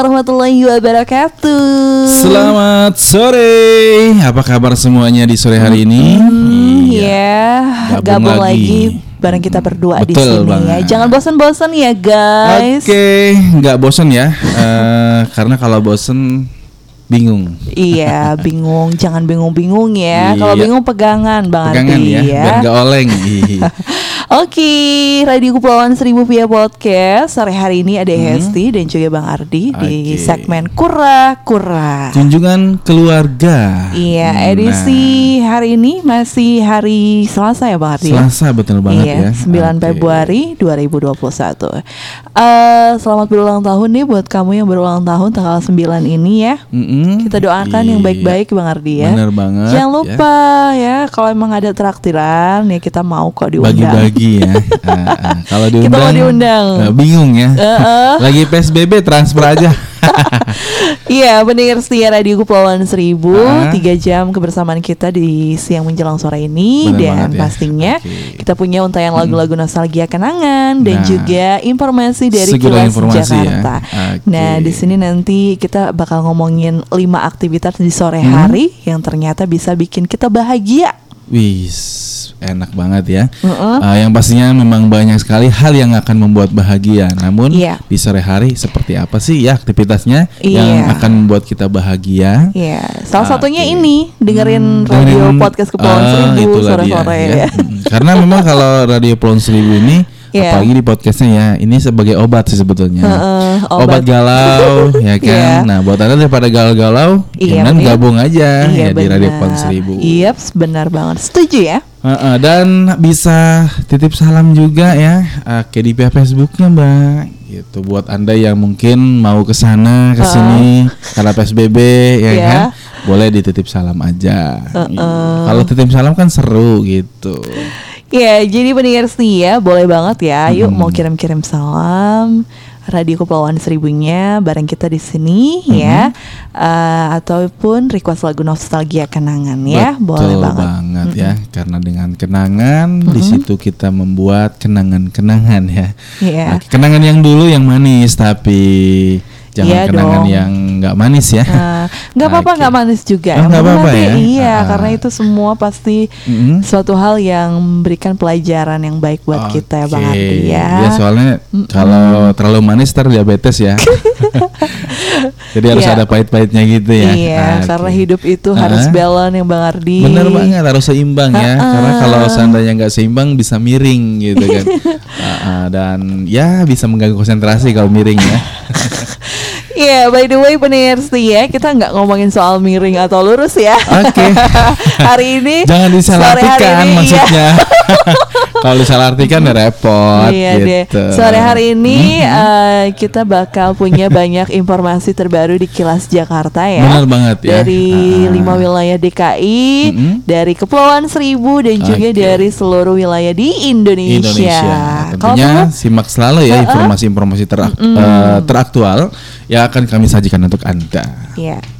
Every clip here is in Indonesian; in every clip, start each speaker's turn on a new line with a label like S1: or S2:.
S1: Warahmatullahi wabarakatuh.
S2: Selamat sore. Apa kabar semuanya di sore hari ini?
S1: Iya, gabung,
S2: Gabung
S1: lagi.
S2: lagi.
S1: bareng kita berdua di sini ya. Jangan bosan-bosan ya guys.
S2: Oke, nggak bosan ya? Eh, karena kalau bosan bingung.
S1: Iya, bingung. Jangan bingung-bingung ya. Kalau
S2: Iya.
S1: bingung pegangan Bang
S2: Pegangan
S1: Ardi
S2: ya,
S1: ya.
S2: biar nggak oleng.
S1: Oke, Radio Kepulauan Seribu via podcast. Sore hari ini ada Hesti dan juga Bang Ardi di
S2: Hmm. Oke.
S1: segmen Kura Kura.
S2: Junjungan keluarga.
S1: Iya,
S2: Nah,
S1: edisi hari ini masih hari Selasa ya Bang Ardi. ya?
S2: Selasa betul banget
S1: iya,
S2: ya.
S1: 9
S2: Oke.
S1: Februari 2021. Eh selamat berulang tahun nih buat kamu yang berulang tahun tanggal 9 ini ya.
S2: Mm-mm.
S1: Kita doakan yang
S2: Iya.
S1: baik-baik Bang Ardi ya.
S2: Bener banget.
S1: Jangan
S2: ya.
S1: lupa ya, kalau emang ada traktiran ya kita mau kok diundang.
S2: bagi-bagi ya. Ah. Kalau
S1: Kita
S2: diundang,
S1: mau diundang.
S2: eh, bingung ya.
S1: Heeh.
S2: Lagi PSBB transfer aja.
S1: Iya, pendengar setia Radio Kepulauan Seribu,
S2: Ah.
S1: tiga jam kebersamaan kita di siang menjelang sore ini
S2: Benar
S1: dan
S2: ya.
S1: pastinya
S2: Oke.
S1: kita punya untayan lagu-lagu nostalgia kenangan dan
S2: Nah.
S1: juga informasi dari
S2: Segala
S1: Kilas
S2: informasi ya.
S1: Jakarta.
S2: Oke.
S1: Nah, di sini nanti kita bakal ngomongin lima aktivitas di sore
S2: Hmm.
S1: hari yang ternyata bisa bikin kita bahagia.
S2: Wis, enak banget ya.
S1: Heeh.
S2: Uh, yang pastinya memang banyak sekali hal yang akan membuat bahagia. Namun
S1: Iya.
S2: di sore hari seperti apa sih ya aktivitasnya
S1: Iya.
S2: yang akan membuat kita bahagia?
S1: Iya, salah
S2: Oke.
S1: satunya ini dengerin
S2: Hmm,
S1: radio
S2: dengerin-
S1: podcast Kepulauan
S2: Ah,
S1: Seribu sore-sore
S2: ya.
S1: ya.
S2: Karena memang kalau radio Pulau Seribu ini
S1: Iya.
S2: apalagi di podcastnya ya ini sebagai obat sih sebetulnya.
S1: Heeh,
S2: obat.
S1: obat.
S2: galau ya kan. Nah, buat anda daripada galau-galau,
S1: Iya,
S2: jangan
S1: bener.
S2: gabung aja
S1: Iya
S2: ya di radio. Pulau Seribu.
S1: Iya, benar banget. Setuju ya?
S2: Heeh, dan bisa titip salam juga ya uh, ke di pihak Facebooknya mbak gitu buat anda yang mungkin mau ke sana ke sini karena PSBB ya
S1: Iya.
S2: kan boleh dititip salam aja. Kalau titip salam kan seru gitu.
S1: Ya, jadi pendengar setia boleh banget ya. Yuk mau kirim-kirim salam. Radio Kepulauan Seribunya bareng kita di sini ya. Eh, ataupun request lagu nostalgia kenangan ya. boleh
S2: Betul
S1: banget.
S2: ya, karena dengan kenangan di situ kita membuat kenangan-kenangan ya.
S1: Iya.
S2: Nah, kenangan yang dulu yang manis tapi jangan
S1: Iya
S2: kenangan
S1: dong.
S2: yang nggak manis ya.
S1: Nah, nggak apa-apa
S2: Oke.
S1: nggak manis juga.
S2: Oh, nggak apa-apa ya?
S1: Iya,
S2: Ah.
S1: karena itu semua pasti
S2: Mm-mm.
S1: suatu hal yang memberikan pelajaran yang baik buat kita ya Bang. Ardi ya.
S2: Ya soalnya kalau terlalu manis ntar diabetes ya. Jadi harus
S1: Iya.
S2: ada pahit-pahitnya gitu ya.
S1: Iya,
S2: Oke.
S1: karena hidup itu harus
S2: Ah.
S1: balance yang Bang Ardi.
S2: Bener banget harus seimbang ya.
S1: Ha-ha.
S2: Karena kalau seandainya nggak seimbang bisa miring gitu kan. Ha-ha, dan ya bisa mengganggu konsentrasi kalau miring ya.
S1: Iya, by the way pendengar setia, kita nggak ngomongin soal miring atau lurus ya.
S2: Oke.
S1: hari ini
S2: Jangan
S1: hari
S2: disalahartikan
S1: ini, iya.
S2: kalau disalahartikan ya repot
S1: Iya deh.
S2: gitu.
S1: Sore hari ini eh, kita bakal punya banyak informasi terbaru di Kilas Jakarta ya.
S2: Benar banget ya.
S1: Dari
S2: Ah.
S1: lima wilayah DKI,
S2: Mm-mm.
S1: dari Kepulauan Seribu dan juga
S2: Oke.
S1: dari seluruh wilayah di Indonesia.
S2: Indonesia. Tentunya
S1: kamu-
S2: simak selalu ya informasi-informasi terak- eh, teraktual yang akan kami sajikan untuk Anda.
S1: Iya.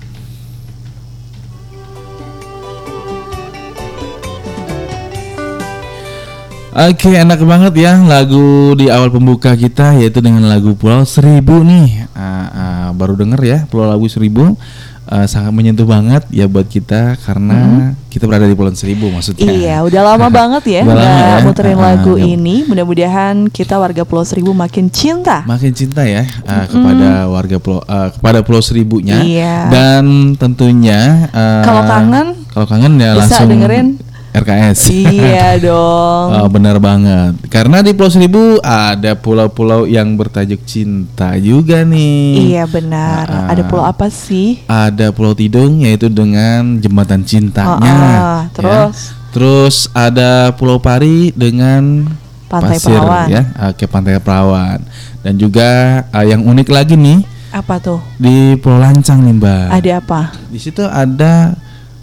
S2: Oke, enak banget ya lagu di awal pembuka kita yaitu dengan lagu Pulau Seribu nih. Ah, ah, baru denger ya Pulau Lagu Seribu Ah, sangat menyentuh banget ya buat kita karena kita berada di Pulau Seribu maksudnya.
S1: Iya, udah lama banget ya
S2: Udah lama ya.
S1: muterin
S2: Ah,
S1: lagu
S2: nggak-
S1: ini. Mudah-mudahan kita warga Pulau Seribu makin cinta.
S2: Makin cinta ya ah, kepada warga Pulau ah, kepada Pulau Seribunya
S1: Iya.
S2: dan tentunya ah,
S1: Kalau kangen,
S2: kalau kangen ya
S1: bisa
S2: langsung
S1: dengerin.
S2: RKS.
S1: iya dong.
S2: Oh, benar banget. Karena di Pulau Seribu ada pulau-pulau yang bertajuk cinta juga nih.
S1: Iya benar.
S2: Ah,
S1: Ada pulau apa sih?
S2: Ada Pulau Tidung yaitu dengan jembatan cintanya.
S1: Ah, ah,
S2: ya.
S1: terus?
S2: Terus ada Pulau Pari dengan
S1: Pantai
S2: pasir
S1: Perawan.
S2: ya, Oke, Pantai Perawan. Dan juga ah, yang unik lagi nih
S1: Apa tuh?
S2: di Pulau Lancang nih, Mbak.
S1: Ada apa?
S2: Di situ ada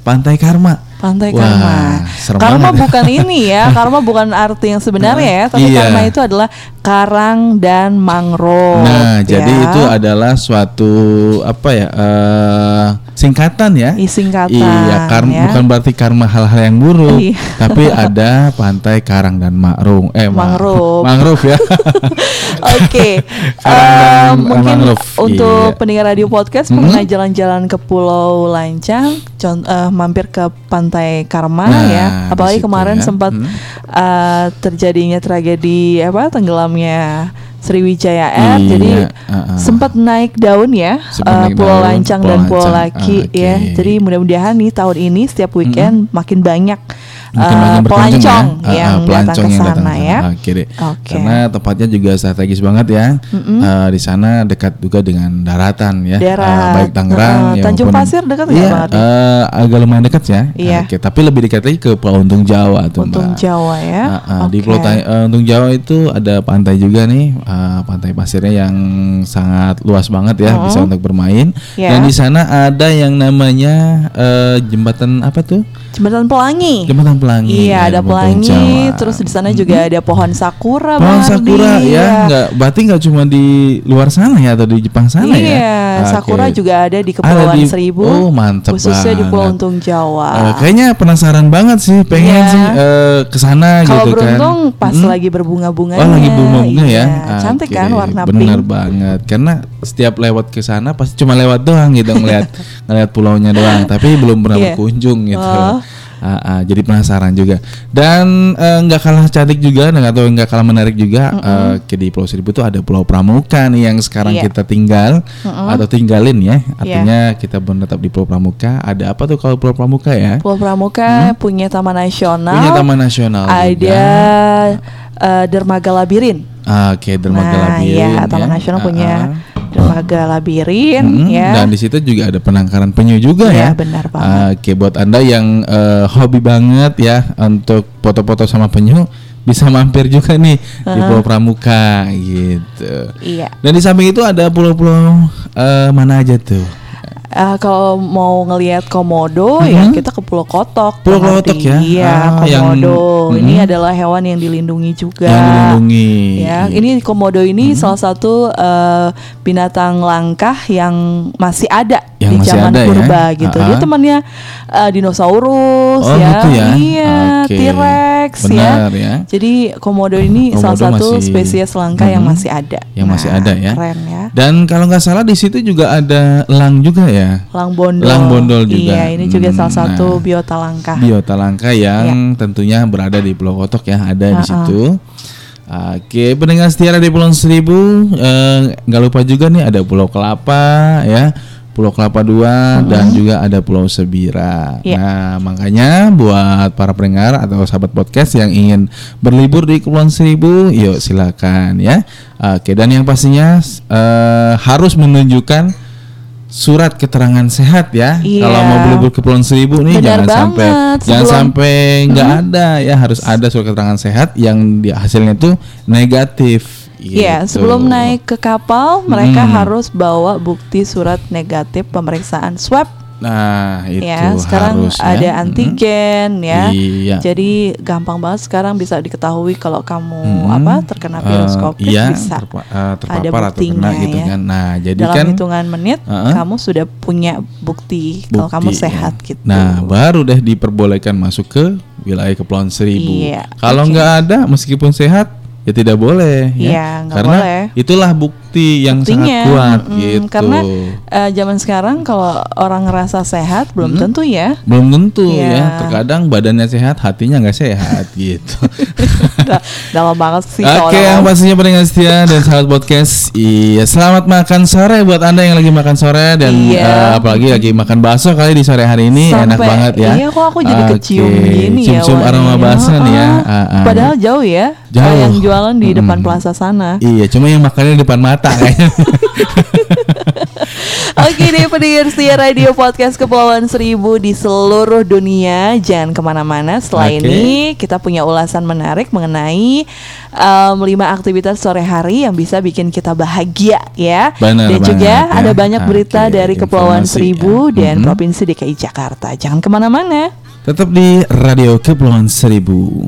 S2: Pantai Karma.
S1: Pantai
S2: Wah,
S1: Karma. Karma
S2: banget
S1: bukan ini ya. Karma bukan arti yang sebenarnya ya. Tapi
S2: Iya.
S1: karma itu adalah karang dan mangrove.
S2: Nah,
S1: ya.
S2: jadi itu adalah suatu apa ya? eh singkatan ya.
S1: Ih, singkatan,
S2: Iya, karma
S1: ya.
S2: bukan berarti karma hal-hal yang buruk,
S1: Iya.
S2: tapi ada pantai Karang dan Makrung. Eh, ma-
S1: Mangrove.
S2: mangrove ya.
S1: Oke,
S2: Karang
S1: eh,
S2: dan
S1: mungkin
S2: mangrove,
S1: untuk
S2: iya.
S1: pendengar radio podcast
S2: Mhm.
S1: pernah jalan-jalan ke Pulau Lancang, eh, mampir ke Pantai Karma
S2: Nah,
S1: ya. Apalagi kemarin
S2: ya.
S1: sempat
S2: Mhm.
S1: eh, terjadinya tragedi apa tenggelamnya Sriwijaya Air,
S2: Iya,
S1: jadi
S2: uh-uh.
S1: sempat naik daun ya
S2: naik
S1: Pulau
S2: daun,
S1: Lancang dan Pulau. Laki
S2: Oke.
S1: ya. Jadi mudah-mudahan nih tahun ini setiap weekend makin banyak
S2: Mungkin
S1: eh,
S2: banyak berkunjung
S1: pelancong
S2: ya. Ah,
S1: yang
S2: ah,
S1: datang
S2: pelancong
S1: ke
S2: yang datang
S1: sana
S2: ke
S1: ya.
S2: Oke deh.
S1: Oke.
S2: Karena tempatnya juga strategis banget ya. Eh, di sana dekat juga dengan daratan ya.
S1: Darat.
S2: Eh, baik Tangerang
S1: Eh,
S2: ya
S1: Tanjung
S2: maupun-
S1: Pasir dekat Ardi?
S2: eh, agak lumayan dekat ya.
S1: Iya.
S2: Oke, tapi lebih dekat lagi ke Pulau Untung Jawa tuh,
S1: Untung
S2: Mbak.
S1: Jawa ya.
S2: Ah, ah, Di
S1: Oke.
S2: Pulau eh, Untung Jawa itu ada pantai juga nih, eh, pantai pasirnya yang sangat luas banget ya, bisa untuk bermain.
S1: Ya.
S2: Dan di sana ada yang namanya eh, jembatan apa tuh?
S1: Jembatan Pelangi.
S2: Jembatan Pelangi.
S1: Iya,
S2: ya,
S1: ada pelangi,
S2: Jawa.
S1: terus di sana juga ada pohon sakura,
S2: Pohon
S1: Bang Ardi.
S2: sakura ya,
S1: Iya.
S2: nggak berarti nggak cuma di luar sana ya atau di Jepang sana ya?
S1: Iya,
S2: Oke.
S1: sakura juga ada di
S2: Ada
S1: Kepulauan
S2: di-
S1: Seribu.
S2: Oh, mantap
S1: Khususnya di Pulau
S2: banget.
S1: Untung Jawa.
S2: Eh, kayaknya penasaran banget sih, pengen
S1: Iya.
S2: sih eh, ke sana
S1: Kalau
S2: gitu kan.
S1: beruntung pas lagi berbunga-bunganya.
S2: Oh lagi bunga-bunga
S1: iya.
S2: ya.
S1: Cantik
S2: Oke,
S1: kan warna
S2: Bener
S1: pink.
S2: banget. Karena setiap lewat ke sana pasti cuma lewat doang gitu ngeliat ngeliat pulaunya doang, tapi belum pernah
S1: Iya.
S2: berkunjung gitu.
S1: Oh.
S2: Ah, ah, jadi penasaran juga. Dan eh, nggak kalah cantik juga, dan atau nggak kalah menarik juga. eh, ke di Pulau Seribu itu ada Pulau Pramuka nih yang sekarang
S1: Iya.
S2: kita tinggal atau tinggalin ya. Artinya kita menetap di Pulau Pramuka. Ada apa tuh kalau Pulau Pramuka ya?
S1: Pulau Pramuka punya taman nasional.
S2: Hmm? Punya Taman Nasional.
S1: Ada
S2: juga.
S1: eh, dermaga labirin.
S2: Ah, Oke, dermaga
S1: nah,
S2: labirin.
S1: iya, Taman
S2: ya.
S1: Nasional punya
S2: ah.
S1: Dermaga labirin
S2: Mm,
S1: ya.
S2: Dan di situ juga ada penangkaran penyu juga
S1: Iya,
S2: ya.
S1: benar banget.
S2: Ah, Oke, buat anda yang eh, hobi banget ya untuk foto-foto sama penyu, bisa mampir juga nih di Pulau Pramuka gitu.
S1: Iya.
S2: Dan di samping itu ada pulau-pulau eh, mana aja tuh?
S1: Eh, kalau mau ngelihat komodo
S2: Mhm.
S1: ya kita ke Pulau Kotok.
S2: Pulau Kotok ya?
S1: Iya,
S2: Ah, yang-
S1: komodo. Ini
S2: Mhm.
S1: adalah hewan yang dilindungi juga.
S2: Yang dilindungi.
S1: Ya, ini komodo ini salah satu eh, binatang langkah yang masih ada
S2: Yang
S1: di
S2: masih
S1: zaman
S2: ada ya?
S1: purba gitu. Dia
S2: Ah-ah.
S1: temannya eh, dinosaurus
S2: Oh,
S1: ya.
S2: gitu ya?
S1: Iya,
S2: Oke.
S1: T-Rex
S2: Benar ya.
S1: Jadi komodo ini
S2: Komodo
S1: salah satu
S2: masih-
S1: spesies langka yang
S2: Mhm.
S1: masih ada.
S2: Yang masih ada ya.
S1: Keren ya.
S2: Dan kalau nggak salah di situ juga ada elang juga ya.
S1: Lang bondol.
S2: Lang bondol juga.
S1: Iya, ini juga
S2: Hmm,
S1: salah satu
S2: nah.
S1: biota langka.
S2: Biota langka yang tentunya berada di Pulau Kotok ya, ada di
S1: Ha-ha.
S2: situ. Oke, pendengar setia di Pulau Seribu, eh, nggak lupa juga nih ada Pulau Kelapa ya, Pulau Kelapa Dua dan juga ada Pulau Sebira.
S1: Iya.
S2: Nah, makanya buat para pendengar atau sahabat podcast yang ingin berlibur di Kepulauan Seribu, yuk silakan ya. Oke, dan yang pastinya eh, harus menunjukkan surat keterangan sehat ya.
S1: Iya.
S2: Kalau mau berlibur ke Kepulauan Seribu nih
S1: Benar
S2: jangan sampai
S1: banget.
S2: jangan
S1: Sebelum- Mm-hmm.
S2: sampai nggak ada ya harus ada surat keterangan sehat yang di hasilnya tuh negatif.
S1: Iya,
S2: gitu.
S1: sebelum naik ke kapal, mereka
S2: Hmm.
S1: harus bawa bukti surat negatif pemeriksaan swab.
S2: Nah itu
S1: ya, sekarang
S2: harus ya.
S1: ada antigen ya.
S2: Iya.
S1: Jadi gampang banget sekarang bisa diketahui kalau kamu
S2: Mm-mm.
S1: apa terkena virus
S2: Eh,
S1: COVID
S2: iya,
S1: bisa.
S2: terpa- eh, terpapar
S1: ada buktinya
S2: gitu
S1: ya.
S2: kan. Nah jadi
S1: Dalam
S2: kan
S1: hitungan menit
S2: Uh-uh.
S1: kamu sudah punya bukti, kalau kamu
S2: bukti,
S1: sehat
S2: ya.
S1: gitu.
S2: Nah, baru deh diperbolehkan masuk ke wilayah Kepulauan Seribu.
S1: Iya,
S2: Kalau
S1: oke.
S2: nggak ada, meskipun sehat, ya tidak boleh. Ya.
S1: nggak
S2: Karena
S1: boleh.
S2: itulah bukti yang
S1: Buktinya,
S2: sangat kuat
S1: mm-mm,
S2: gitu.
S1: Karena eh, zaman sekarang kalau orang ngerasa sehat belum
S2: Mm-mm.
S1: tentu ya.
S2: Belum tentu
S1: Iya.
S2: ya. Terkadang badannya sehat, hatinya nggak sehat gitu.
S1: Dalam banget sih
S2: Oke,
S1: seolah-olah.
S2: yang pastinya pendengar setia dan sahabat podcast. Iya, selamat makan sore buat anda yang lagi makan sore dan
S1: Iya.
S2: eh, apalagi lagi makan bakso kali di sore hari ini enak
S1: Sampai-
S2: banget ya.
S1: Iya kok aku jadi
S2: Oke,
S1: kecium gini ya
S2: Cium-cium aroma bakso nih ya.
S1: Heeh.
S2: Ah, ah.
S1: Padahal jauh ya.
S2: Jauh.
S1: Yang jualan di depan
S2: Mm.
S1: plaza sana.
S2: Iya, cuma yang makannya di depan mata kayaknya.
S1: Oke deh pendengar setia radio podcast Kepulauan Seribu di seluruh dunia Jangan ke mana-mana Setelah
S2: Oke.
S1: ini kita punya ulasan menarik mengenai em, lima aktivitas sore hari yang bisa bikin kita bahagia ya
S2: Benar
S1: Dan juga
S2: ya.
S1: ada banyak berita
S2: Oke,
S1: dari Kepulauan Seribu
S2: ya.
S1: dan
S2: Mhm.
S1: Provinsi DKI Jakarta Jangan ke mana-mana
S2: Tetap di Radio Kepulauan Seribu.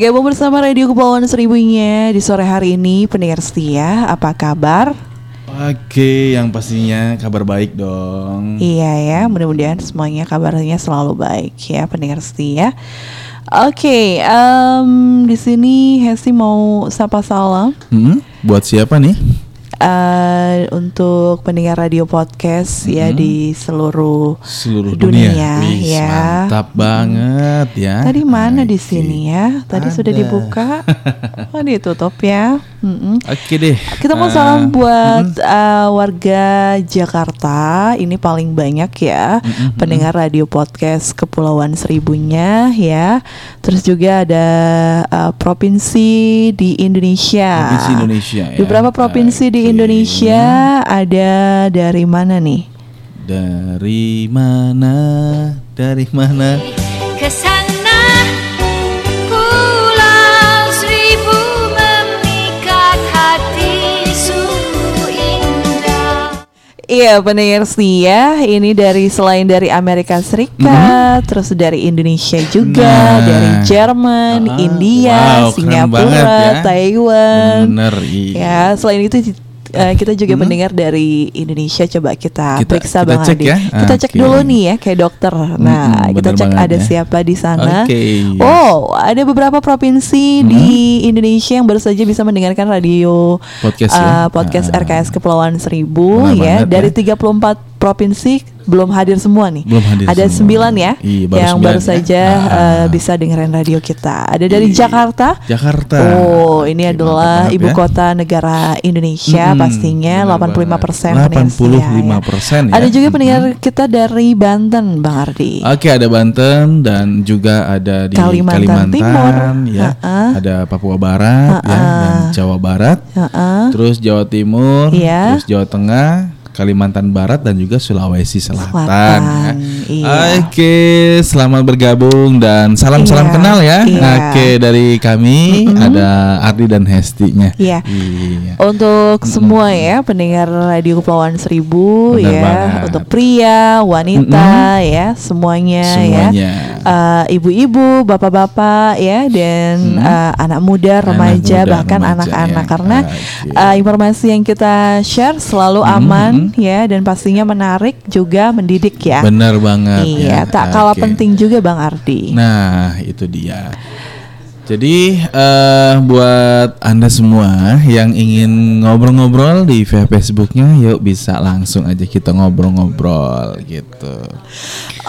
S1: Bergabung bersama Radio Kepulauan Seribunya di sore hari ini pendengar setia. Apa kabar?
S2: Oke, yang pastinya kabar baik dong.
S1: Iya ya, mudah-mudahan semuanya kabarnya selalu baik ya pendengar setia. Oke, em, di sini Hesti mau sapa salam
S2: Hmm, buat siapa nih?
S1: Eh, untuk pendengar radio podcast ya di seluruh
S2: Seluruh
S1: dunia,
S2: dunia. Wih,
S1: ya.
S2: Mantap banget ya.
S1: Tadi mana di sini ya? Tadi sudah
S2: Ada.
S1: dibuka, oh ditutup ya. Mm-mm.
S2: Oke deh.
S1: Kita mau
S2: Eh,
S1: salam buat
S2: mm-mm.
S1: uh, warga Jakarta. Ini paling banyak ya pendengar radio podcast Kepulauan Seribunya ya. Terus juga ada uh, provinsi di Indonesia.
S2: Provinsi Indonesia ya.
S1: Di beberapa provinsi di
S2: Oke.
S1: Indonesia ada dari mana nih?
S2: Dari mana? Dari mana?
S1: Iya pendengar setia ini dari selain dari Amerika Serikat, terus dari Indonesia juga,
S2: Nah.
S1: dari Jerman,
S2: Ah,
S1: India,
S2: wow,
S1: Singapura,
S2: ya.
S1: Taiwan.
S2: Bener, iya.
S1: Ya selain itu eh, kita juga mendengar dari Indonesia. Coba kita,
S2: Kita-
S1: periksa
S2: kita
S1: Bang
S2: cek
S1: Adi.
S2: ya.
S1: Kita cek
S2: Oke.
S1: dulu nih ya kayak dokter. Nah
S2: Mm-mm,
S1: kita cek ada
S2: ya.
S1: siapa di sana.
S2: Oke.
S1: Oh ada beberapa provinsi di Indonesia yang baru saja bisa mendengarkan radio
S2: Podcast
S1: eh,
S2: ya?
S1: podcast
S2: Ah.
S1: RKS Kepulauan Seribu
S2: Benar
S1: ya dari
S2: ya.
S1: 34 provinsi belum hadir semua nih.
S2: Belum hadir
S1: Ada
S2: semua.
S1: sembilan ya
S2: Iya, baru
S1: yang
S2: sembilan
S1: baru
S2: ya.
S1: saja
S2: Ah.
S1: eh, bisa dengerin radio kita. Ada dari
S2: Iya.
S1: Jakarta.
S2: Jakarta.
S1: Oh, ini adalah ibu
S2: ya.
S1: kota negara Indonesia
S2: Mm-mm,
S1: pastinya
S2: benar
S1: 85 persen
S2: 85% ya.
S1: Ada juga pendengar kita dari Banten, Bang Ardi.
S2: Oke ada Banten dan juga ada di
S1: Kalimantan
S2: Kalimantan,
S1: Timur.
S2: ya.
S1: Ha-ha.
S2: Ada Papua Barat ya
S1: Ha-ha.
S2: dan Jawa Barat.
S1: Heeh.
S2: Terus Jawa Timur,
S1: Iya.
S2: terus Jawa Tengah, Kalimantan Barat dan juga Sulawesi Selatan.
S1: Selatan,
S2: ya.
S1: iya.
S2: Oke, selamat bergabung dan salam-salam
S1: Iya,
S2: kenal ya.
S1: iya.
S2: Oke, dari kami ada Ardi dan Hesti-nya.
S1: Iya.
S2: Iya.
S1: Untuk semua ya pendengar radio Kepulauan Seribu
S2: Benar
S1: ya,
S2: banget.
S1: untuk pria, wanita ya, semuanya, ya.
S2: Semuanya.
S1: Eh, ibu-ibu, bapak-bapak ya dan eh, anak muda, remaja
S2: muda,
S1: bahkan anak-anak
S2: ya.
S1: karena
S2: Oke.
S1: eh, informasi yang kita share selalu aman ya dan pastinya menarik juga mendidik ya.
S2: Benar banget
S1: Iya,
S2: ya.
S1: tak kalah
S2: Oke.
S1: penting juga Bang Ardi.
S2: Nah, itu dia. Jadi eh buat anda semua yang ingin ngobrol-ngobrol di via Facebooknya, yuk bisa langsung aja kita ngobrol-ngobrol gitu.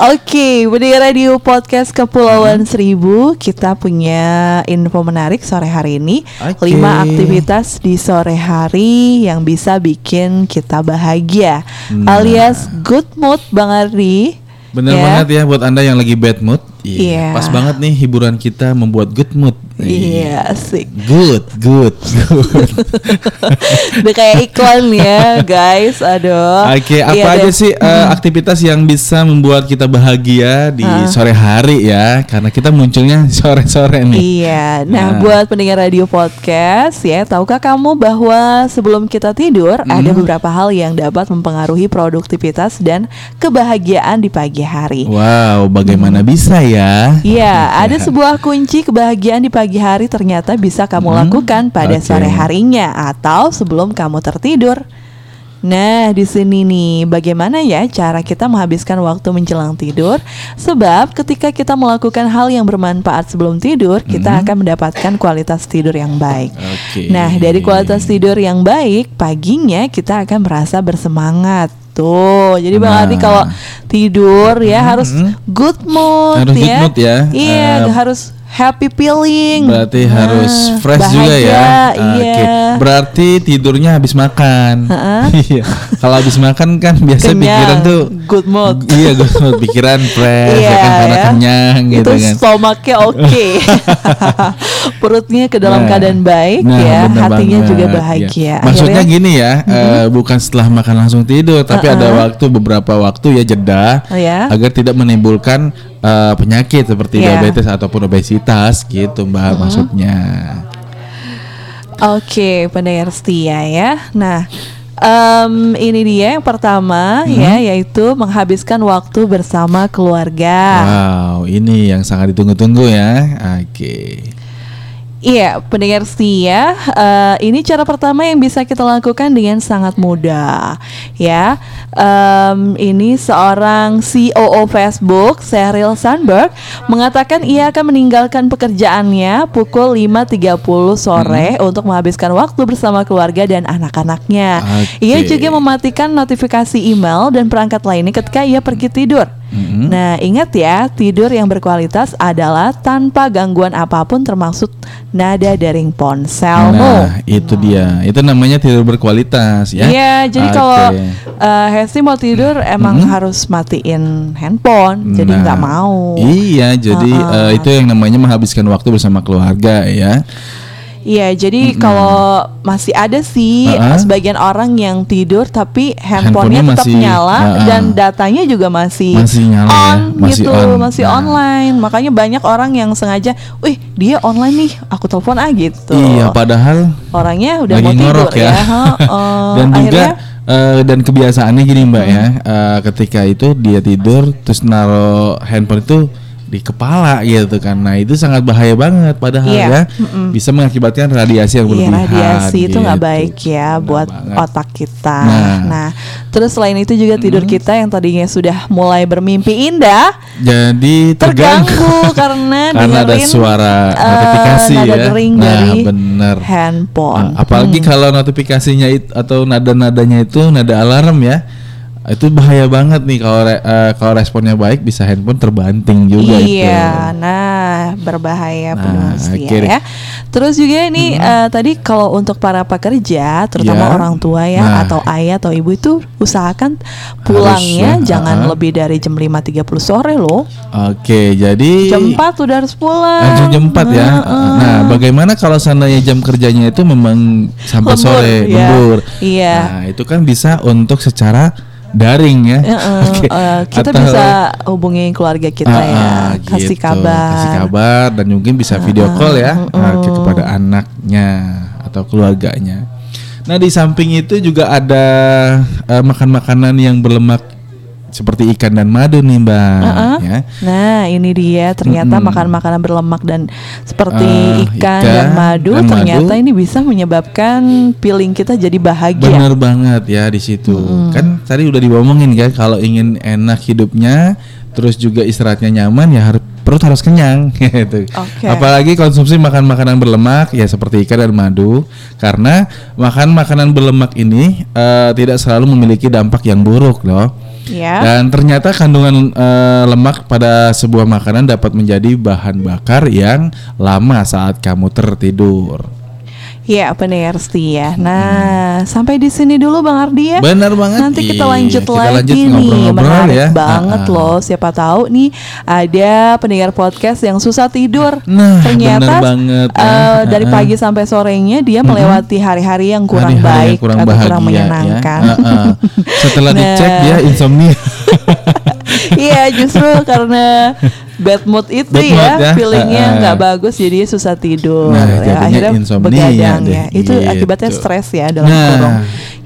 S1: Oke, pendengar radio podcast Kepulauan Seribu, kita punya info menarik sore hari ini.
S2: Oke.
S1: Lima aktivitas di sore hari yang bisa bikin kita bahagia,
S2: Nah.
S1: alias good mood, Bang Ardi.
S2: Bener
S1: Ya.
S2: banget ya buat anda yang lagi bad mood.
S1: Iya.
S2: Pas banget nih hiburan kita membuat good mood.
S1: Iya, asik.
S2: Good, good, good.
S1: Udah kayak iklan ya, guys. Aduh.
S2: Oke, apa
S1: Iya
S2: aja
S1: deh.
S2: sih eh, aktivitas yang bisa membuat kita bahagia di
S1: Ah.
S2: sore hari ya? Karena kita munculnya sore-sore nih.
S1: Iya, nah,
S2: Nah.
S1: buat pendengar radio podcast ya, tahukah kamu bahwa sebelum kita tidur
S2: Hmm.
S1: ada beberapa hal yang dapat mempengaruhi produktivitas dan kebahagiaan di pagi hari.
S2: Wow, bagaimana bisa ya?
S1: Iya, ada sebuah kunci kebahagiaan di pagi hari ternyata bisa kamu
S2: Hmm,
S1: lakukan pada
S2: oke.
S1: sore harinya atau sebelum kamu tertidur. Nah, di sini nih, bagaimana ya cara kita menghabiskan waktu menjelang tidur? Sebab ketika kita melakukan hal yang bermanfaat sebelum tidur, kita akan mendapatkan kualitas tidur yang baik.
S2: Hmm. Oke.
S1: Nah, dari kualitas tidur yang baik, paginya kita akan merasa bersemangat. Tuh, jadi Bang
S2: Nah.
S1: Adi kalau tidur ya harus good mood
S2: Harus good
S1: ya.
S2: mood ya.
S1: Iya,
S2: Eh,
S1: harus happy feeling.
S2: Berarti
S1: Nah,
S2: harus fresh juga ya.
S1: bahagia, Iya.
S2: Oke. Berarti tidurnya habis makan. Iya. Kalau habis makan kan biasa
S1: Kenyang,
S2: pikiran tuh
S1: good mood.
S2: iya, good mood. Pikiran fresh ya kan karena
S1: ya.
S2: kenyang gitu
S1: Itu
S2: kan.
S1: stomachnya oke. Perutnya ke dalam
S2: Nah,
S1: keadaan baik
S2: nah,
S1: ya, hatinya
S2: banget,
S1: juga
S2: ya.
S1: bahagia.
S2: Maksudnya
S1: Akhirnya-
S2: gini ya, eh, bukan setelah makan langsung tidur, tapi ada waktu beberapa waktu ya jeda
S1: Oh ya?
S2: agar tidak menimbulkan eh, penyakit seperti
S1: Ya.
S2: diabetes ataupun obesitas gitu, Mbak maksudnya.
S1: Oke, pendengar setia ya. Nah, Em, ini dia yang pertama
S2: Hmm.
S1: ya, yaitu menghabiskan waktu bersama keluarga.
S2: Wow, ini yang sangat ditunggu-tunggu ya. Oke.
S1: Iya, pendengar setia, eh, ini cara pertama yang bisa kita lakukan dengan sangat mudah, ya. Em, ini seorang COO Facebook, Sheryl Sandberg, mengatakan ia akan meninggalkan pekerjaannya pukul 5.30 sore untuk menghabiskan waktu bersama keluarga dan anak-anaknya.
S2: Oke.
S1: Ia juga mematikan notifikasi email dan perangkat lainnya ketika ia pergi tidur.
S2: Mm-mm.
S1: Nah, ingat ya, tidur yang berkualitas adalah tanpa gangguan apa pun termasuk nada dering ponselmu.
S2: Nah, itu dia. Itu namanya tidur berkualitas ya.
S1: Iya, jadi
S2: Oke.
S1: kalau uh, Hesti mau tidur emang harus matiin handphone, jadi
S2: Nah,
S1: nggak mau.
S2: Iya, jadi
S1: Uh-uh.
S2: eh, itu yang namanya menghabiskan waktu bersama keluarga ya.
S1: Iya, jadi kalau masih ada sih
S2: Uh-uh.
S1: sebagian orang yang tidur tapi handphonenya
S2: Handphonenya
S1: tetap
S2: masih-
S1: nyala
S2: uh-uh.
S1: dan datanya juga masih,
S2: Masih nyala ya,
S1: on
S2: masih
S1: gitu,
S2: on.
S1: masih
S2: Nah.
S1: online. Makanya banyak orang yang sengaja, "Wih, dia online nih, aku telepon ah gitu."
S2: Iya, padahal
S1: Orangnya udah
S2: lagi
S1: mau tidur
S2: ya.
S1: ya.
S2: dan juga
S1: Akhirnya
S2: eh, dan kebiasaannya gini mbak ya, eh, ketika itu dia tidur terus naro handphone itu di kepala gitu kan, nah itu sangat bahaya banget padahal
S1: Iya,
S2: ya
S1: mm-mm.
S2: bisa mengakibatkan radiasi yang
S1: Iya
S2: berlebihan.
S1: radiasi itu nggak
S2: gitu.
S1: baik ya
S2: Benar
S1: buat
S2: banget.
S1: otak kita.
S2: Nah.
S1: Nah. terus selain itu juga tidur kita yang tadinya sudah mulai bermimpi indah
S2: Jadi terganggu,
S1: terganggu karena
S2: karena ada suara
S1: eh,
S2: notifikasi
S1: nada
S2: ya.
S1: dering
S2: nah,
S1: dari
S2: bener.
S1: handphone.
S2: Ah, apalagi
S1: Hmm.
S2: kalau notifikasinya itu atau nada-nadanya itu nada alarm ya. Itu bahaya banget nih kalau re- eh, kalau responnya baik bisa handphone terbanting juga itu.
S1: Iya, nah berbahaya
S2: Nah, deh.
S1: ya. Terus juga ini eh, tadi kalau untuk para pekerja, terutama
S2: Ya.
S1: orang tua ya
S2: Nah.
S1: atau ayah atau ibu itu usahakan pulangnya
S2: Harus ya,
S1: jangan
S2: uh-uh.
S1: lebih dari jam 5.30 sore loh.
S2: Oke, jadi
S1: Jam 4 udah harus pulang.
S2: Langsung jam 4 ya.
S1: Heeh.
S2: Nah, bagaimana kalau seandainya jam kerjanya itu memang sampai
S1: Lembur,
S2: sore,
S1: ya.
S2: lembur.
S1: Iya.
S2: Nah, itu kan bisa untuk secara daring ya.
S1: Heeh,
S2: Oke.
S1: eh, kita
S2: Atau-
S1: bisa hubungi keluarga kita
S2: Ah,
S1: ya,
S2: ah,
S1: kasih
S2: gitu.
S1: kabar.
S2: kasih kabar dan mungkin bisa video call ya ah, ke- kepada anaknya atau keluarganya. Nah di samping itu juga ada eh, makan makanan yang berlemak seperti ikan dan madu nih mbak.
S1: Heeh.
S2: Ya.
S1: Nah, ini dia ternyata
S2: Mm-mm.
S1: makan makanan berlemak dan seperti
S2: Ah,
S1: ikan,
S2: ikan
S1: dan madu
S2: dan
S1: ternyata
S2: madu.
S1: ini bisa menyebabkan feeling kita jadi bahagia.
S2: Bener banget ya di situ. Kan tadi udah diomongin kan kalau ingin enak hidupnya, terus juga istirahatnya nyaman ya harus perut harus kenyang gitu.
S1: Oke.
S2: Apalagi konsumsi makan makanan berlemak ya seperti ikan dan madu karena makan makanan berlemak ini eh, tidak selalu memiliki dampak yang buruk loh.
S1: Ya.
S2: Dan ternyata kandungan eh, lemak pada sebuah makanan dapat menjadi bahan bakar yang lama saat kamu tertidur.
S1: Ya, pendengar setia. Nah, sampai di sini dulu Bang Ardi ya.
S2: Benar banget.
S1: Nanti kita
S2: Iya,
S1: lanjut
S2: kita
S1: lagi
S2: lanjut
S1: nih,
S2: ngobrol-ngobrol
S1: menarik
S2: ya.
S1: banget
S2: Ah, ah.
S1: loh. Siapa tahu nih ada pendengar podcast yang susah tidur.
S2: Nah,
S1: ternyata
S2: banget ya.
S1: eh, dari pagi sampai sorenya dia melewati hari-hari yang kurang
S2: Hari-hari yang
S1: baik
S2: kurang
S1: atau
S2: bahagia
S1: kurang
S2: ya.
S1: menyenangkan.
S2: Heeh. Setelah
S1: Nah.
S2: dicek dia insomnia.
S1: Iya, justru karena bad mood itu
S2: Bad
S1: ya,
S2: mood ya.
S1: feelingnya nggak bagus, jadi susah tidur.
S2: Nah,
S1: ya, akhirnya
S2: insomnia
S1: begadang ya. Itu
S2: gitu.
S1: akibatnya stres ya dalam
S2: Nah.
S1: kurung.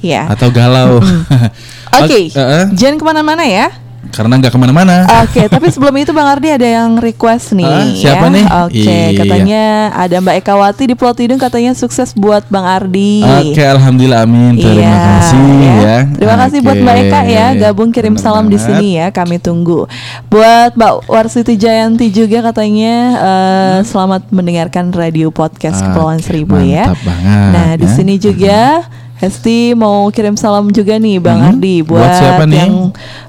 S1: Ya.
S2: Atau galau.
S1: Oke,
S2: Ok, heeh.
S1: jangan ke mana-mana ya.
S2: Karena nggak ke mana-mana.
S1: Oke, tapi sebelum itu Bang Ardi ada yang request nih.
S2: Ah, siapa
S1: ya.
S2: nih?
S1: Oke,
S2: Iya.
S1: katanya ada Mbak Eka Wati di Pulau Tidung katanya sukses buat Bang Ardi.
S2: Oke, alhamdulillah amin. Terima
S1: Iya,
S2: kasih ya.
S1: Terima kasih buat Mbak. Eka ya, gabung kirim
S2: Bener
S1: salam di
S2: banget.
S1: sini ya, kami tunggu. Buat Mbak Warsiti Jayanti juga katanya eh, selamat mendengarkan radio podcast
S2: Oke,
S1: Kepulauan Seribu ya.
S2: mantap banget,
S1: Nah di
S2: ya.
S1: sini juga Hesti mau kirim salam juga nih Bang
S2: Hmm,
S1: Ardi
S2: buat
S1: buat,
S2: siapa nih?
S1: yang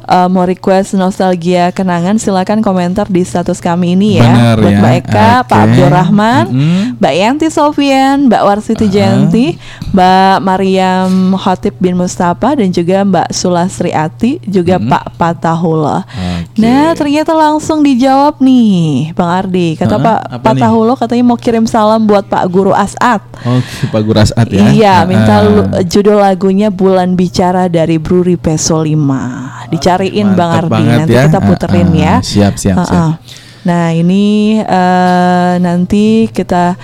S1: uh, mau request nostalgia kenangan silakan komentar di status kami ini ya.
S2: Bener
S1: buat
S2: ya,
S1: Mbak Eka, Pak
S2: oke.
S1: Abdurrahman,
S2: Mm-mm.
S1: Mbak Yanti Sofian, Mbak Warsiti Jayanti, Mbak Mariam Khotib bin Mustafa dan juga Mbak Sulasri Ati, juga Pak Patahullah.
S2: Oke.
S1: Nah, ternyata langsung dijawab nih, Bang Ardi. Kata
S2: Hah?
S1: Pak
S2: Apa nih?
S1: Patahullah katanya mau kirim salam buat Pak Guru As'ad.
S2: Oke, Pak Guru As'ad ya.
S1: Iya, minta
S2: Ah.
S1: Lu- judul lagunya Bulan Bicara dari Bruri Peso 5. Dicariin Bang Ardi, nanti
S2: ya.
S1: kita puterin
S2: Ah,
S1: ya.
S2: siap, siap,
S1: Ah,
S2: siap.
S1: ah. Nah, ini eh, nanti kita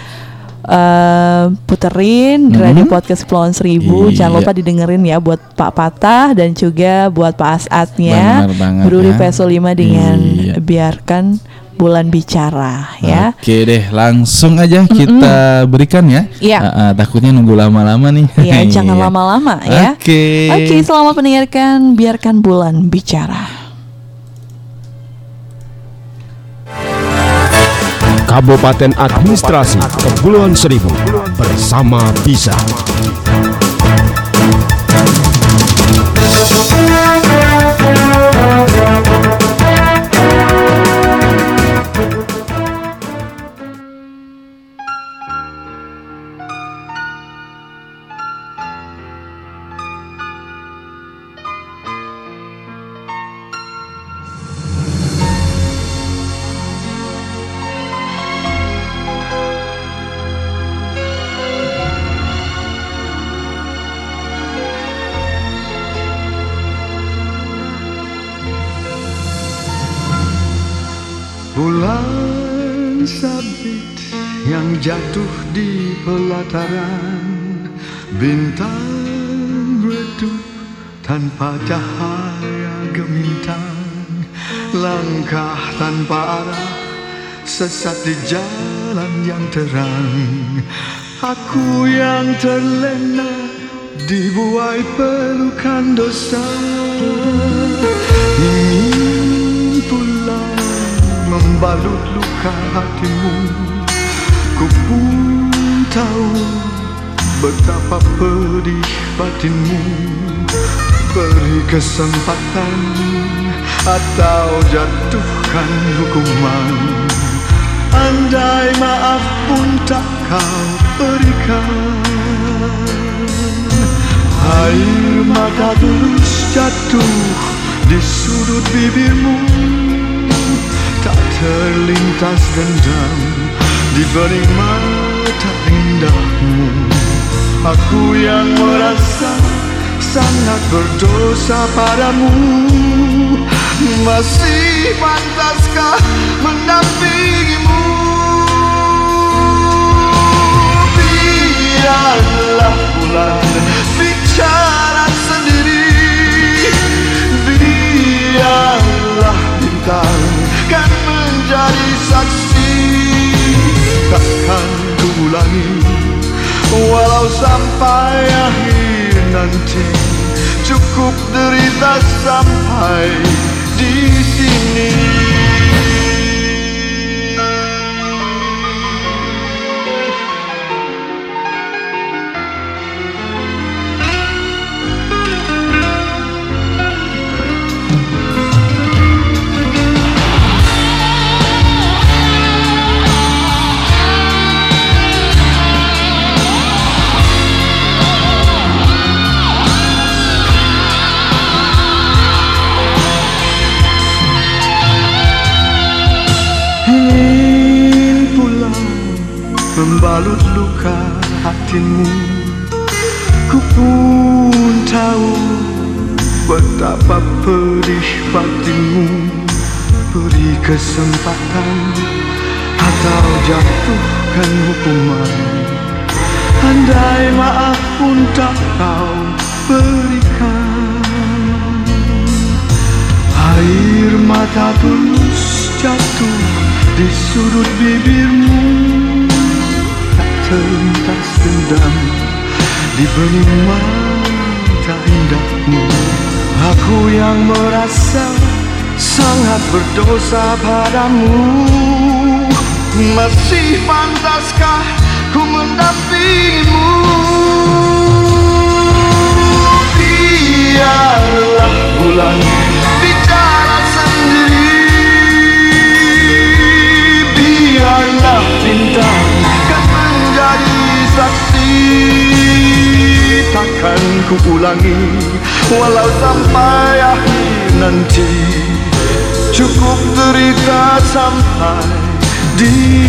S1: eh, puterin di radio podcast Kepulauan Seribu.
S2: Iya.
S1: Jangan lupa didengerin ya buat Pak Patah dan juga buat Pak Asatnya.
S2: Benar banget
S1: Bruri
S2: ya.
S1: Peso 5 dengan
S2: Iya.
S1: biarkan bulan bicara ya.
S2: Oke deh, langsung aja kita berikan ya.
S1: Iya.
S2: Ah, ah, takutnya nunggu lama-lama nih.
S1: Ya, jangan
S2: Iya.
S1: lama-lama ya.
S2: Oke.
S1: Oke, selamat mendengarkan biarkan bulan bicara.
S3: Kabupaten Administrasi Kepulauan Seribu bersama Bisa.
S4: Sesat di jalan yang terang. Aku yang terlena dibuai pelukan dosa. Ingin pulang membalut luka hatimu. Ku pun tahu betapa pedih batinmu. Beri kesempatan atau jatuhkan hukuman Andai maaf pun tak kau berikan. Air mata tulus jatuh di sudut bibirmu. Tak terlintas dendam di bening mata indahmu. Aku yang merasa sangat berdosa padamu Masih pantaskah mendampingimu? Biarlah bulan bicara sendiri. Biarlah bintang kan menjadi saksi. Takkan ku ulangi Walau sampai akhir nanti. Cukup derita sampai 提醒你 membalut luka hatimu. Ku pun tahu betapa pedih batinmu. Beri kesempatan atau jatuhkan hukuman. Andai maaf pun tak kau berikan. Air mata tulus jatuh di sudut bibirmu Terlintas dendam di bening mata indahmu. Aku yang merasa sangat berdosa padamu. Masih pantaskah ku mendampingimu? Biarlah bulan Takkan ku ulangi walau sampai akhir nanti. Cukup derita sampai di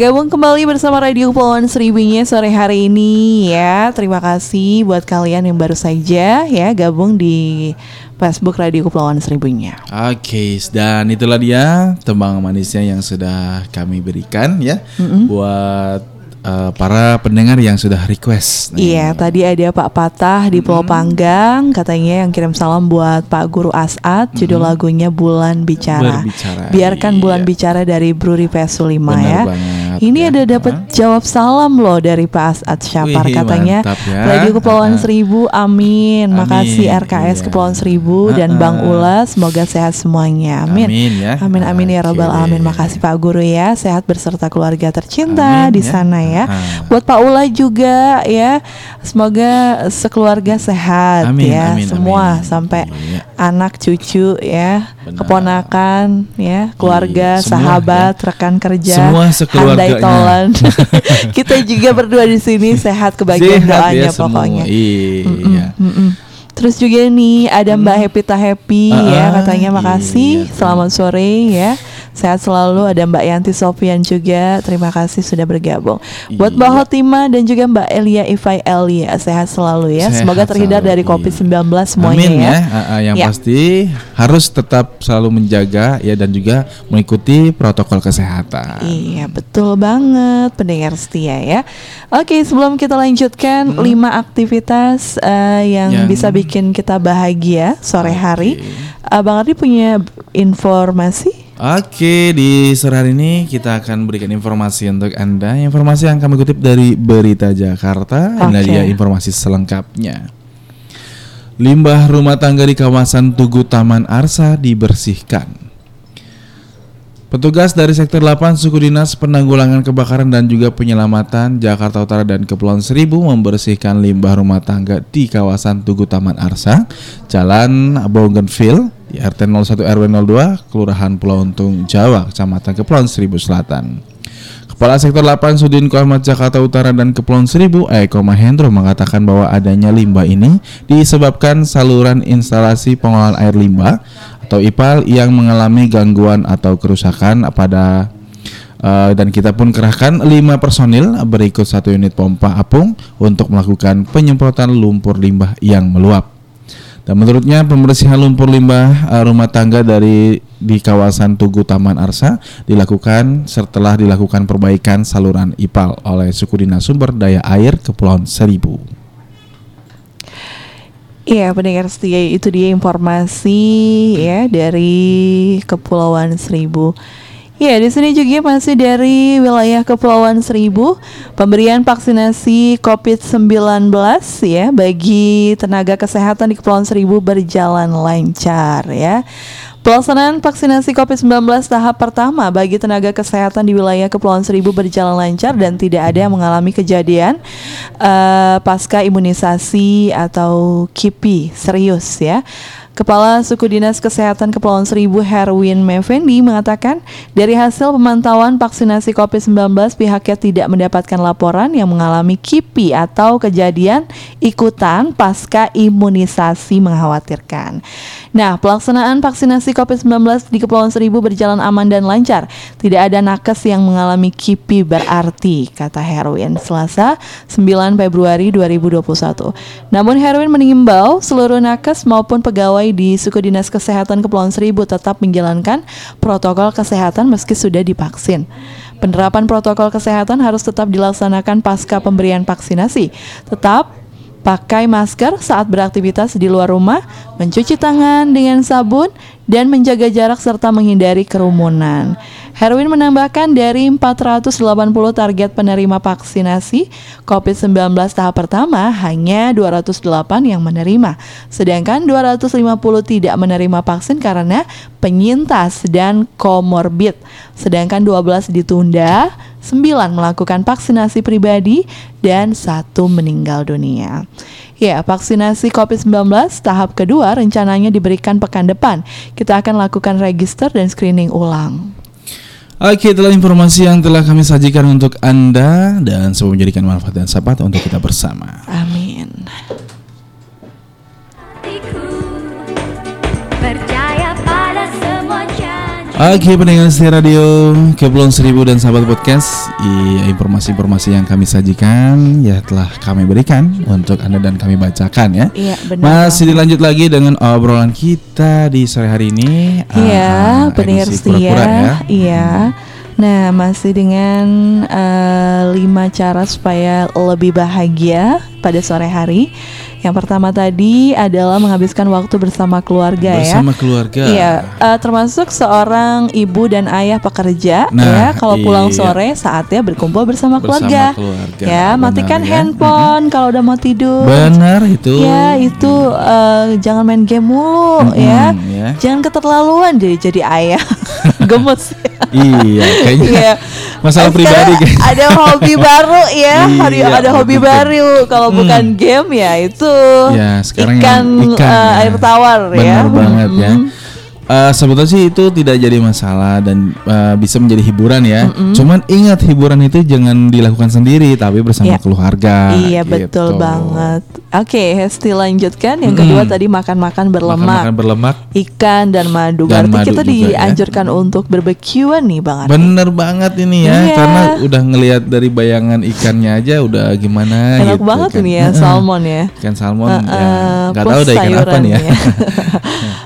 S1: bergabung kembali bersama Radio Kepulauan Seribunya sore hari ini ya. Terima kasih buat kalian yang baru saja ya gabung di Facebook Radio Kepulauan Seribunya.
S2: Oke, dan itulah dia tembang manisnya yang sudah kami berikan ya buat eh, para pendengar yang sudah request. Nah,
S1: Iya, tadi ada Pak Patah di Pulau Panggang katanya yang kirim salam buat Pak Guru As'ad, judul lagunya Bulan Bicara.
S2: Berbicara,
S1: Biarkan
S2: iya.
S1: Bulan Bicara dari Bruri Pesulima
S2: Benar
S1: ya.
S2: banget,
S1: Ini
S2: ya.
S1: ada dapat jawab salam loh dari Pak As'ad Syapar
S2: Wih,
S1: katanya.
S2: ya.
S1: Radio Kepulauan. Seribu, amin. Makasih
S2: Amin,
S1: RKS
S2: iya.
S1: Kepulauan Seribu dan Bang. Ulas, semoga sehat semuanya. Amin.
S2: Amin ya.
S1: Amin amin ya robbal alamin. Makasih Pak Guru ya, sehat berserta keluarga tercinta
S2: Amin
S1: di
S2: ya.
S1: sana ya. Buat Pak Ula juga ya, semoga sekeluarga sehat
S2: Amin,
S1: ya,
S2: amin,
S1: semua
S2: amin.
S1: sampai
S2: Iya.
S1: anak cucu ya,
S2: Benar.
S1: keponakan ya, keluarga,
S2: Iya, semua
S1: sahabat, rekan kerja,
S2: Semua sekeluarganya.
S1: Tolan. Kita juga berdua di sini sehat kebagian
S2: Sehat
S1: doanya
S2: ya
S1: pokoknya.
S2: Iya.
S1: Mm-mm. Terus juga nih ada Mbak Happy Ta Happy
S2: Ah,
S1: ya
S2: ah,
S1: katanya makasih.
S2: iya.
S1: Selamat sore ya. Sehat selalu ada Mbak Yanti Sofian juga. Terima kasih sudah bergabung. Buat Mbak
S2: Iya.
S1: Hotima dan juga Mbak Elia Ifai Elia sehat selalu ya.
S2: Sehat
S1: Semoga terhindar
S2: selalu,
S1: dari
S2: iya.
S1: Covid-19 semuanya
S2: Amin
S1: ya.
S2: ya. Ah, ah, yang
S1: Ya.
S2: pasti harus tetap selalu menjaga ya dan juga mengikuti protokol kesehatan.
S1: Iya betul banget pendengar setia ya. Oke sebelum kita lanjutkan lima aktivitas eh, yang,
S2: Hmm. Yang-
S1: bisa bikin kita bahagia sore hari. Abang Ardi punya informasi?
S2: Oke, di sore hari ini kita akan berikan informasi untuk Anda. Informasi yang kami kutip dari Berita Jakarta. Inilah
S1: Oke.
S2: dia informasi selengkapnya. Limbah rumah tangga di kawasan Tugu Taman Arsa dibersihkan. Petugas dari Sektor 8 Suku Dinas Penanggulangan Kebakaran dan juga Penyelamatan Jakarta Utara dan Kepulauan Seribu membersihkan limbah rumah tangga di kawasan Tugu Taman Arsa, Jalan Bougainville, di RT 01 RW 02, Kelurahan Pulau Untung, Jawa, Kecamatan Kepulauan Seribu Selatan. Kepala Sektor 8 Sudin Kohmat Jakarta Utara dan Kepulauan Seribu Eko Mahendro mengatakan bahwa adanya limbah ini disebabkan saluran instalasi pengolahan air limbah atau IPAL yang mengalami gangguan atau kerusakan pada eh, dan kita pun kerahkan 5 personil berikut satu unit pompa apung untuk melakukan penyemprotan lumpur limbah yang meluap. Dan menurutnya pembersihan lumpur limbah eh, rumah tangga dari di kawasan Tugu Taman Arsa dilakukan setelah dilakukan perbaikan saluran IPAL oleh Suku Dinas Sumber Daya Air Kepulauan Seribu.
S1: Iya pendengar setia itu dia informasi ya dari Kepulauan Seribu. Ya di sini juga masih dari wilayah Kepulauan Seribu pemberian vaksinasi COVID-19 ya bagi tenaga kesehatan di Kepulauan Seribu berjalan lancar ya. Pelaksanaan vaksinasi COVID-19 tahap pertama bagi tenaga kesehatan di wilayah Kepulauan Seribu berjalan lancar dan tidak ada yang mengalami kejadian eh, pasca imunisasi atau KIPI serius ya. Kepala Suku Dinas Kesehatan Kepulauan Seribu Herwin Mevendi mengatakan dari hasil pemantauan vaksinasi COVID-19 pihaknya tidak mendapatkan laporan yang mengalami KIPI atau kejadian ikutan pasca imunisasi mengkhawatirkan. Nah, pelaksanaan vaksinasi COVID-19 di Kepulauan Seribu berjalan aman dan lancar. Tidak ada nakes yang mengalami KIPI berarti, kata Herwin Selasa 9 Februari 2021. Namun Herwin mengimbau seluruh nakes maupun pegawai di Suku Dinas Kesehatan Kepulauan Seribu tetap menjalankan protokol kesehatan meski sudah divaksin. Penerapan protokol kesehatan harus tetap dilaksanakan pasca pemberian vaksinasi. Tetap pakai masker saat beraktivitas di luar rumah, mencuci tangan dengan sabun, dan menjaga jarak serta menghindari kerumunan. Herwin menambahkan dari 480 target penerima vaksinasi COVID-19 tahap pertama hanya 208 yang menerima, sedangkan 250 tidak menerima vaksin karena penyintas dan komorbid, sedangkan 12 ditunda, 9 melakukan vaksinasi pribadi, dan satu meninggal dunia. Ya, vaksinasi COVID-19 tahap kedua rencananya diberikan pekan depan. Kita akan lakukan register dan screening ulang.
S2: Oke, itulah informasi yang telah kami sajikan untuk Anda dan semoga menjadikan manfaat dan sahabat untuk kita bersama.
S1: Amin.
S2: Oke pendengar setia radio Kepulauan Seribu dan sahabat podcast Iya informasi-informasi yang kami sajikan Ya telah kami berikan Untuk anda dan kami bacakan ya
S1: Iya, benar
S2: Masih dilanjut lagi dengan obrolan kita di sore hari ini
S1: Iya,
S2: Ah,
S1: pendengar
S2: edisi
S1: setia.
S2: pura-pura ya.
S1: Iya. Nah, masih dengan eh, lima cara supaya lebih bahagia pada sore hari. Yang pertama tadi adalah menghabiskan waktu bersama keluarga ya.
S2: Bersama keluarga
S1: Iya, eh, termasuk seorang ibu dan ayah pekerja
S2: Nah,
S1: ya. Kalau pulang
S2: iya.
S1: sore saatnya berkumpul bersama,
S2: Bersama
S1: keluarga.
S2: keluarga,
S1: Ya,
S2: benar
S1: matikan
S2: ya.
S1: handphone kalau udah mau tidur.
S2: Benar itu
S1: Ya itu eh, jangan main game mulu
S2: Mm-mm,
S1: ya.
S2: ya.
S1: Jangan keterlaluan jadi jadi ayah. Gemes.
S2: Iya kayaknya
S1: Iya.
S2: Masalah
S1: Sekarang
S2: pribadi
S1: Ada hobi baru ya. Hari
S2: Iya,
S1: ada hobi
S2: betul.
S1: baru. Kalau
S2: Hmm.
S1: bukan game ya itu
S2: Ya sekarang
S1: ikan,
S2: ikan
S1: eh,
S2: ya.
S1: air tawar ya.
S2: Benar banget ya. Eh, sebetulnya sih itu tidak jadi masalah dan eh, bisa menjadi hiburan ya. Cuman ingat hiburan itu jangan dilakukan sendiri tapi bersama
S1: Iya.
S2: keluarga.
S1: Iya
S2: gitu.
S1: betul banget. Oke, Hesti lanjutkan. Yang kedua tadi makan-makan berlemak.
S2: Makan-makan berlemak.
S1: Ikan dan madu.
S2: Dan
S1: Berarti
S2: madu
S1: kita
S2: juga ya.
S1: dianjurkan untuk barbekyuan nih Bang.
S2: Bener banget ini ya,
S1: Iya.
S2: karena udah ngelihat dari bayangan ikannya aja udah gimana
S1: Enak
S2: gitu
S1: banget
S2: kan.
S1: ini ya salmon ya.
S2: Ikan salmon
S1: Uh,
S2: ya.
S1: uh,
S2: Nggak
S1: plus
S2: tahu udah ikan apa nih ya.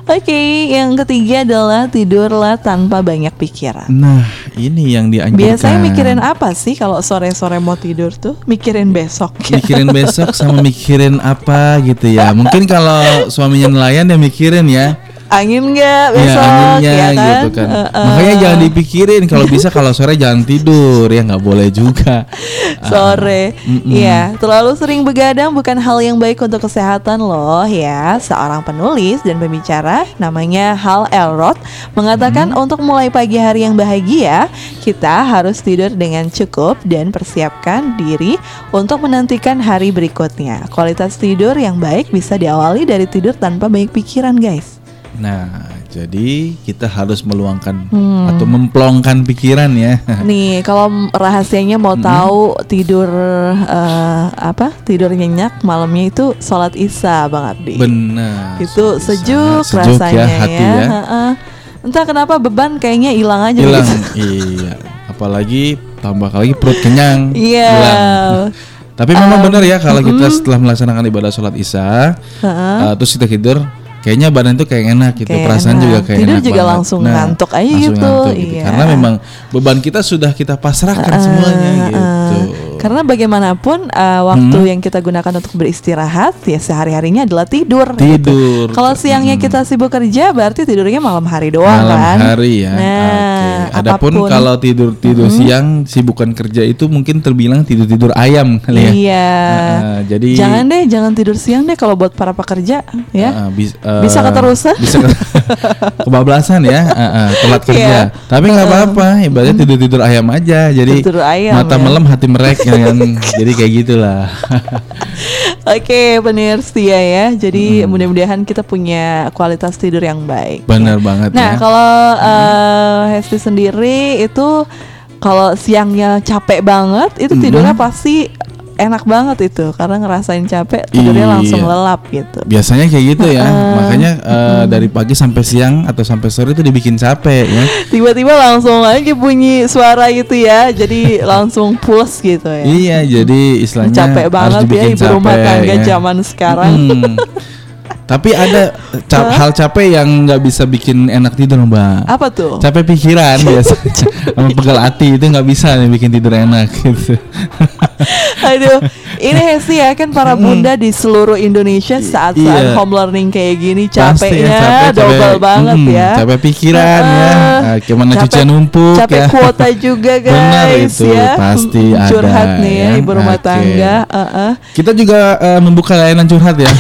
S1: Oke, yang ketiga adalah tidurlah tanpa banyak pikiran.
S2: nah, ini yang dianjurkan.
S1: Biasanya mikirin apa sih kalau sore-sore mau tidur tuh? Mikirin besok.
S2: mikirin besok sama mikirin apa gitu ya. Mungkin kalau suaminya nelayan ya mikirin ya.
S1: Angin nggak
S2: Ya
S1: besok?
S2: anginnya
S1: ya kan?
S2: gitu kan.
S1: Uh, uh.
S2: Makanya jangan dipikirin kalau bisa kalau sore jangan tidur ya nggak boleh juga.
S1: sore.
S2: Mm-mm.
S1: Iya, terlalu sering begadang bukan hal yang baik untuk kesehatan loh ya. Seorang penulis dan pembicara namanya Hal Elrod mengatakan untuk mulai pagi hari yang bahagia, kita harus tidur dengan cukup dan persiapkan diri untuk menantikan hari berikutnya. Kualitas tidur yang baik bisa diawali dari tidur tanpa banyak pikiran, guys.
S2: Nah, jadi kita harus meluangkan
S1: Hmm.
S2: atau memplongkan pikiran ya.
S1: Nih, kalau rahasianya mau tahu tidur eh, apa? Tidur nyenyak malamnya itu sholat isya, Bang Abdi.
S2: Benar.
S1: itu sejuk,
S2: Sejuk
S1: rasanya
S2: ya hati ya.
S1: Heeh. Entah kenapa beban kayaknya hilang aja
S2: Hilang.
S1: gitu.
S2: iya. Apalagi tambah lagi perut kenyang.
S1: Iya.
S2: hilang. Tapi memang benar ya kalau kita setelah melaksanakan ibadah sholat isya,
S1: Heeh.
S2: uh, terus kita tidur, kayaknya badan itu kayak enak gitu,
S1: Kayak
S2: perasaan
S1: enak.
S2: juga kayak
S1: Tidur
S2: enak
S1: juga
S2: banget.
S1: langsung ngantuk aja
S2: langsung
S1: gitu,
S2: ngantuk
S1: iya.
S2: Karena memang beban kita sudah kita pasrahkan semuanya gitu.
S1: Heeh. Karena bagaimanapun uh, waktu
S2: Hmm.
S1: yang kita gunakan untuk beristirahat ya sehari-harinya adalah tidur. gitu.
S2: Tidur.
S1: Kalau siangnya kita sibuk kerja berarti tidurnya malam hari doang
S2: malam
S1: kan.
S2: hari ya.
S1: Nah.
S2: Adapun
S1: apa pun.
S2: kalau tidur tidur siang sibukan kerja itu mungkin terbilang tidur tidur ayam kali ya.
S1: Iya.
S2: Heeh, jadi
S1: Jangan deh, jangan tidur siang deh kalau buat para pekerja ya.
S2: Heeh, bis- eh,
S1: Bisa keterusan.
S2: Bisa ke- kebablasan ya, Heeh, telat kerja.
S1: Iya.
S2: Tapi nggak apa-apa, ibaratnya tidur tidur ayam aja. Jadi
S1: Tidur ayam,
S2: mata
S1: ya.
S2: melem hati merek ya kan. Jadi kayak gitulah.
S1: Oke, pendengar setia ya. Jadi mudah-mudahan kita punya kualitas tidur yang baik.
S2: Benar banget
S1: Nah,
S2: ya.
S1: kalau eh, Hesti sendiri itu kalau siangnya capek banget, itu tidurnya pasti enak banget itu karena ngerasain capek tidurnya
S2: Iya.
S1: langsung lelap gitu.
S2: Biasanya kayak gitu ya. Makanya eh, dari pagi sampai siang atau sampai sore itu dibikin capek ya.
S1: Tiba-tiba langsung aja bunyi suara gitu ya. Jadi langsung pulas gitu ya.
S2: Iya, jadi istilahnya
S1: capek
S2: harus
S1: banget ya
S2: dibikin
S1: ibu rumah tangga
S2: ya.
S1: zaman sekarang.
S2: Hmm. Tapi ada cap- hal capek yang nggak bisa bikin enak tidur, Mbak.
S1: Apa tuh?
S2: Capek pikiran biasa sama pegal hati itu nggak bisa nih bikin tidur enak gitu.
S1: Aduh, ini Hesti ya kan para bunda di seluruh Indonesia saat
S2: Iya.
S1: saat home learning kayak gini
S2: ya,
S1: capeknya
S2: capek,
S1: double
S2: capek.
S1: banget
S2: Mm,
S1: ya.
S2: capek pikiran ya.
S1: Heeh.
S2: Ah, gimana
S1: Capek-
S2: cucian numpuk
S1: capek
S2: ya.
S1: kuota juga guys
S2: Benar itu,
S1: ya.
S2: pasti
S1: Curhat
S2: ada,
S1: nih ya,
S2: ya.
S1: ibu rumah
S2: Oke.
S1: tangga. Heeh.
S2: Kita juga eh, membuka layanan curhat ya.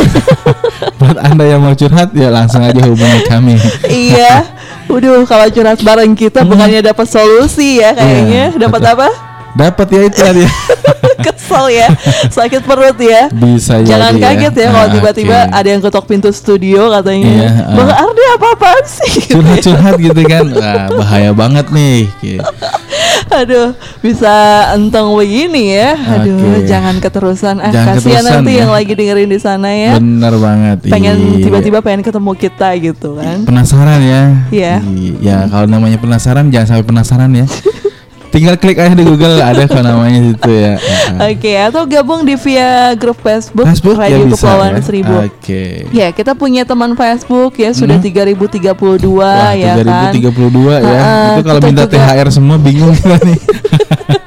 S2: Buat anda yang mau curhat ya langsung aja hubungi kami.
S1: iya. Waduh, kalau curhat bareng kita bukannya dapat solusi ya kayaknya.
S2: Hmm. Iya,
S1: dapat apa?
S2: Dapat ya itu tadi.
S1: Kesel ya, sakit perut ya.
S2: Bisa
S1: Jangan
S2: ya.
S1: kaget ya kalau
S2: Ah,
S1: tiba-tiba
S2: oke.
S1: ada yang ketok pintu studio katanya.
S2: Iya, ah.
S1: Bang Ardi apa-apaan sih?
S2: curhat-curhat gitu kan. Wah, bahaya banget nih. Gitu.
S1: Aduh, bisa enteng begini ya. Aduh,
S2: Oke.
S1: jangan keterusan. Ah,
S2: Jangan
S1: kasihan
S2: keterusan
S1: nanti
S2: ya.
S1: yang lagi dengerin di sana ya.
S2: Bener banget.
S1: Pengen tiba-tiba pengen ketemu kita gitu kan.
S2: penasaran ya.
S1: Iya.
S2: Ya kalau namanya penasaran jangan sampai penasaran ya. Tinggal klik aja di Google ada kok namanya situ ya.
S1: Oke, atau gabung di via grup Facebook,
S2: Facebook ya
S1: Radio
S2: bisa
S1: Kepulauan
S2: ya.
S1: Seribu.
S2: Oke.
S1: Ya, kita punya teman Facebook ya sudah 3032
S2: Wah,
S1: ya kan.
S2: 3032 ya. Itu kalau minta
S1: juga-
S2: THR semua bingung kita nih.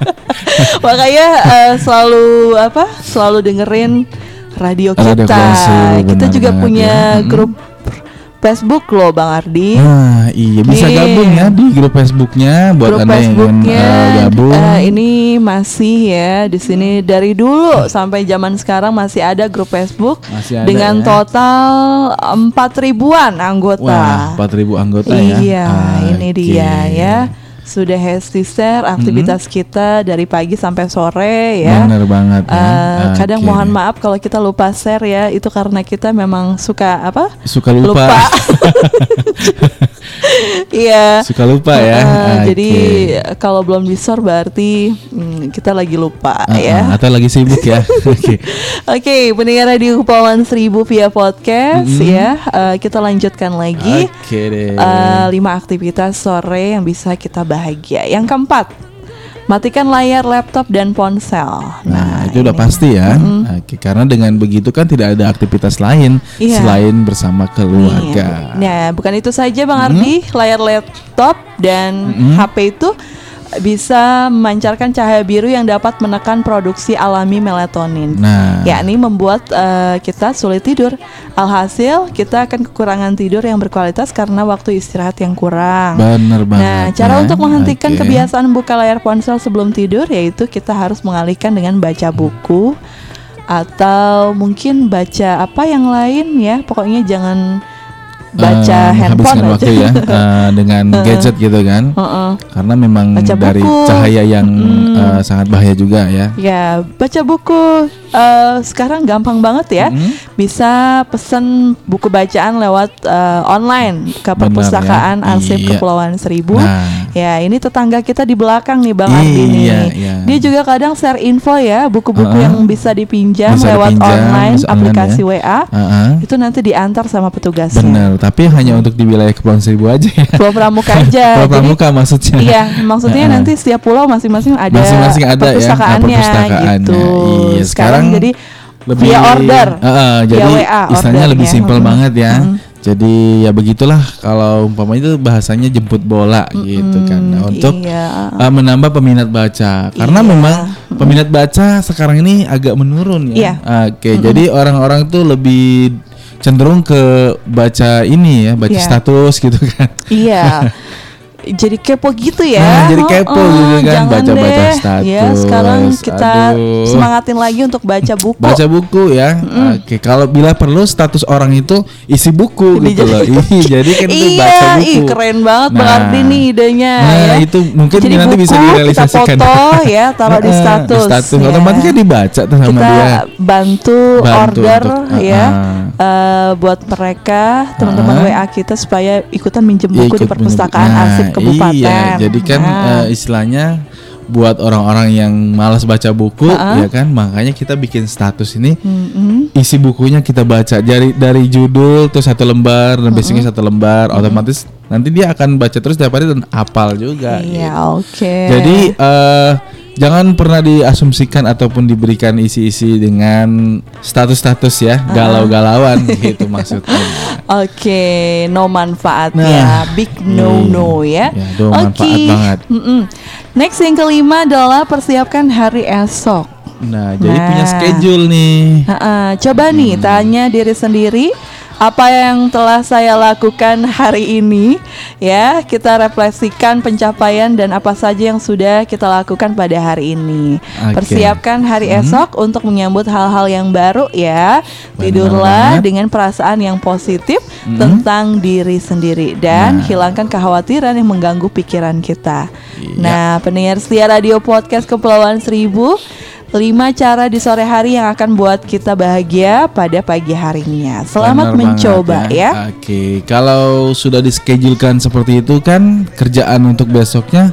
S1: Makanya eh, selalu apa? Selalu dengerin radio kita.
S2: Radio
S1: kita
S2: benar
S1: juga punya
S2: ya. Mm-mm.
S1: grup Facebook loh Bang Ardi.
S2: Nah, iya bisa
S1: Nih.
S2: gabung ya di grup Facebooknya buat
S1: grup
S2: anda yang ingin
S1: Facebooknya
S2: eh, gabung.
S1: eh, ini masih ya di sini dari dulu sampai zaman sekarang masih ada grup Facebook
S2: Masih ada
S1: dengan
S2: ya.
S1: total empat ribuan anggota.
S2: Wah, 4000 anggota ya.
S1: Iya, ini
S2: Oke.
S1: dia ya. Sudah hashtag share aktivitas kita dari pagi sampai sore ya.
S2: Bener banget ya.
S1: Eh, kadang
S2: Oke.
S1: mohon maaf kalau kita lupa share ya, itu karena kita memang suka apa?
S2: Suka lupa.
S1: Iya.
S2: Suka lupa ya.
S1: Eh,
S2: Oke.
S1: Jadi kalau belum di share berarti hmm, kita lagi lupa
S2: Ah,
S1: ya.
S2: ah, atau lagi sibuk ya. Oke.
S1: Oke, pendengar di Kepulauan Seribu via podcast ya. Eh, kita lanjutkan lagi.
S2: Oke deh.
S1: Eh, lima aktivitas sore yang bisa kita bahagia. Yang keempat, matikan layar laptop dan ponsel.
S2: Nah, itu udah
S1: ini.
S2: pasti ya. Oke, karena dengan begitu kan tidak ada aktivitas lain
S1: Iya.
S2: selain bersama keluarga.
S1: Iya. Nah, bukan itu saja Bang
S2: Hmm?
S1: Ardi, layar laptop dan HP itu bisa memancarkan cahaya biru yang dapat menekan produksi alami melatonin.
S2: Nah,
S1: yakni membuat eh, kita sulit tidur. Alhasil kita akan kekurangan tidur yang berkualitas karena waktu istirahat yang kurang.
S2: bener banget.
S1: Nah, cara
S2: ya.
S1: untuk menghentikan
S2: Oke.
S1: kebiasaan buka layar ponsel sebelum tidur yaitu kita harus mengalihkan dengan baca buku atau mungkin baca apa yang lain ya. Pokoknya jangan baca
S2: Eh,
S1: handphone aja.
S2: waktu ya eh, dengan gadget gitu kan.
S1: Heeh.
S2: Karena memang
S1: Baca
S2: dari
S1: buku.
S2: cahaya yang
S1: Mm.
S2: eh, sangat bahaya juga ya.
S1: Ya, baca buku eh, sekarang gampang banget ya.
S2: Mm.
S1: Bisa pesen buku bacaan lewat eh, online ke
S2: Benar
S1: perpustakaan
S2: ya.
S1: Arsip
S2: Iya.
S1: Kepulauan Seribu.
S2: Nah.
S1: Ya, ini tetangga kita di belakang nih Bang Ardi nih.
S2: Iya, iya.
S1: Dia juga kadang share info ya, buku-buku
S2: Heeh.
S1: yang bisa dipinjam
S2: Bisa
S1: lewat
S2: dipinjam,
S1: online aplikasi
S2: ya.
S1: WA.
S2: Heeh.
S1: Itu nanti diantar sama petugasnya.
S2: Bener, tapi hanya untuk di wilayah Kepulauan Seribu aja ya.
S1: Pulau Pramuka aja.
S2: Pulau
S1: Jadi,
S2: Pramuka maksudnya.
S1: Iya, maksudnya
S2: Heeh.
S1: nanti setiap pulau masing-masing ada
S2: Masing-masing ada ya,
S1: perpustakaannya
S2: perpustakaannya.
S1: gitu.
S2: Iya,
S1: sekarang,
S2: sekarang
S1: jadi
S2: lebih
S1: via order.
S2: Heeh,
S1: Via
S2: jadi
S1: WA
S2: istilahnya lebih
S1: ordernya.
S2: simpel
S1: Mm-mm.
S2: banget ya.
S1: Mm-mm.
S2: Jadi ya begitulah kalau umpamanya itu bahasanya jemput bola gitu kan. Nah, untuk
S1: iya.
S2: uh, menambah peminat baca karena
S1: Iya.
S2: memang peminat baca sekarang ini agak menurun
S1: Iya.
S2: ya. Oke, jadi orang-orang tuh lebih cenderung ke baca ini ya, baca
S1: Iya.
S2: status gitu kan.
S1: Iya. Jadi kepo gitu ya.
S2: Nah, jadi kepo
S1: Heeh,
S2: gitu kan, baca-baca
S1: deh.
S2: status.
S1: Ya, sekarang kita
S2: Aduh.
S1: semangatin lagi untuk baca buku.
S2: Baca buku ya. Oke, kalau bila perlu status orang itu isi buku
S1: Ini
S2: gitu
S1: jadi-
S2: loh. Ih, jadi kan itu
S1: iya,
S2: baca buku.
S1: ih keren banget Bang
S2: Nah.
S1: Ardi nih idenya
S2: Nah,
S1: ya.
S2: itu mungkin
S1: Jadi
S2: nanti bisa direalisasikan.
S1: Kita foto ya, taruh di status.
S2: status.
S1: ya.
S2: Otomatis kan dibaca tuh sama
S1: kita
S2: dia.
S1: bantu,
S2: Bantu
S1: order
S2: untuk-
S1: ya
S2: uh-uh.
S1: Eh, buat mereka teman-teman
S2: Uh-uh.
S1: WA kita supaya ikutan minjem buku di
S2: ikut
S1: perpustakaan
S2: menye-
S1: arsip
S2: Nah,
S1: kabupaten.
S2: Iya, jadi kan
S1: Nah.
S2: eh, istilahnya buat orang-orang yang malas baca buku
S1: Uh-uh.
S2: ya kan, makanya kita bikin status ini
S1: Mm-mm.
S2: isi bukunya kita baca dari dari judul terus satu lembar dan basicnya satu lembar otomatis nanti dia akan baca terus tiap hari dan hafal juga
S1: Iya,
S2: gitu.
S1: oke.
S2: jadi eh, jangan pernah diasumsikan ataupun diberikan isi-isi dengan status-status ya galau-galauan gitu maksudnya
S1: Oke, no manfaat
S2: Nah,
S1: ya, big no
S2: iya.
S1: no ya.
S2: Ya,
S1: Oke.
S2: banget.
S1: Mm-mm. Next yang kelima adalah persiapkan hari esok.
S2: nah jadi punya
S1: Nah.
S2: schedule nih
S1: Ha-ha, Coba nih tanya diri sendiri apa yang telah saya lakukan hari ini ya kita refleksikan pencapaian dan apa saja yang sudah kita lakukan pada hari ini
S2: Oke.
S1: persiapkan hari esok untuk menyambut hal-hal yang baru ya
S2: Benar
S1: tidurlah
S2: banget.
S1: dengan perasaan yang positif tentang diri sendiri dan
S2: Nah.
S1: hilangkan kekhawatiran yang mengganggu pikiran kita
S2: Iya.
S1: nah pendengar setia radio podcast Kepulauan Seribu 5 cara di sore hari yang akan buat kita bahagia pada pagi harinya. Selamat
S2: Benar
S1: mencoba
S2: banget
S1: ya.
S2: Oke, kalau sudah dischedulkan seperti itu kan kerjaan untuk besoknya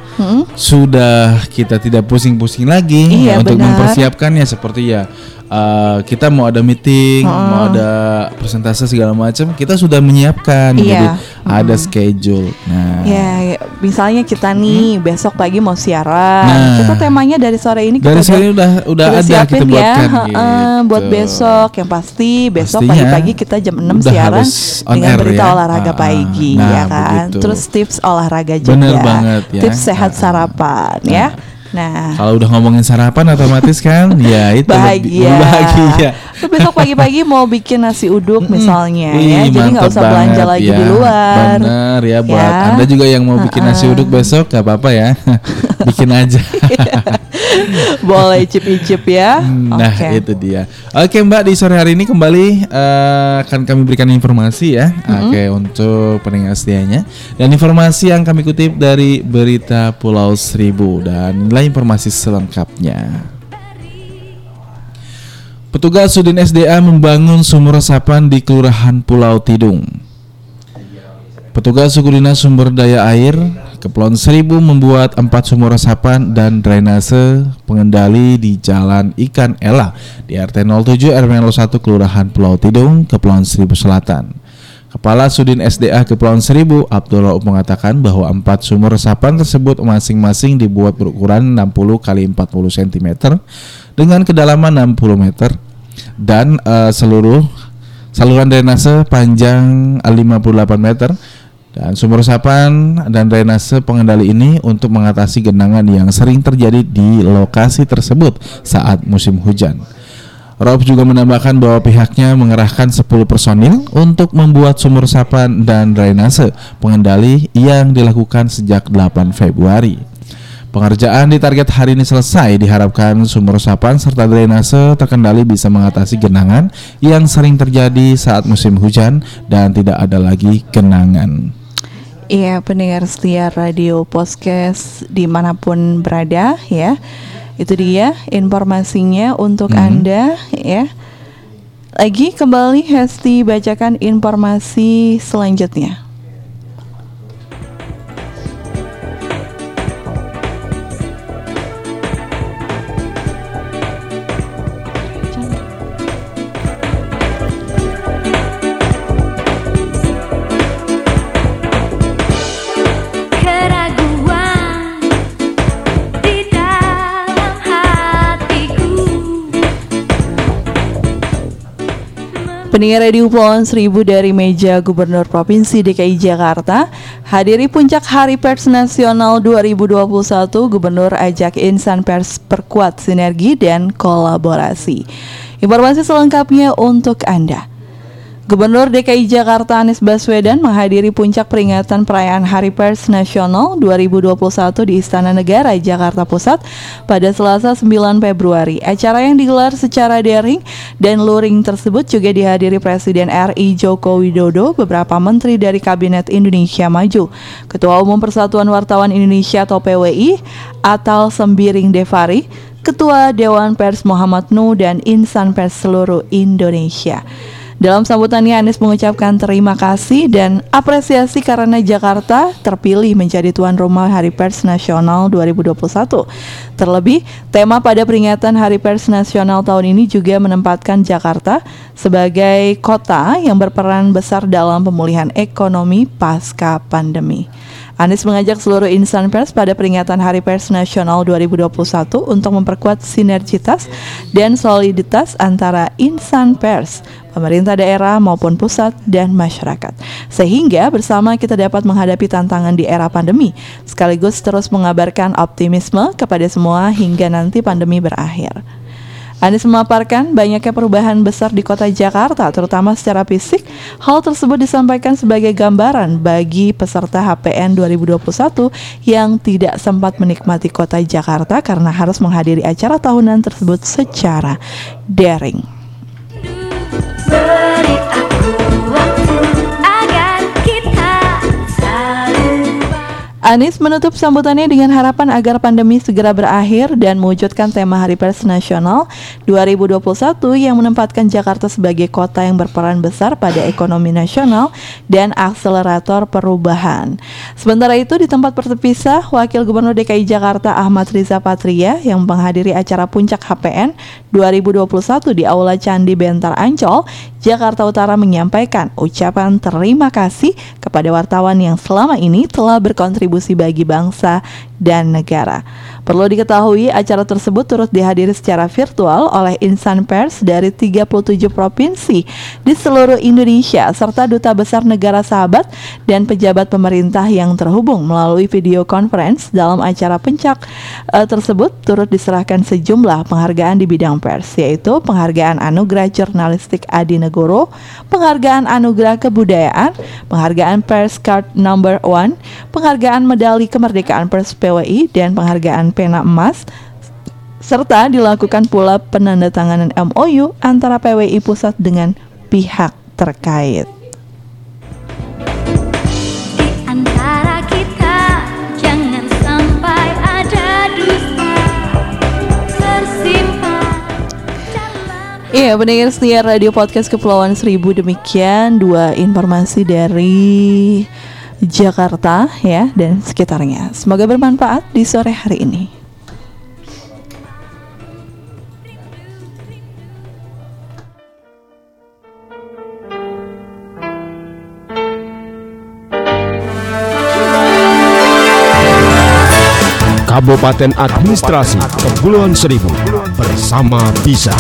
S2: sudah kita tidak pusing-pusing lagi
S1: Iya,
S2: untuk
S1: benar.
S2: mempersiapkannya seperti ya eh, kita mau ada meeting, mau ada presentasi segala macam, kita sudah menyiapkan
S1: Iya.
S2: jadi ada schedule. Nah,
S1: Ya, ya, misalnya kita nih besok pagi mau siaran.
S2: Nah.
S1: kita temanya dari sore ini kita
S2: dari sini udah udah ada
S1: siapin
S2: kita buatkan
S1: ya, heeh, buat
S2: gitu.
S1: besok yang pasti besok pagi-pagi kita jam 6
S2: udah
S1: siaran dengan
S2: air
S1: berita
S2: ya.
S1: olahraga
S2: Ah, ah.
S1: pagi
S2: Nah,
S1: ya kan.
S2: begitu.
S1: Terus tips olahraga juga.
S2: Bener banget ya.
S1: Tips sehat
S2: ah.
S1: sarapan ya. Nah,
S2: Kalau udah ngomongin sarapan otomatis kan ya itu lebih-
S1: bahagia.
S2: lebih bahagia.
S1: Lu besok pagi-pagi mau bikin nasi uduk misalnya ya,
S2: Wih,
S1: jadi nggak usah belanja
S2: banget
S1: lagi
S2: ya.
S1: di luar.
S2: Bener ya buat
S1: Ya.
S2: Anda juga yang mau bikin nasi uduk besok gak apa-apa ya. bikin aja.
S1: Boleh icip-icip ya.
S2: Nah,
S1: Oke.
S2: itu dia. Oke, Mbak, di sore hari ini kembali eh, akan kami berikan informasi ya. Oke, untuk pendengar setianya. Dan informasi yang kami kutip dari berita Pulau Seribu dan inilah informasi selengkapnya. Petugas Sudin SDA membangun sumur resapan di Kelurahan Pulau Tidung. Petugas suku dinas sumber daya air Kepulauan Seribu membuat empat sumur resapan dan drainase pengendali di Jalan Ikan Ela di RT 07 RW 01 Kelurahan Pulau Tidung, Kepulauan Seribu Selatan. Kepala Sudin SDA Kepulauan Seribu, Abdullah mengatakan bahwa empat sumur resapan tersebut masing-masing dibuat berukuran 60 kali 40 cm dengan kedalaman 60 meter dan eh, seluruh saluran drainase panjang 58 meter dan sumur resapan dan drainase pengendali ini untuk mengatasi genangan yang sering terjadi di lokasi tersebut saat musim hujan. Rob juga menambahkan bahwa pihaknya mengerahkan 10 personil untuk membuat sumur resapan dan drainase pengendali yang dilakukan sejak 8 Februari. Pengerjaan di target hari ini selesai diharapkan sumur resapan serta drainase terkendali bisa mengatasi genangan yang sering terjadi saat musim hujan dan tidak ada lagi genangan.
S1: Iya pendengar setia radio podcast di mana pun berada ya. Itu dia informasinya untuk Anda ya. Lagi kembali Hesti bacakan informasi selanjutnya Pendengar Radio Pulauan Seribu dari meja Gubernur Provinsi DKI Jakarta Hadiri puncak Hari Pers Nasional 2021 Gubernur ajak insan pers perkuat sinergi dan kolaborasi. Informasi selengkapnya untuk Anda Gubernur DKI Jakarta Anies Baswedan menghadiri puncak peringatan perayaan Hari Pers Nasional 2021 di Istana Negara Jakarta Pusat pada Selasa 9 Februari. Acara yang digelar secara daring dan luring tersebut juga dihadiri Presiden RI Joko Widodo, beberapa menteri dari Kabinet Indonesia Maju, Ketua Umum Persatuan Wartawan Indonesia atau PWI, Atal Sembiring Devari, Ketua Dewan Pers Muhammad Nuh dan insan pers seluruh Indonesia. Dalam sambutannya Anies mengucapkan terima kasih dan apresiasi karena Jakarta terpilih menjadi tuan rumah Hari Pers Nasional 2021. Terlebih, tema pada peringatan Hari Pers Nasional tahun ini juga menempatkan Jakarta sebagai kota yang berperan besar dalam pemulihan ekonomi pasca pandemi. Anies mengajak seluruh insan pers pada peringatan Hari Pers Nasional 2021 untuk memperkuat sinergitas dan soliditas antara insan pers, pemerintah daerah maupun pusat dan masyarakat. Sehingga bersama kita dapat menghadapi tantangan di era pandemi, sekaligus terus mengabarkan optimisme kepada semua hingga nanti pandemi berakhir. Anies memaparkan banyaknya perubahan besar di kota Jakarta, terutama secara fisik. Hal tersebut disampaikan sebagai gambaran bagi peserta HPN 2021 yang tidak sempat menikmati kota Jakarta karena harus menghadiri acara tahunan tersebut secara daring.
S5: Beri
S1: Anies menutup sambutannya dengan harapan agar pandemi segera berakhir dan mewujudkan tema Hari Pers Nasional 2021 yang menempatkan Jakarta sebagai kota yang berperan besar pada ekonomi nasional dan akselerator perubahan. Sementara itu di tempat terpisah, Wakil Gubernur DKI Jakarta Ahmad Riza Patria yang menghadiri acara puncak HPN 2021 di Aula Candi Bentar Ancol, Jakarta Utara menyampaikan ucapan terima kasih kepada wartawan yang selama ini telah berkontribusi bagi bangsa dan negara. Perlu diketahui acara tersebut turut dihadiri secara virtual oleh insan pers dari 37 provinsi di seluruh Indonesia serta duta besar negara sahabat dan pejabat pemerintah yang terhubung melalui video conference dalam acara puncak eh, tersebut turut diserahkan sejumlah penghargaan di bidang pers yaitu penghargaan anugerah jurnalistik Adi Negoro, penghargaan anugerah kebudayaan, penghargaan pers card number one, penghargaan medali kemerdekaan pers PWI dan penghargaan pena emas serta dilakukan pula penandatanganan MOU antara PWI pusat dengan pihak terkait. Iya, pendengar setia Radio Podcast Kepulauan Seribu demikian dua informasi dari Jakarta ya dan sekitarnya. Semoga bermanfaat di sore hari ini.
S3: Kabupaten Administrasi Kepulauan Seribu bersama Bisa.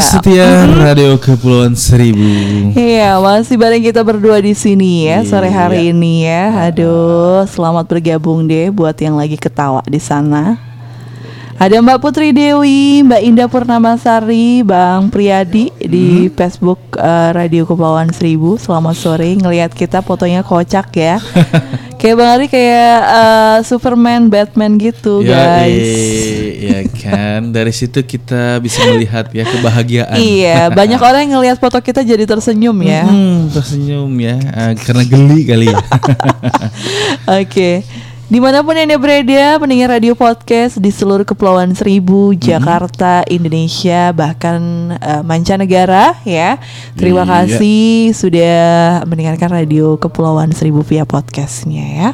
S1: Iya.
S2: setia Radio Kepulauan Seribu.
S1: Iya, masih bareng kita berdua di sini ya sore hari
S2: Iya.
S1: ini ya. Aduh, selamat bergabung deh buat yang lagi ketawa di sana. Ada Mbak Putri Dewi, Mbak Indah Purnamasari, Bang Priyadi di Facebook eh, Radio Kepulauan Seribu. Selamat sore, ngelihat kita fotonya kocak ya. kayak Bang Ari kayak eh, Superman, Batman gitu
S2: Ya,
S1: guys.
S2: eh, ya kan. Dari situ kita bisa melihat ya kebahagiaan.
S1: Iya, banyak orang yang ngelihat foto kita jadi tersenyum ya.
S2: Hmm, tersenyum ya, Ah, karena geli kali ya.
S1: Oke. Di mana pun anda berada, pendengar radio podcast di seluruh kepulauan seribu, Jakarta, Indonesia, bahkan eh, mancanegara, ya. Terima
S2: Iya.
S1: kasih sudah mendengarkan radio kepulauan seribu via podcastnya ya.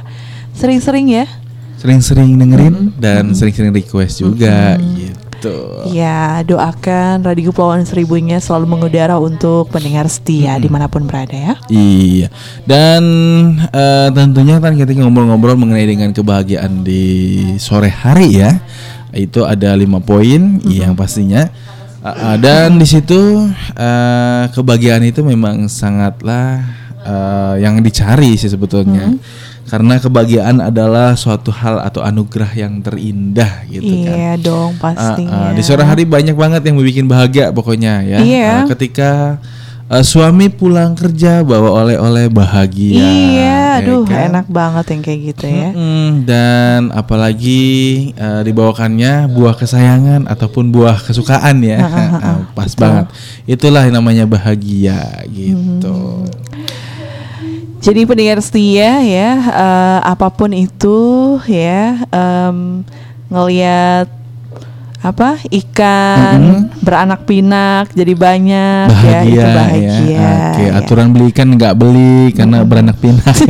S1: Sering-sering ya.
S2: Sering-sering dengerin dan sering-sering request juga gitu.
S1: Ya, doakan radio kepulauan seribunya selalu mengudara untuk pendengar setia di mana pun berada ya.
S2: Iya, dan eh, tentunya kan kita ngobrol-ngobrol mengenai dengan kebahagiaan di sore hari ya. Itu ada lima poin yang pastinya. Eh, dan di situ eh, kebahagiaan itu memang sangatlah eh, yang dicari sih sebetulnya. Karena kebahagiaan adalah suatu hal atau anugerah yang terindah gitu kan.
S1: Iya dong
S2: Ah,
S1: pastinya.
S2: ah, di sore hari banyak banget yang bikin bahagia pokoknya ya.
S1: Iya.
S2: Ah, ketika ah, suami pulang kerja bawa oleh-oleh bahagia.
S1: Iya,
S2: ya
S1: aduh
S2: kan?
S1: enak banget yang kayak gitu ya.
S2: Mm, dan apalagi ah, dibawakannya buah kesayangan ataupun buah kesukaan ya. Ah, pas banget. Itulah yang namanya bahagia gitu.
S1: Jadi pendengar setia ya, eh, apa pun itu ya, em, ngelihat apa ikan beranak pinak jadi banyak ya itu
S2: bahagia,
S1: bahagia.
S2: ya. Oke,
S1: ya.
S2: aturan beli ikan nggak beli karena beranak pinak.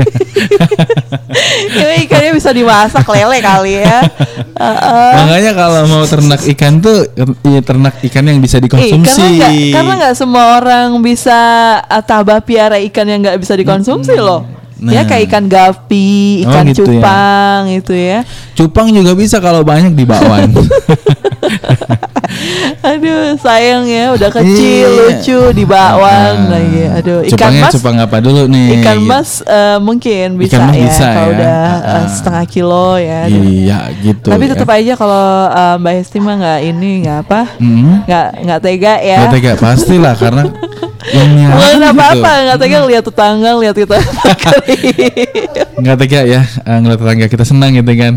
S1: Ya, ikannya bisa dimasak lele kali ya. Heeh.
S2: Makanya kalau mau ternak ikan tuh ya ternak ikan yang bisa
S1: Eh,
S2: dikonsumsi.
S1: nggak karena nggak semua orang bisa uh, tabah piara ikan yang nggak bisa dikonsumsi loh. Ya
S2: Nah.
S1: kayak ikan gapi,
S2: Oh,
S1: ikan
S2: gitu ya.
S1: cupang itu ya.
S2: Cupang juga bisa kalau banyak di bakwan.
S1: Aduh sayang ya udah kecil
S2: Iya.
S1: lucu di bawang
S2: Ah.
S1: lagi. Aduh ikan
S2: Cupangnya
S1: mas
S2: cupang apa dulu nih?
S1: ikan
S2: gitu.
S1: mas eh, mungkin bisa
S2: mas
S1: ya
S2: bisa
S1: kalau
S2: ya.
S1: udah
S2: Ah.
S1: setengah kilo ya. Aduh.
S2: Iya gitu.
S1: Tapi
S2: ya.
S1: tetap aja kalau eh, Mbak Hesti mah nggak ini nggak apa
S2: Hmm.
S1: nggak nggak tega ya.
S2: Nggak tega pastilah karena yang
S1: Bukan
S2: nyiaran
S1: apa-apa,
S2: gitu.
S1: nggak tega lihat tetangga, lihat kita
S2: Nggak tega ya ngeliat tetangga kita senang gitu kan.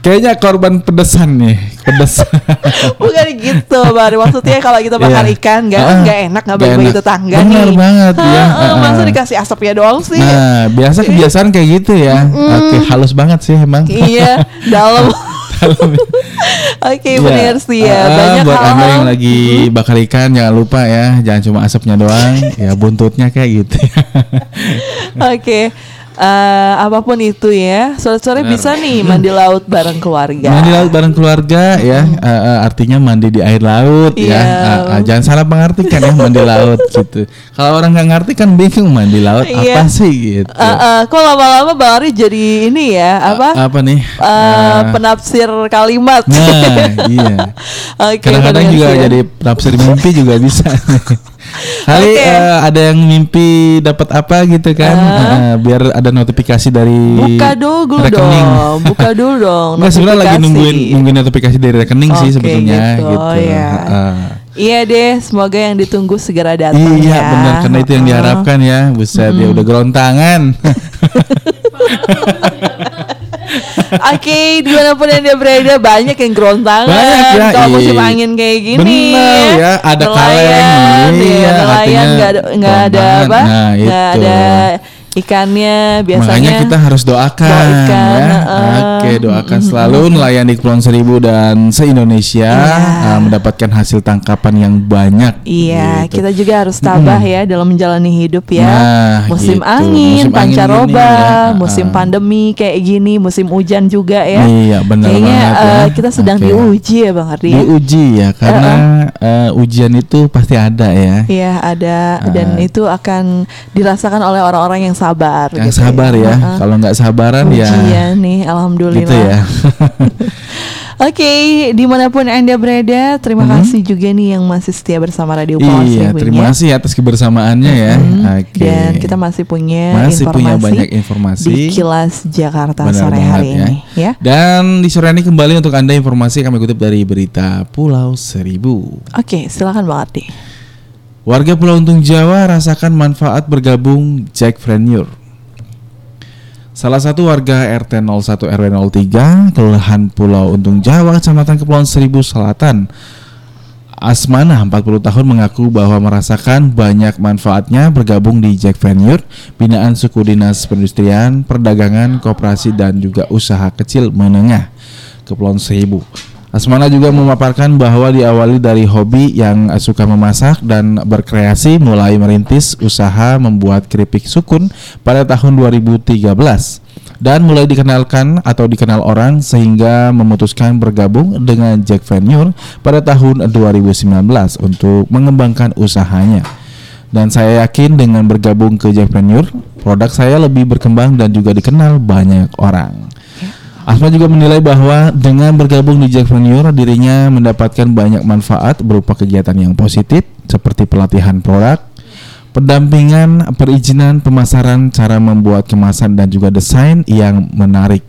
S2: Kayaknya korban pedesan nih, pedes.
S1: Bukan gitu, Bar. Maksudnya kalau kita makan
S2: Iya.
S1: ikan nggak
S2: Ah,
S1: nggak enak nggak
S2: enak.
S1: tetangga
S2: Benar
S1: nih.
S2: banget, ya.
S1: Ah, ah, Masa dikasih asapnya doang sih?
S2: Nah, biasa kebiasaan kayak gitu ya. Oke, halus banget sih emang.
S1: iya, dalam. Oke, benar sih ya.
S2: Ah,
S1: Banyak
S2: buat anda
S1: hal-hal.
S2: yang lagi bakar ikan jangan lupa ya, jangan cuma asapnya doang, ya buntutnya kayak gitu.
S1: Oke. Eh, apa pun itu ya, sore-sore bisa nih mandi laut bareng keluarga.
S2: Mandi laut bareng keluarga ya, eh, eh, artinya mandi di air laut ya. Ah, ah, jangan salah mengartikan ya mandi laut gitu. Kalau orang nggak ngerti kan bingung mandi laut
S1: Iya.
S2: apa sih gitu.
S1: Eh, eh, kok lama-lama Bang Ari jadi ini ya apa?
S2: A- apa nih?
S1: Eh,
S2: Ah,
S1: penafsir kalimat.
S2: Nah, iya.
S1: Oke,
S2: Kadang-kadang juga
S1: ya.
S2: jadi penafsir mimpi juga bisa. Kali
S1: Oke.
S2: eh, ada yang mimpi dapat apa gitu kan? Eh, biar ada notifikasi dari
S1: Buka dulu
S2: rekening.
S1: dong, buka dulu dong.
S2: Nggak sebenarnya lagi nungguin nungguin notifikasi dari rekening sih
S1: Oke,
S2: sebetulnya
S1: gitu,
S2: gitu.
S1: ya.
S2: Heeh.
S1: Iya deh, semoga yang ditunggu segera datang
S2: Iya
S1: ya.
S2: benar karena itu yang diharapkan ya. Buset ya udah gerontangan.
S1: Oke, di mana pun anda berada banyak yang gerontangan.
S2: Banyak ya,
S1: Kalau musim angin kayak gini.
S2: Bener ya, ada
S1: Nelayan,
S2: kaleng,
S1: iya, nelayan nggak ada nggak ada apa?
S2: Nah,
S1: ada ikannya biasanya.
S2: Makanya kita harus doakan
S1: Doakan,
S2: ya.
S1: heeh.
S2: Oke, doakan selalu nelayan di Kepulauan Seribu dan se-Indonesia
S1: Iya.
S2: uh, mendapatkan hasil tangkapan yang banyak.
S1: Iya,
S2: gitu.
S1: kita juga harus tabah ya dalam menjalani hidup ya.
S2: Nah,
S1: musim
S2: gitu.
S1: angin,
S2: Musim angin
S1: pancaroba,
S2: gini ya,
S1: musim
S2: uh-uh.
S1: pandemi kayak gini, musim hujan juga ya.
S2: Iya, benar
S1: Kayaknya
S2: banget
S1: eh,
S2: ya.
S1: kita sedang
S2: Oke.
S1: diuji ya Bang Ardi. ya.
S2: Diuji ya karena uh, ujian itu pasti ada ya.
S1: Iya ada dan itu akan dirasakan oleh orang-orang yang sabar.
S2: Yang
S1: gitu
S2: sabar ya.
S1: Heeh.
S2: Kalau nggak sabaran ya
S1: Ujian nih, alhamdulillah.
S2: gitu ya.
S1: Oke, di mana pun anda berada, terima kasih juga nih yang masih setia bersama Radio Power
S2: Mhm. iya, terima
S1: ya.
S2: kasih atas kebersamaannya ya.
S1: Hmm,
S2: Oke.
S1: Dan kita masih punya
S2: Masih
S1: informasi
S2: punya banyak informasi.
S1: di Kilas Jakarta
S2: Benar
S1: sore
S2: banget
S1: hari
S2: ya.
S1: ini ya.
S2: Dan di sore ini kembali untuk Anda informasi kami kutip dari berita Pulau Seribu.
S1: Oke, silakan Bang Ardi.
S2: Warga Pulau Untung Jawa rasakan manfaat bergabung Jack Frenure. Salah satu warga RT 01 RW 03 Kelurahan Pulau Untung Jawa Kecamatan Kepulauan Seribu Selatan Asmana 40 tahun mengaku bahwa merasakan banyak manfaatnya bergabung di Jack Venture, binaan suku dinas perindustrian, perdagangan, koperasi dan juga usaha kecil menengah Kepulauan Seribu. Asmana juga memaparkan bahwa diawali dari hobi yang suka memasak dan berkreasi mulai merintis usaha membuat keripik sukun pada tahun 2013 dan mulai dikenalkan atau dikenal orang sehingga memutuskan bergabung dengan Jack Venure pada tahun 2019 untuk mengembangkan usahanya. Dan saya yakin dengan bergabung ke Jack Venure, produk saya lebih berkembang dan juga dikenal banyak orang. Asma juga menilai bahwa dengan bergabung di Jack Venture, dirinya mendapatkan banyak manfaat berupa kegiatan yang positif seperti pelatihan produk, pendampingan, perizinan, pemasaran, cara membuat kemasan dan juga desain yang menarik.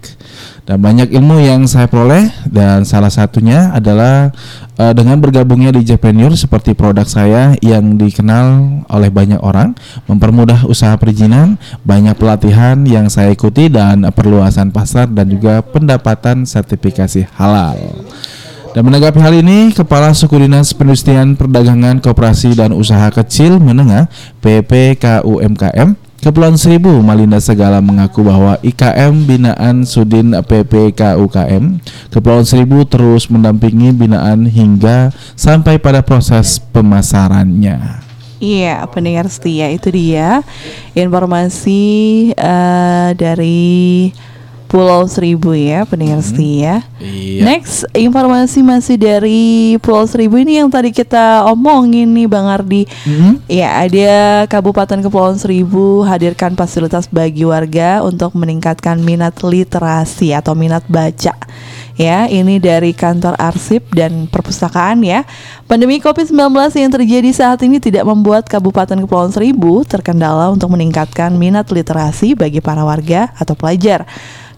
S2: Dan banyak ilmu yang saya peroleh dan salah satunya adalah eh, dengan bergabungnya di Japanure seperti produk saya yang dikenal oleh banyak orang, mempermudah usaha perizinan, banyak pelatihan yang saya ikuti dan perluasan pasar dan juga pendapatan sertifikasi halal. Dan menanggapi hal ini, Kepala Suku Dinas Perdagangan Koperasi dan Usaha Kecil Menengah (PPKUMKM) Kepulauan Seribu, Malinda Segala mengaku bahwa IKM binaan Sudin PPK UKM Kepulauan Seribu terus mendampingi binaan hingga sampai pada proses pemasarannya.
S1: Iya, pendengar setia itu dia informasi eh, dari Pulau Seribu ya, pendengar setia.
S2: Iya.
S1: Next, informasi masih dari Pulau Seribu ini yang tadi kita omongin nih Bang Ardi.
S2: Mm-mm.
S1: Ya, ada Kabupaten Kepulauan Seribu hadirkan fasilitas bagi warga untuk meningkatkan minat literasi atau minat baca. Ya, ini dari kantor arsip dan perpustakaan ya. Pandemi Covid-19 yang terjadi saat ini tidak membuat Kabupaten Kepulauan Seribu terkendala untuk meningkatkan minat literasi bagi para warga atau pelajar.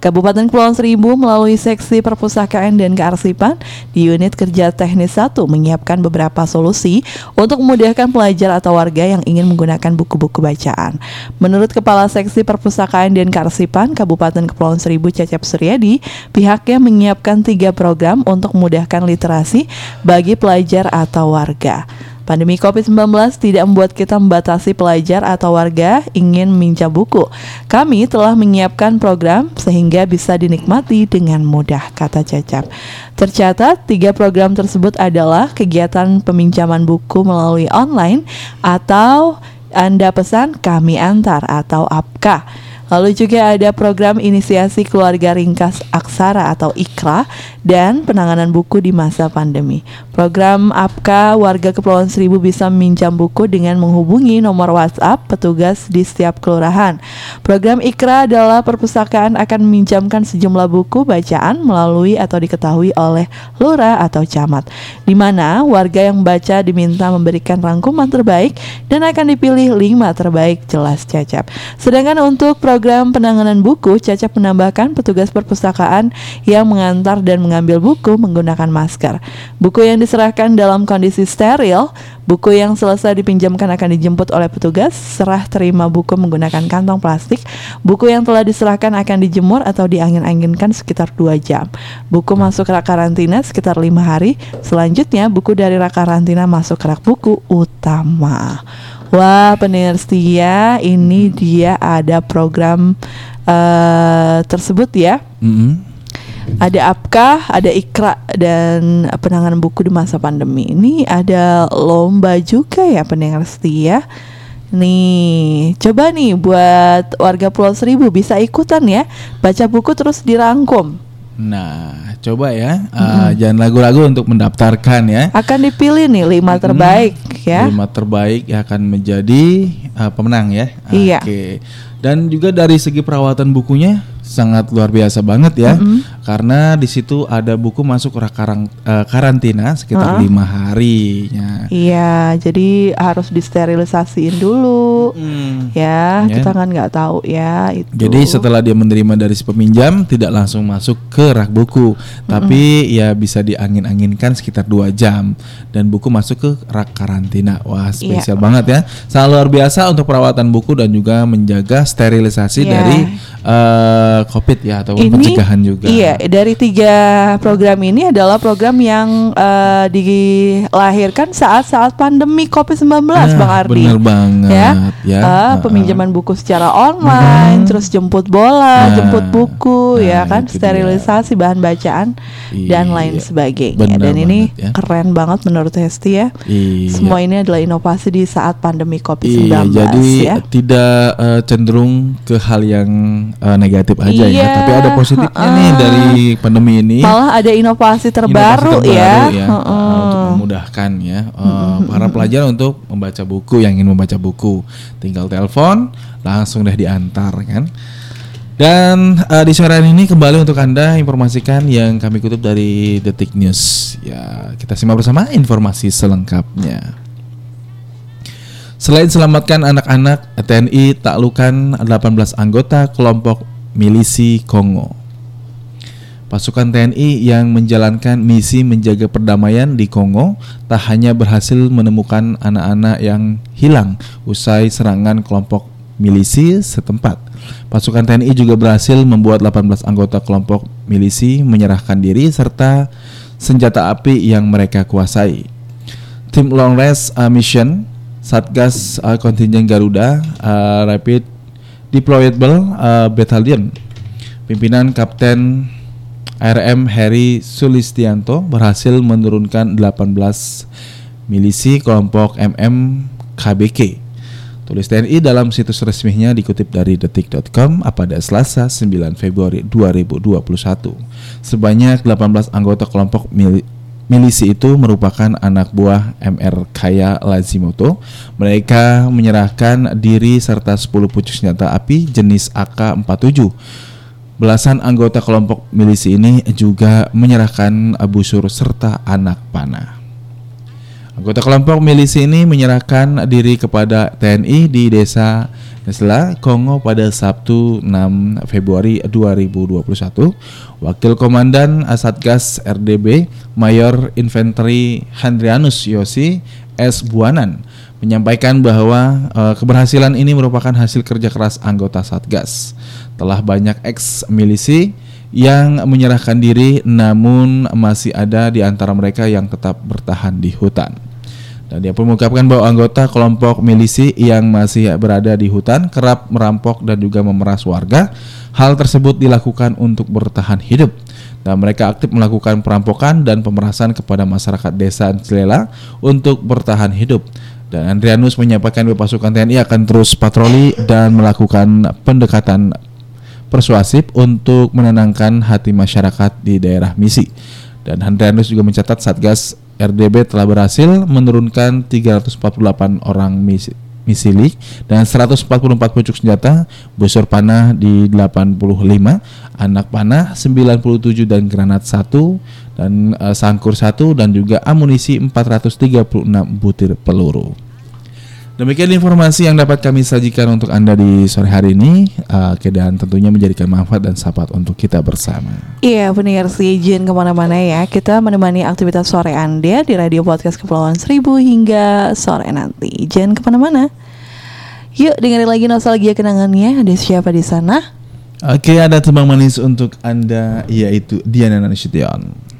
S1: Kabupaten Kepulauan Seribu melalui seksi perpustakaan dan kearsipan di unit kerja teknis 1 menyiapkan beberapa solusi untuk memudahkan pelajar atau warga yang ingin menggunakan buku-buku bacaan. Menurut Kepala Seksi Perpustakaan dan Kearsipan Kabupaten Kepulauan Seribu Cecep Suryadi, pihaknya menyiapkan tiga program untuk memudahkan literasi bagi pelajar atau warga. Pandemi COVID-19 tidak membuat kita membatasi pelajar atau warga ingin minjam buku. Kami telah menyiapkan program sehingga bisa dinikmati dengan mudah, kata Cecep. Tercatat, tiga program tersebut adalah kegiatan peminjaman buku melalui online atau Anda pesan kami antar atau APKA. Lalu juga ada program inisiasi keluarga ringkas aksara atau IKRA dan penanganan buku di masa pandemi. Program APKA warga Kepulauan Seribu bisa meminjam buku dengan menghubungi nomor WhatsApp petugas di setiap kelurahan. Program IKRA adalah perpustakaan akan meminjamkan sejumlah buku bacaan melalui atau diketahui oleh lurah atau camat, di mana warga yang membaca diminta memberikan rangkuman terbaik dan akan dipilih lima terbaik jelas Cecep. Sedangkan untuk program penanganan buku, Cecep menambahkan petugas perpustakaan yang mengantar dan mengambil buku menggunakan masker. Buku yang diserahkan dalam kondisi steril, buku yang selesai dipinjamkan akan dijemput oleh petugas, serah terima buku menggunakan kantong plastik, buku yang telah diserahkan akan dijemur atau diangin-anginkan sekitar 2 jam. Buku masuk rak karantina sekitar lima hari, selanjutnya buku dari rak karantina masuk rak buku utama. Wah, pendengar setia, ini dia ada program eh, tersebut ya.
S2: Mm-mm.
S1: Ada APKA, ada IKRA dan penanganan buku di masa pandemi. Ini ada lomba juga ya pendengar setia. Nih, coba nih buat warga Pulau Seribu bisa ikutan ya, baca buku terus dirangkum.
S2: Nah, coba ya, uh, jangan ragu-ragu untuk mendaftarkan ya.
S1: Akan dipilih nih lima terbaik ya.
S2: Lima terbaik yang akan menjadi uh, pemenang ya.
S1: Iya.
S2: Oke. Dan juga dari segi perawatan bukunya sangat luar biasa banget ya, karena di situ ada buku masuk rak karang, uh, karantina sekitar lima harinya.
S1: Iya, jadi harus disterilisasiin dulu.
S2: Hmm.
S1: Ya,
S2: Ya.
S1: kita kan nggak tahu ya itu.
S2: Jadi setelah dia menerima dari si peminjam tidak langsung masuk ke rak buku, tapi ya bisa diangin-anginkan sekitar dua jam dan buku masuk ke rak karantina. Wah spesial banget ya, sangat luar biasa untuk perawatan buku dan juga menjaga sterilisasi
S1: Iya.
S2: dari COVID ya atau pencegahan juga.
S1: Iya, dari tiga program ini adalah program yang eh, dilahirkan saat-saat pandemi COVID-19,
S2: Nah,
S1: Bang Ardi.
S2: bener banget, ya.
S1: Eh,
S2: Heeh.
S1: peminjaman buku secara online, terus jemput bola,
S2: Nah,
S1: jemput buku, ya
S2: nah,
S1: kan,
S2: itu dia.
S1: sterilisasi bahan bacaan dan
S2: Iya,
S1: lain sebagainya.
S2: bener
S1: dan ini
S2: ya.
S1: keren banget menurut Hesti ya.
S2: Iya.
S1: Semua ini adalah inovasi di saat pandemi COVID-19
S2: Iya, jadi
S1: ya.
S2: tidak eh, cenderung ke hal yang eh, negatif aja ya,
S1: Iya,
S2: tapi ada positifnya nih dari pandemi ini.
S1: Malah ada inovasi terbaru,
S2: Inovasi
S1: ya.
S2: terbaru ya,
S1: Heeh.
S2: uh, untuk memudahkan ya uh, para pelajar untuk membaca buku yang ingin membaca buku. Tinggal telepon, langsung deh diantar kan. Dan uh, di sore hari ini kembali untuk anda informasikan yang kami kutip dari Detik News. Ya kita simak bersama informasi selengkapnya. Selain selamatkan anak-anak, TNI taklukan 18 anggota kelompok milisi Kongo. Pasukan TNI yang menjalankan misi menjaga perdamaian di Kongo tak hanya berhasil menemukan anak-anak yang hilang usai serangan kelompok milisi setempat. Pasukan TNI juga berhasil membuat 18 anggota kelompok milisi menyerahkan diri serta senjata api yang mereka kuasai. Tim Long Range uh, Mission Satgas uh, Kontingen Garuda uh, Rapid Deployable uh, Battalion. Pimpinan Kapten RM Heri Sulistianto berhasil menurunkan 18 milisi kelompok MM KBK. Tulis TNI dalam situs resminya dikutip dari detik.com pada Selasa 9 Februari 2021. Sebanyak 18 anggota kelompok mili- milisi itu merupakan anak buah MR Kaya Lazimoto. Mereka menyerahkan diri serta 10 pucuk senjata api jenis AK-47. Belasan anggota kelompok milisi ini juga menyerahkan busur serta anak panah. Anggota kelompok milisi ini menyerahkan diri kepada TNI di desa Nesla, Kongo pada Sabtu 6 Februari 2021. Wakil Komandan Satgas RDB Mayor Infanteri Handrianus Yosi S. Buanan menyampaikan bahwa eh, keberhasilan ini merupakan hasil kerja keras anggota Satgas. Telah banyak ex milisi yang menyerahkan diri namun masih ada di antara mereka yang tetap bertahan di hutan. Dia pun mengungkapkan bahwa anggota kelompok milisi yang masih berada di hutan kerap merampok dan juga memeras warga. Hal tersebut dilakukan untuk bertahan hidup. Dan mereka aktif melakukan perampokan dan pemerasan kepada masyarakat desa Cilela untuk bertahan hidup. Dan Andrianus menyampaikan bahwa pasukan TNI akan terus patroli dan melakukan pendekatan persuasif untuk menenangkan hati masyarakat di daerah misi. Dan Handrianus juga mencatat Satgas RDB telah berhasil menurunkan 348 orang misi misili dan 144 pucuk senjata, busur panah di 85, anak panah 97 dan granat 1 dan eh, sangkur 1 dan juga amunisi 436 butir peluru. Demikian informasi yang dapat kami sajikan untuk Anda di sore hari ini uh, oke, dan tentunya menjadikan manfaat dan sahabat untuk kita bersama.
S1: Iya pendengar si Jin ke mana-mana ya Kita menemani aktivitas sore Anda di Radio Podcast Kepulauan Seribu hingga sore nanti Jangan ke mana-mana Yuk dengerin lagi nostalgia kenangannya Ada siapa di sana?
S2: Oke, ada tebang manis untuk Anda yaitu Diana Nasution.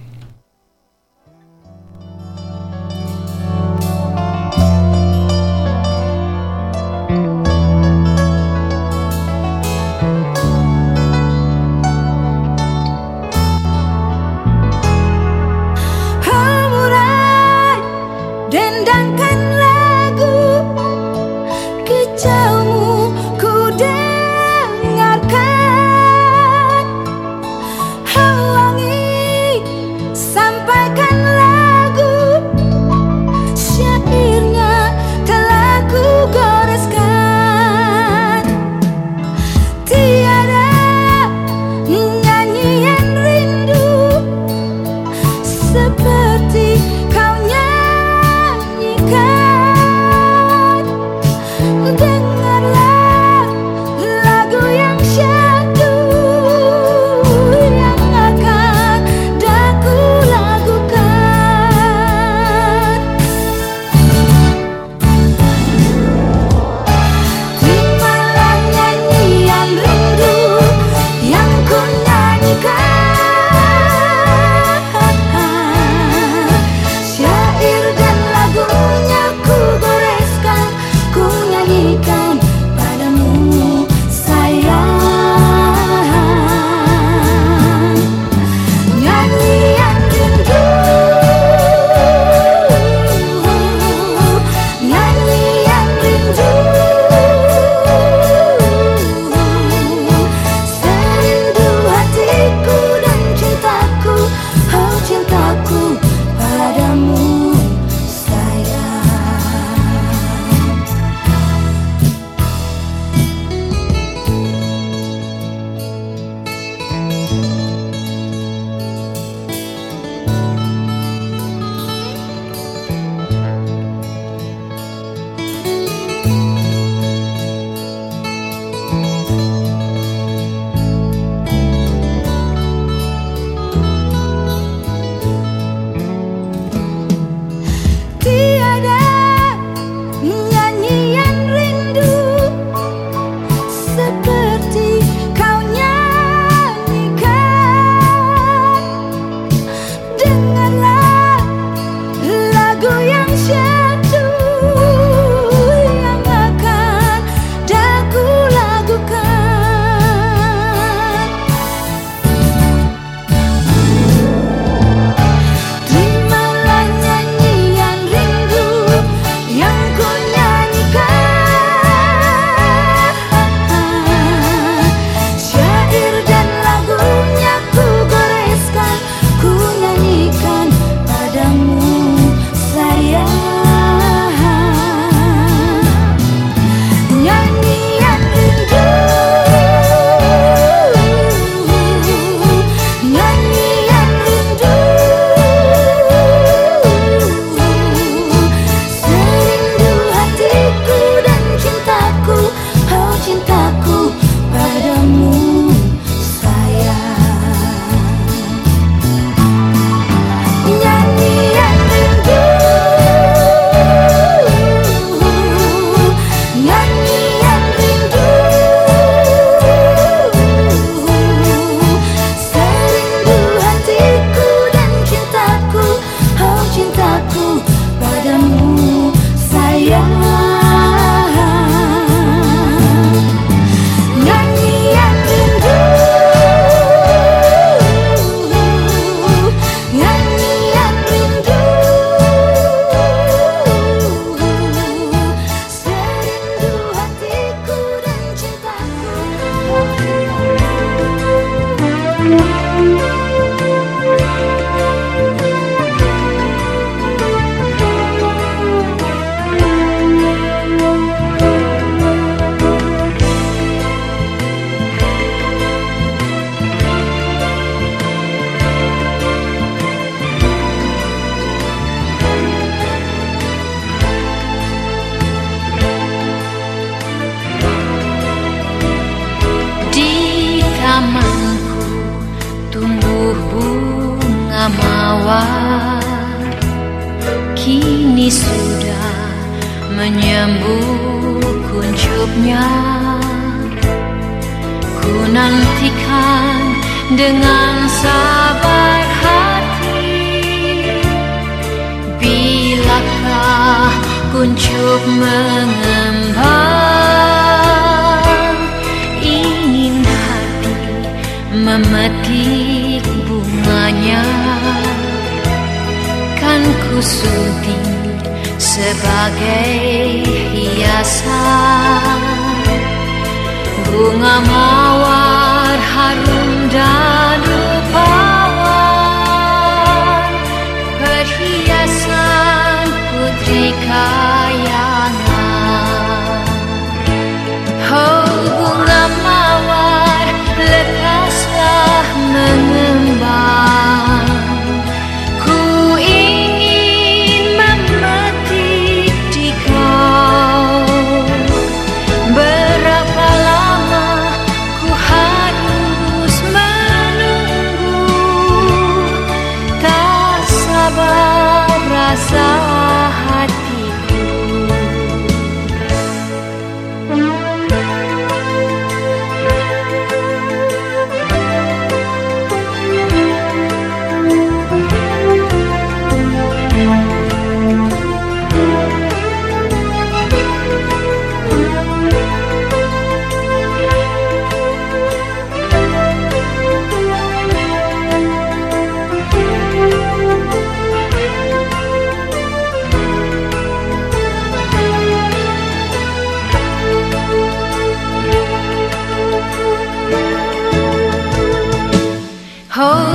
S3: Oh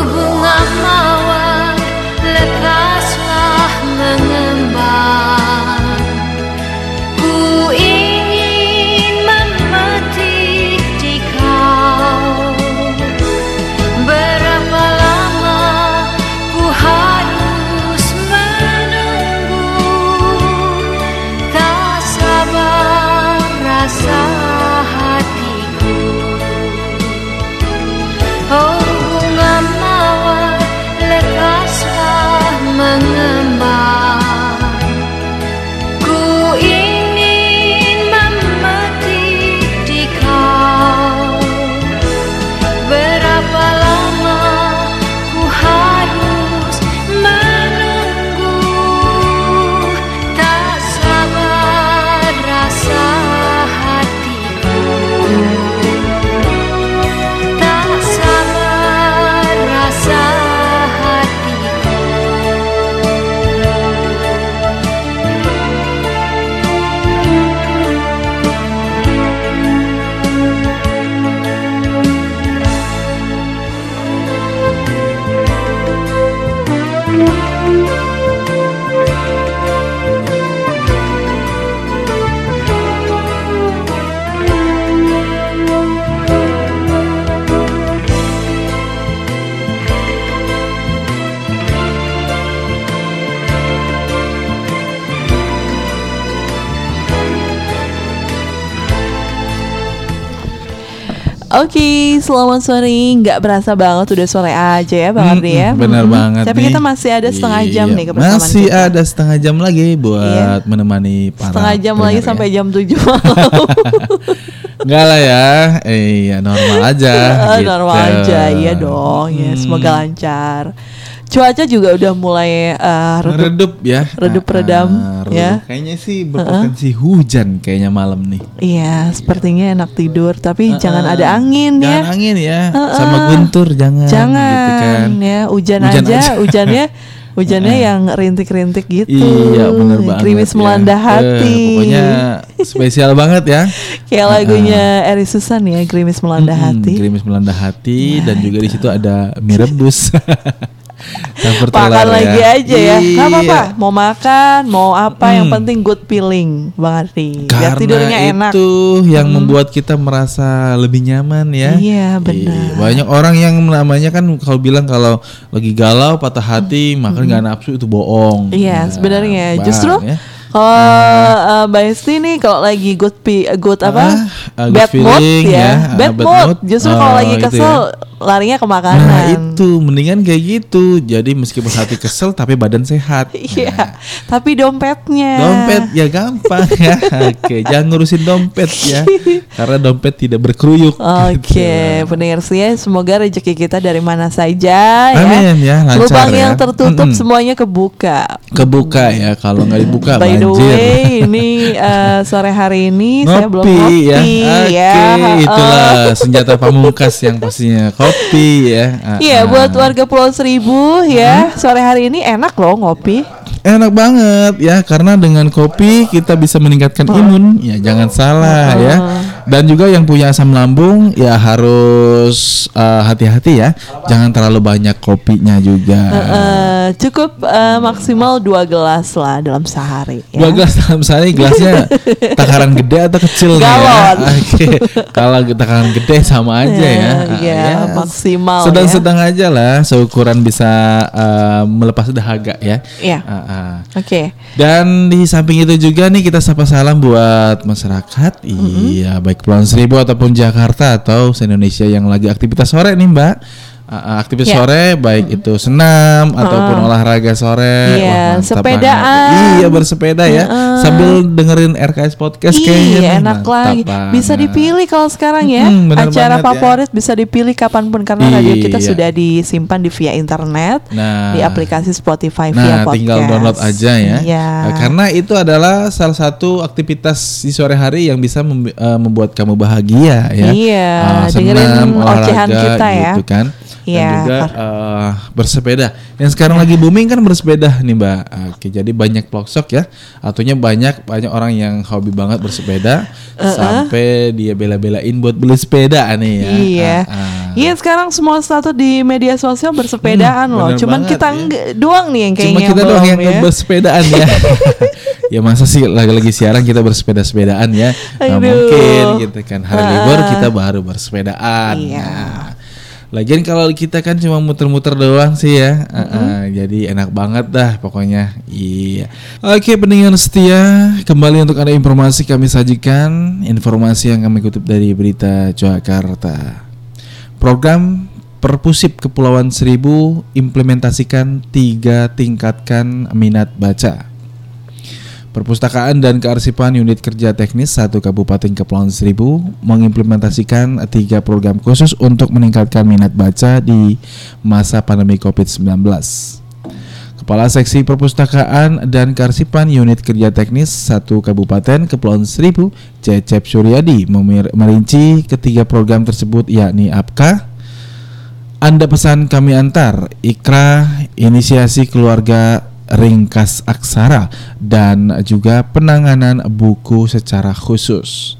S1: selamat sore. Nggak berasa banget udah sore aja ya Bang Ardi ya.
S2: Bener
S1: Mhm.
S2: banget
S1: Tapi
S2: nih.
S1: kita masih ada setengah jam
S2: Iya,
S1: nih kebersamaan
S2: Masih
S1: kita.
S2: ada setengah jam lagi buat menemani para
S1: setengah jam lagi
S2: pendengar
S1: sampai
S2: ya.
S1: jam 7 malam.
S2: Enggak lah ya. Eh, iya normal aja
S1: Ah,
S2: gitu.
S1: Normal aja, iya dong. Ya,
S2: Hmm.
S1: semoga lancar. Cuaca juga udah mulai eh, redup.
S2: Redup ya.
S1: Redup
S2: Ah,
S1: redam,
S2: ah, redup.
S1: ya.
S2: Kayaknya sih berpotensi hujan kayaknya malam nih.
S1: Iya, sepertinya enak tidur, tapi jangan
S2: Ah,
S1: ada angin
S2: Jangan
S1: ya.
S2: angin ya.
S1: Ah,
S2: Sama
S1: ah.
S2: guntur jangan.
S1: Jangan
S2: gitu kan.
S1: ya, hujan,
S2: Hujan
S1: aja,
S2: aja.
S1: hujannya hujannya yang rintik-rintik gitu.
S2: Iya bener banget
S1: Gerimis
S2: ya.
S1: melanda
S2: Eh,
S1: hati.
S2: pokoknya spesial banget ya
S1: Kayak lagunya Eri Susan ya, Gerimis melanda
S2: Mm-mm,
S1: hati.
S2: Gerimis melanda hati dan juga di situ ada mie rebus. Campur
S1: Makan lagi
S2: ya.
S1: aja ya. Gak apa-apa.
S2: Iya.
S1: Mau makan, mau apa, yang
S2: Hmm.
S1: penting good feeling, Bang Ardi. Biar
S2: Karena
S1: tidurnya enak.
S2: itu yang membuat kita merasa lebih nyaman ya.
S1: Iya, benar.
S2: Iya, Banyak orang yang namanya kan kalau bilang kalau lagi galau, patah hati, makan nggak nafsu itu bohong.
S1: Iya,
S2: Ya,
S1: sebenarnya
S2: Bang,
S1: justru
S2: ya.
S1: Kalau uh, Mbak Esti nih kalau lagi good pi good apa?
S2: Uh, good
S1: bad mood
S2: feeling
S1: ya.
S2: ya,
S1: Bad,
S2: bad
S1: mood.
S2: mood.
S1: Justru kalau
S2: Oh,
S1: lagi
S2: itu
S1: kesel larinya ke makanan.
S2: Nah itu mendingan kayak gitu. Jadi meskipun hati kesel tapi badan sehat.
S1: Iya.
S2: Nah,
S1: Tapi dompetnya.
S2: Dompet ya gampang ya. Oke, jangan ngurusin dompet ya. Karena dompet tidak berkeruyuk.
S1: Oke,
S2: Gitu.
S1: pendengar ya, semoga rezeki kita dari mana saja
S2: Amin ya, lancar
S1: Lubang
S2: ya.
S1: yang tertutup
S2: Mm-mm.
S1: semuanya kebuka.
S2: Kebuka ya. Kalau nggak dibuka
S1: By the way, ini eh, sore hari ini saya belum ngopi
S2: ya. Oke,
S1: ya.
S2: itulah senjata pamungkas yang pastinya kopi ya. Ah,
S1: Iya,
S2: ah.
S1: buat warga Pulau Seribu ya, sore hari ini enak loh ngopi.
S2: Enak banget ya karena dengan kopi kita bisa meningkatkan imun ya jangan salah ya dan juga yang punya asam lambung ya harus eh, hati-hati ya jangan terlalu banyak kopinya juga
S1: Eh, cukup eh, maksimal dua gelas lah dalam sehari. Ya.
S2: dua gelas dalam sehari gelasnya takaran gede atau kecil nih ya
S1: Galon.
S2: oke kalau takaran gede sama aja ya,
S1: Ya,
S2: Ah,
S1: iya, maksimal
S2: sedang-sedang aja lah seukuran bisa eh, melepas dahaga ya
S1: Iya.
S2: Ah, ah.
S1: Oke.
S2: Dan di samping itu juga nih kita sapa salam buat masyarakat, iya baik Kepulauan Seribu ataupun Jakarta atau se-Indonesia yang lagi aktivitas sore nih Mbak. Uh, uh, aktivitas
S1: Ya.
S2: sore baik itu senam ataupun olahraga sore.
S1: Iya,
S2: mantap
S1: sepedaan.
S2: banget. Iya bersepeda ya sambil dengerin RKS podcast kayaknya
S1: Iya enak lagi. Bisa dipilih kalau sekarang ya.
S2: Mm,
S1: Acara
S2: ya.
S1: favorit bisa dipilih kapan pun karena radio kita
S2: Iya.
S1: sudah disimpan di via internet
S2: Nah.
S1: di aplikasi Spotify via
S2: Nah,
S1: podcast.
S2: tinggal download aja ya.
S1: Iya.
S2: Nah, karena itu adalah salah satu aktivitas di sore hari yang bisa mem- eh, membuat kamu bahagia ya.
S1: Iya, dengerin
S2: senam,
S1: ocehan
S2: olahraga,
S1: kita ya.
S2: Gitu kan.
S1: Iya,
S2: Dan juga
S1: Kak.
S2: eh, bersepeda. Yang sekarang lagi booming kan bersepeda nih, Mbak. Oke, jadi banyak pelosok ya. Artinya banyak banyak orang yang hobi banget bersepeda sampai dia bela-belain buat beli sepeda nih ya.
S1: Iya.
S2: Ah, ah.
S1: Iya sekarang semua status di media sosial bersepedaan
S2: Hmm,
S1: loh. Cuman
S2: banget,
S1: kita
S2: ya.
S1: doang nih yang kayaknya
S2: Cuma kita doang yang
S1: ya.
S2: bersepedaan ya. ya masa sih lagi-lagi siaran kita bersepeda-sepedaan ya.
S1: Aduh.
S2: mungkin gitu kan. Hari libur kita baru bersepedaan.
S1: Iya.
S2: Nah, Lagian kalau kita kan cuma muter-muter doang sih ya. Ah, ah, jadi enak banget dah pokoknya. Iya. Oke pendengar setia, kembali untuk ada informasi kami sajikan, informasi yang kami kutip dari berita Jakarta. Program Perpusip Kepulauan Seribu implementasikan tiga tingkatkan minat baca. Perpustakaan dan Kearsipan Unit Kerja Teknis satu Kabupaten Kepulauan Seribu mengimplementasikan tiga program khusus untuk meningkatkan minat baca di masa pandemi COVID-19. Kepala Seksi Perpustakaan dan Kearsipan Unit Kerja Teknis satu Kabupaten Kepulauan Seribu, Cecep Suryadi, merinci ketiga program tersebut yakni APKA, anda pesan kami antar Ikra Inisiasi Keluarga Ringkas Aksara dan juga penanganan buku secara khusus.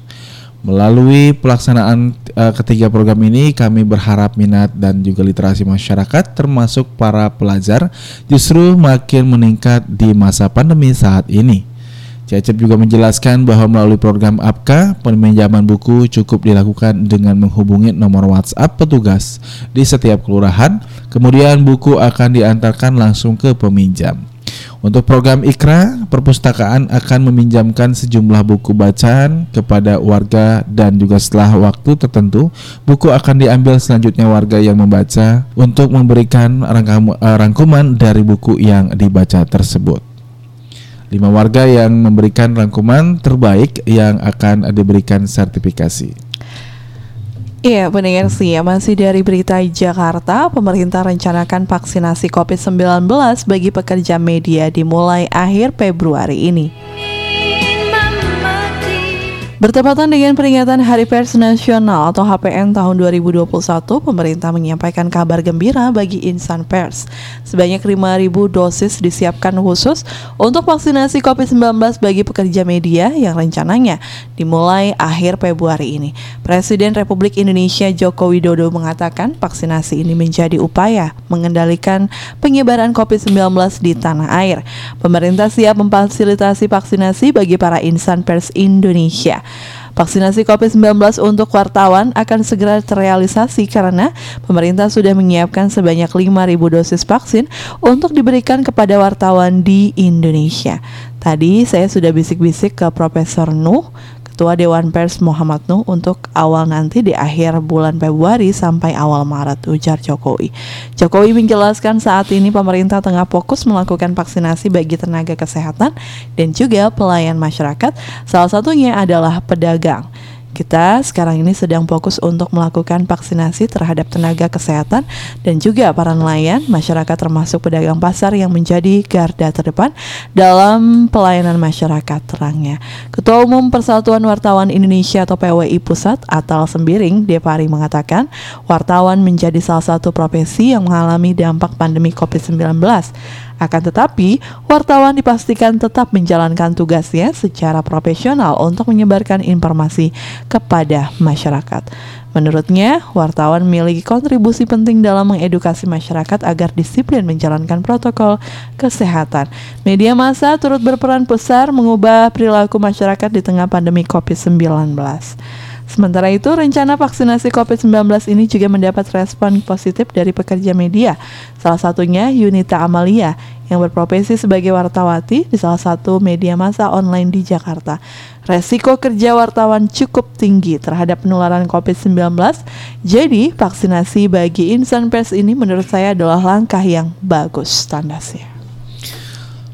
S2: Melalui pelaksanaan eh, ketiga program ini kami berharap minat dan juga literasi masyarakat termasuk para pelajar justru makin meningkat di masa pandemi saat ini. Cecep juga menjelaskan bahwa melalui program APKA, peminjaman buku cukup dilakukan dengan menghubungi nomor WhatsApp petugas di setiap kelurahan, kemudian buku akan diantarkan langsung ke peminjam. Untuk program Ikra, perpustakaan akan meminjamkan sejumlah buku bacaan kepada warga dan juga setelah waktu tertentu, buku akan diambil selanjutnya warga yang membaca untuk memberikan eh, rangkuman dari buku yang dibaca tersebut. Lima warga yang memberikan rangkuman terbaik yang akan diberikan sertifikasi.
S1: Iya pendengar ya masih dari berita Jakarta Pemerintah rencanakan vaksinasi COVID-19 bagi pekerja media dimulai akhir Februari ini Bertepatan dengan peringatan Hari Pers Nasional atau HPN tahun 2021, pemerintah menyampaikan kabar gembira bagi insan pers. Sebanyak 5.000 dosis disiapkan khusus untuk vaksinasi COVID-19 bagi pekerja media yang rencananya dimulai akhir Februari ini. Presiden Republik Indonesia Joko Widodo mengatakan vaksinasi ini menjadi upaya mengendalikan penyebaran COVID-19 di tanah air. Pemerintah siap memfasilitasi vaksinasi bagi para insan pers Indonesia. Vaksinasi COVID-19 untuk wartawan akan segera terrealisasi karena pemerintah sudah menyiapkan sebanyak 5.000 dosis vaksin untuk diberikan kepada wartawan di Indonesia. Tadi saya sudah bisik-bisik ke Profesor Nuh, Ketua Dewan Pers Muhammad Nuh untuk awal nanti di akhir bulan Februari sampai awal Maret, ujar Jokowi. Jokowi menjelaskan saat ini pemerintah tengah fokus melakukan vaksinasi bagi tenaga kesehatan dan juga pelayan masyarakat, salah satunya adalah pedagang. Kita sekarang ini sedang fokus untuk melakukan vaksinasi terhadap tenaga kesehatan dan juga para nelayan, masyarakat termasuk pedagang pasar yang menjadi garda terdepan dalam pelayanan masyarakat terangnya. Ketua Umum Persatuan Wartawan Indonesia atau PWI Pusat Atal Sembiring Depari mengatakan wartawan menjadi salah satu profesi yang mengalami dampak pandemi COVID-19. Akan tetapi, wartawan dipastikan tetap menjalankan tugasnya secara profesional untuk menyebarkan informasi kepada masyarakat. Menurutnya, wartawan memiliki kontribusi penting dalam mengedukasi masyarakat agar disiplin menjalankan protokol kesehatan. Media massa turut berperan besar mengubah perilaku masyarakat di tengah pandemi COVID-19. Sementara itu, rencana vaksinasi COVID-19 ini juga mendapat respon positif dari pekerja media. Salah satunya Yunita Amalia yang berprofesi sebagai wartawati di salah satu media massa online di Jakarta. Resiko kerja wartawan cukup tinggi terhadap penularan COVID-19, jadi vaksinasi bagi insan pers ini menurut saya adalah langkah yang bagus tandasnya.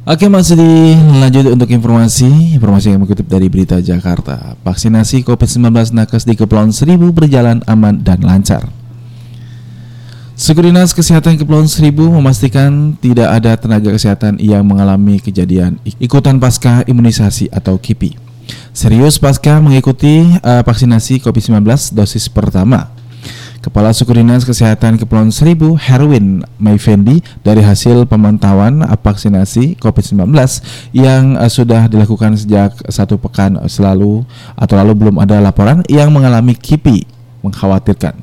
S2: Oke masih dilanjut untuk informasi Informasi yang mengutip dari Berita Jakarta Vaksinasi COVID-19 nakes di Kepulauan Seribu berjalan aman dan lancar Suku Dinas Kesehatan Kepulauan Seribu memastikan tidak ada tenaga kesehatan yang mengalami kejadian ikutan pasca imunisasi atau KIPI. Serius pasca mengikuti uh, vaksinasi COVID-19 dosis pertama. Kepala Suku Dinas Kesehatan Kepulauan Seribu, Herwin Maifendi, dari hasil pemantauan vaksinasi COVID-19 yang uh, sudah dilakukan sejak satu pekan selalu atau lalu belum ada laporan yang mengalami KIPI mengkhawatirkan.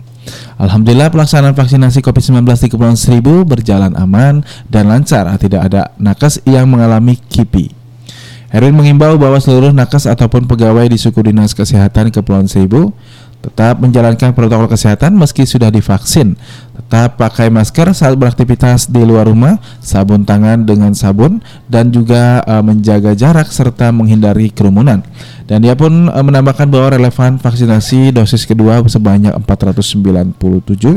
S2: Alhamdulillah pelaksanaan vaksinasi COVID-19 di Kepulauan Seribu berjalan aman dan lancar, tidak ada nakes yang mengalami KIPI. Herwin mengimbau bahwa seluruh nakes ataupun pegawai di suku dinas kesehatan Kepulauan Seribu tetap menjalankan protokol kesehatan meski sudah divaksin. Tetap pakai masker saat beraktivitas di luar rumah, sabun tangan dengan sabun, dan juga uh, menjaga jarak serta menghindari kerumunan. Dan dia pun uh, menambahkan bahwa relevan vaksinasi dosis kedua sebanyak 497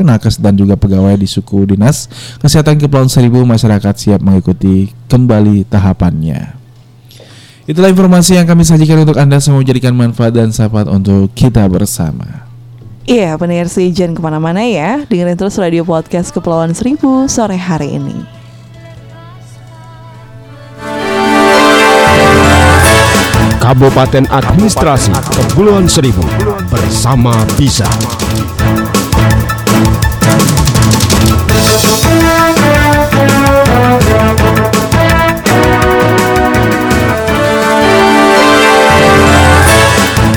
S2: nakes dan juga pegawai di suku dinas kesehatan Kepulauan Seribu masyarakat siap mengikuti kembali tahapannya. Itulah informasi yang kami sajikan untuk Anda semua menjadikan manfaat dan sahabat untuk kita bersama.
S1: Iya, pendengar sih jangan ke mana-mana ya. Dengerin terus radio podcast Kepulauan Seribu sore hari ini.
S3: Kabupaten Administrasi Kepulauan Seribu bersama Bisa.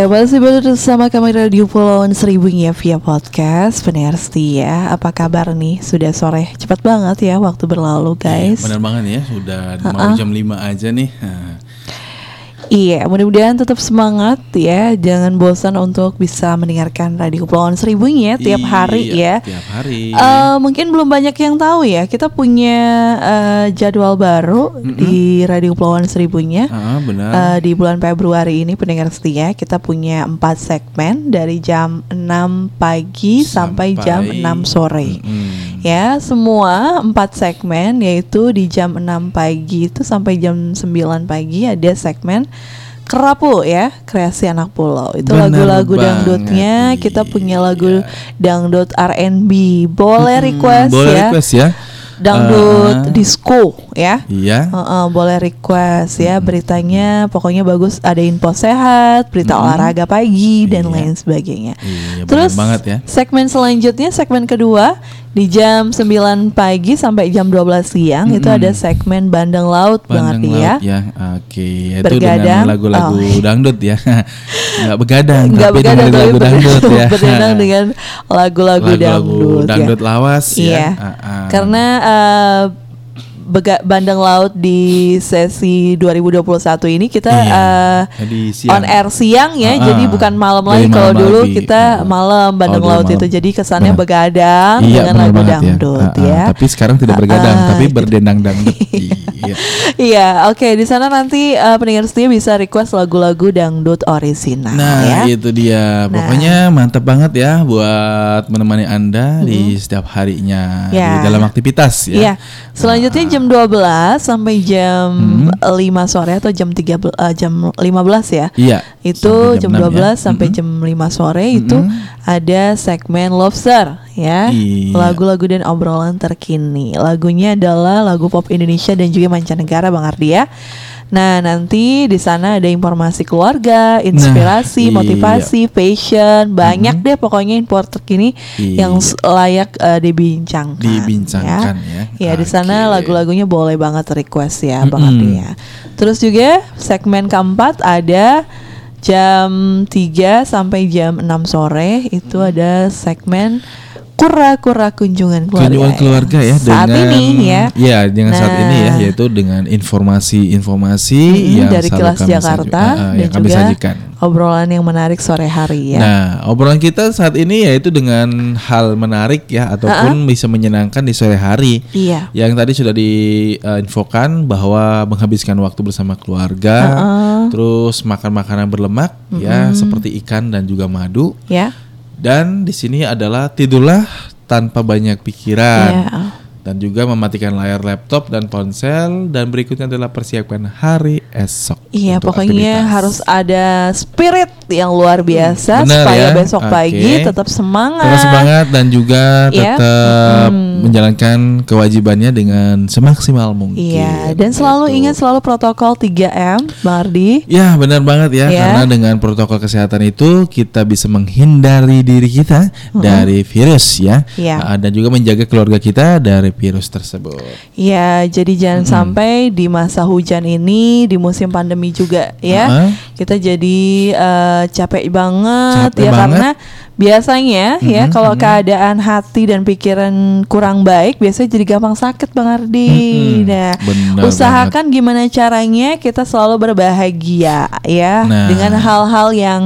S1: Ya, masih bersama kami Radio Pulau Seribu ya via podcast. Pendengar setia, apa kabar nih? Sudah sore, cepat banget ya waktu berlalu iya, guys.
S2: ya, Bener banget ya, sudah uh -uh. mau jam 5 aja nih.
S1: Iya, mudah-mudahan tetap semangat ya. Jangan bosan untuk bisa mendengarkan Radio Kepulauan Seribunya tiap hari
S2: Iya,
S1: ya.
S2: Tiap hari.
S1: Eh, mungkin belum banyak yang tahu ya. Kita punya eh, jadwal baru di Radio Kepulauan Seribunya.
S2: Ah, benar.
S1: Eh, di bulan Februari ini pendengar setia kita punya empat segmen dari jam 6 pagi sampai, jam 6 sore.
S2: Mm-mm.
S1: Ya, semua empat segmen yaitu di jam 6 pagi itu sampai jam 9 pagi ada segmen Kerapu ya, kreasi anak pulau. Itu lagu-lagu dangdutnya. Kita punya lagu
S2: iya.
S1: dangdut R&B. Boleh request
S2: boleh
S1: ya.
S2: request ya.
S1: Dangdut
S2: Ah.
S1: disco ya.
S2: Iya.
S1: Heeh, boleh request ya beritanya pokoknya bagus ada info sehat berita olahraga pagi dan
S2: Iya.
S1: lain sebagainya
S2: Iya,
S1: terus
S2: banget ya.
S1: segmen selanjutnya segmen kedua di jam 9 pagi sampai jam 12 siang itu
S2: Mm-mm.
S1: ada segmen bandeng laut
S2: Bandeng
S1: banget ya
S2: laut ya. Oke, itu
S1: Bergadang.
S2: dengan lagu-lagu
S1: Oh.
S2: dangdut ya. Enggak begadang,
S1: nggak
S2: tapi
S1: begadang
S2: dengan lagu dangdut ya.
S1: berdendang dengan lagu-lagu dangdut, ya.
S2: dangdut lawas ya.
S1: Iya.
S2: Ah, ah.
S1: Karena eh, bega- bandeng laut di sesi 2021 ini kita
S2: Iya. Jadi siang.
S1: on air siang ya,
S2: ah.
S1: jadi bukan malam lagi. Kalau dulu
S2: lagi.
S1: kita
S2: Ah.
S1: malam bandeng
S2: Oh,
S1: laut
S2: malam.
S1: itu jadi kesannya
S2: Benar.
S1: begadang
S2: Iya,
S1: dengan lagu
S2: banget
S1: dangdut
S2: Ah, ah.
S1: ya.
S2: Tapi sekarang tidak
S1: Ah,
S2: bergadang,
S1: ah,
S2: tapi
S1: gitu.
S2: berdendang dangdut. iya.
S1: Iya, oke di sana nanti eh, pendengar setia bisa request lagu-lagu dangdut orisinal
S2: Nah,
S1: ya.
S2: itu dia. Pokoknya mantap banget ya buat menemani Anda di setiap harinya
S1: Ya.
S2: di dalam aktivitas ya.
S1: Iya. Selanjutnya jam 12 sampai jam
S2: Hmm.
S1: 5 sore atau jam 3 eh, jam 15 ya.
S2: Iya.
S1: Itu
S2: Sampai
S1: jam,
S2: 6 ya.
S1: 12 sampai
S2: Mm-mm.
S1: jam 5 sore itu ada segmen Lobster ya.
S2: Iya.
S1: Lagu-lagu dan obrolan terkini. Lagunya adalah lagu pop Indonesia dan juga mancanegara Bang Ardi ya. Nah, nanti di sana ada informasi keluarga, inspirasi,
S2: iya.
S1: motivasi, fashion, banyak deh pokoknya info terkini
S2: Iya.
S1: yang layak eh, dibincangkan.
S2: Dibincangkan ya.
S1: Ya di sana lagu-lagunya boleh banget request ya Bang. Ardi ya. Terus juga segmen keempat ada jam 3 sampai jam 6 sore itu ada segmen kura-kura kunjungan keluarga.
S2: kunjungan keluarga ya
S1: Saat
S2: dengan
S1: ini ya.
S2: Iya, dengan saat ini ya
S1: Nah.
S2: yaitu dengan informasi-informasi
S1: Mm,
S2: yang
S1: dari
S2: kami
S1: Jakarta
S2: saju- ah, ah,
S1: dan
S2: yang kami
S1: juga
S2: sajikan.
S1: obrolan yang menarik sore hari ya.
S2: Nah, obrolan kita saat ini yaitu dengan hal menarik ya ataupun bisa menyenangkan di sore hari.
S1: Iya.
S2: Yang tadi sudah diinfokan bahwa menghabiskan waktu bersama keluarga,
S1: Uh-uh.
S2: terus makan makanan berlemak ya seperti ikan dan juga madu.
S1: Ya.
S2: Dan di sini adalah tidurlah tanpa banyak pikiran.
S1: Iya.
S2: Dan juga mematikan layar laptop dan ponsel dan berikutnya adalah persiapkan hari esok.
S1: Iya, pokoknya
S2: aktivitas.
S1: harus ada spirit yang luar biasa
S2: Benar
S1: supaya
S2: ya.
S1: besok
S2: Oke.
S1: pagi tetap semangat.
S2: Tetap semangat dan juga
S1: Iya.
S2: tetap
S1: Mm-mm.
S2: menjalankan kewajibannya dengan semaksimal mungkin.
S1: Iya, dan selalu
S2: Gitu.
S1: ingat selalu protokol 3M, Bang Ardi.
S2: Ya benar banget ya
S1: Ya.
S2: karena dengan protokol kesehatan itu kita bisa menghindari diri kita dari virus ya
S1: Iya.
S2: Ah, dan juga menjaga keluarga kita dari virus tersebut.
S1: Iya, jadi jangan sampai di masa hujan ini, di musim pandemi juga ya,
S2: Uh-uh.
S1: kita jadi eh, capek banget
S2: Capek
S1: ya
S2: banget.
S1: karena biasanya ya kalau keadaan hati dan pikiran kurang baik, biasanya jadi gampang sakit Bang Ardi.
S2: Mm-mm.
S1: Nah,
S2: Benar
S1: usahakan gimana caranya kita selalu berbahagia ya
S2: Nah.
S1: dengan hal-hal yang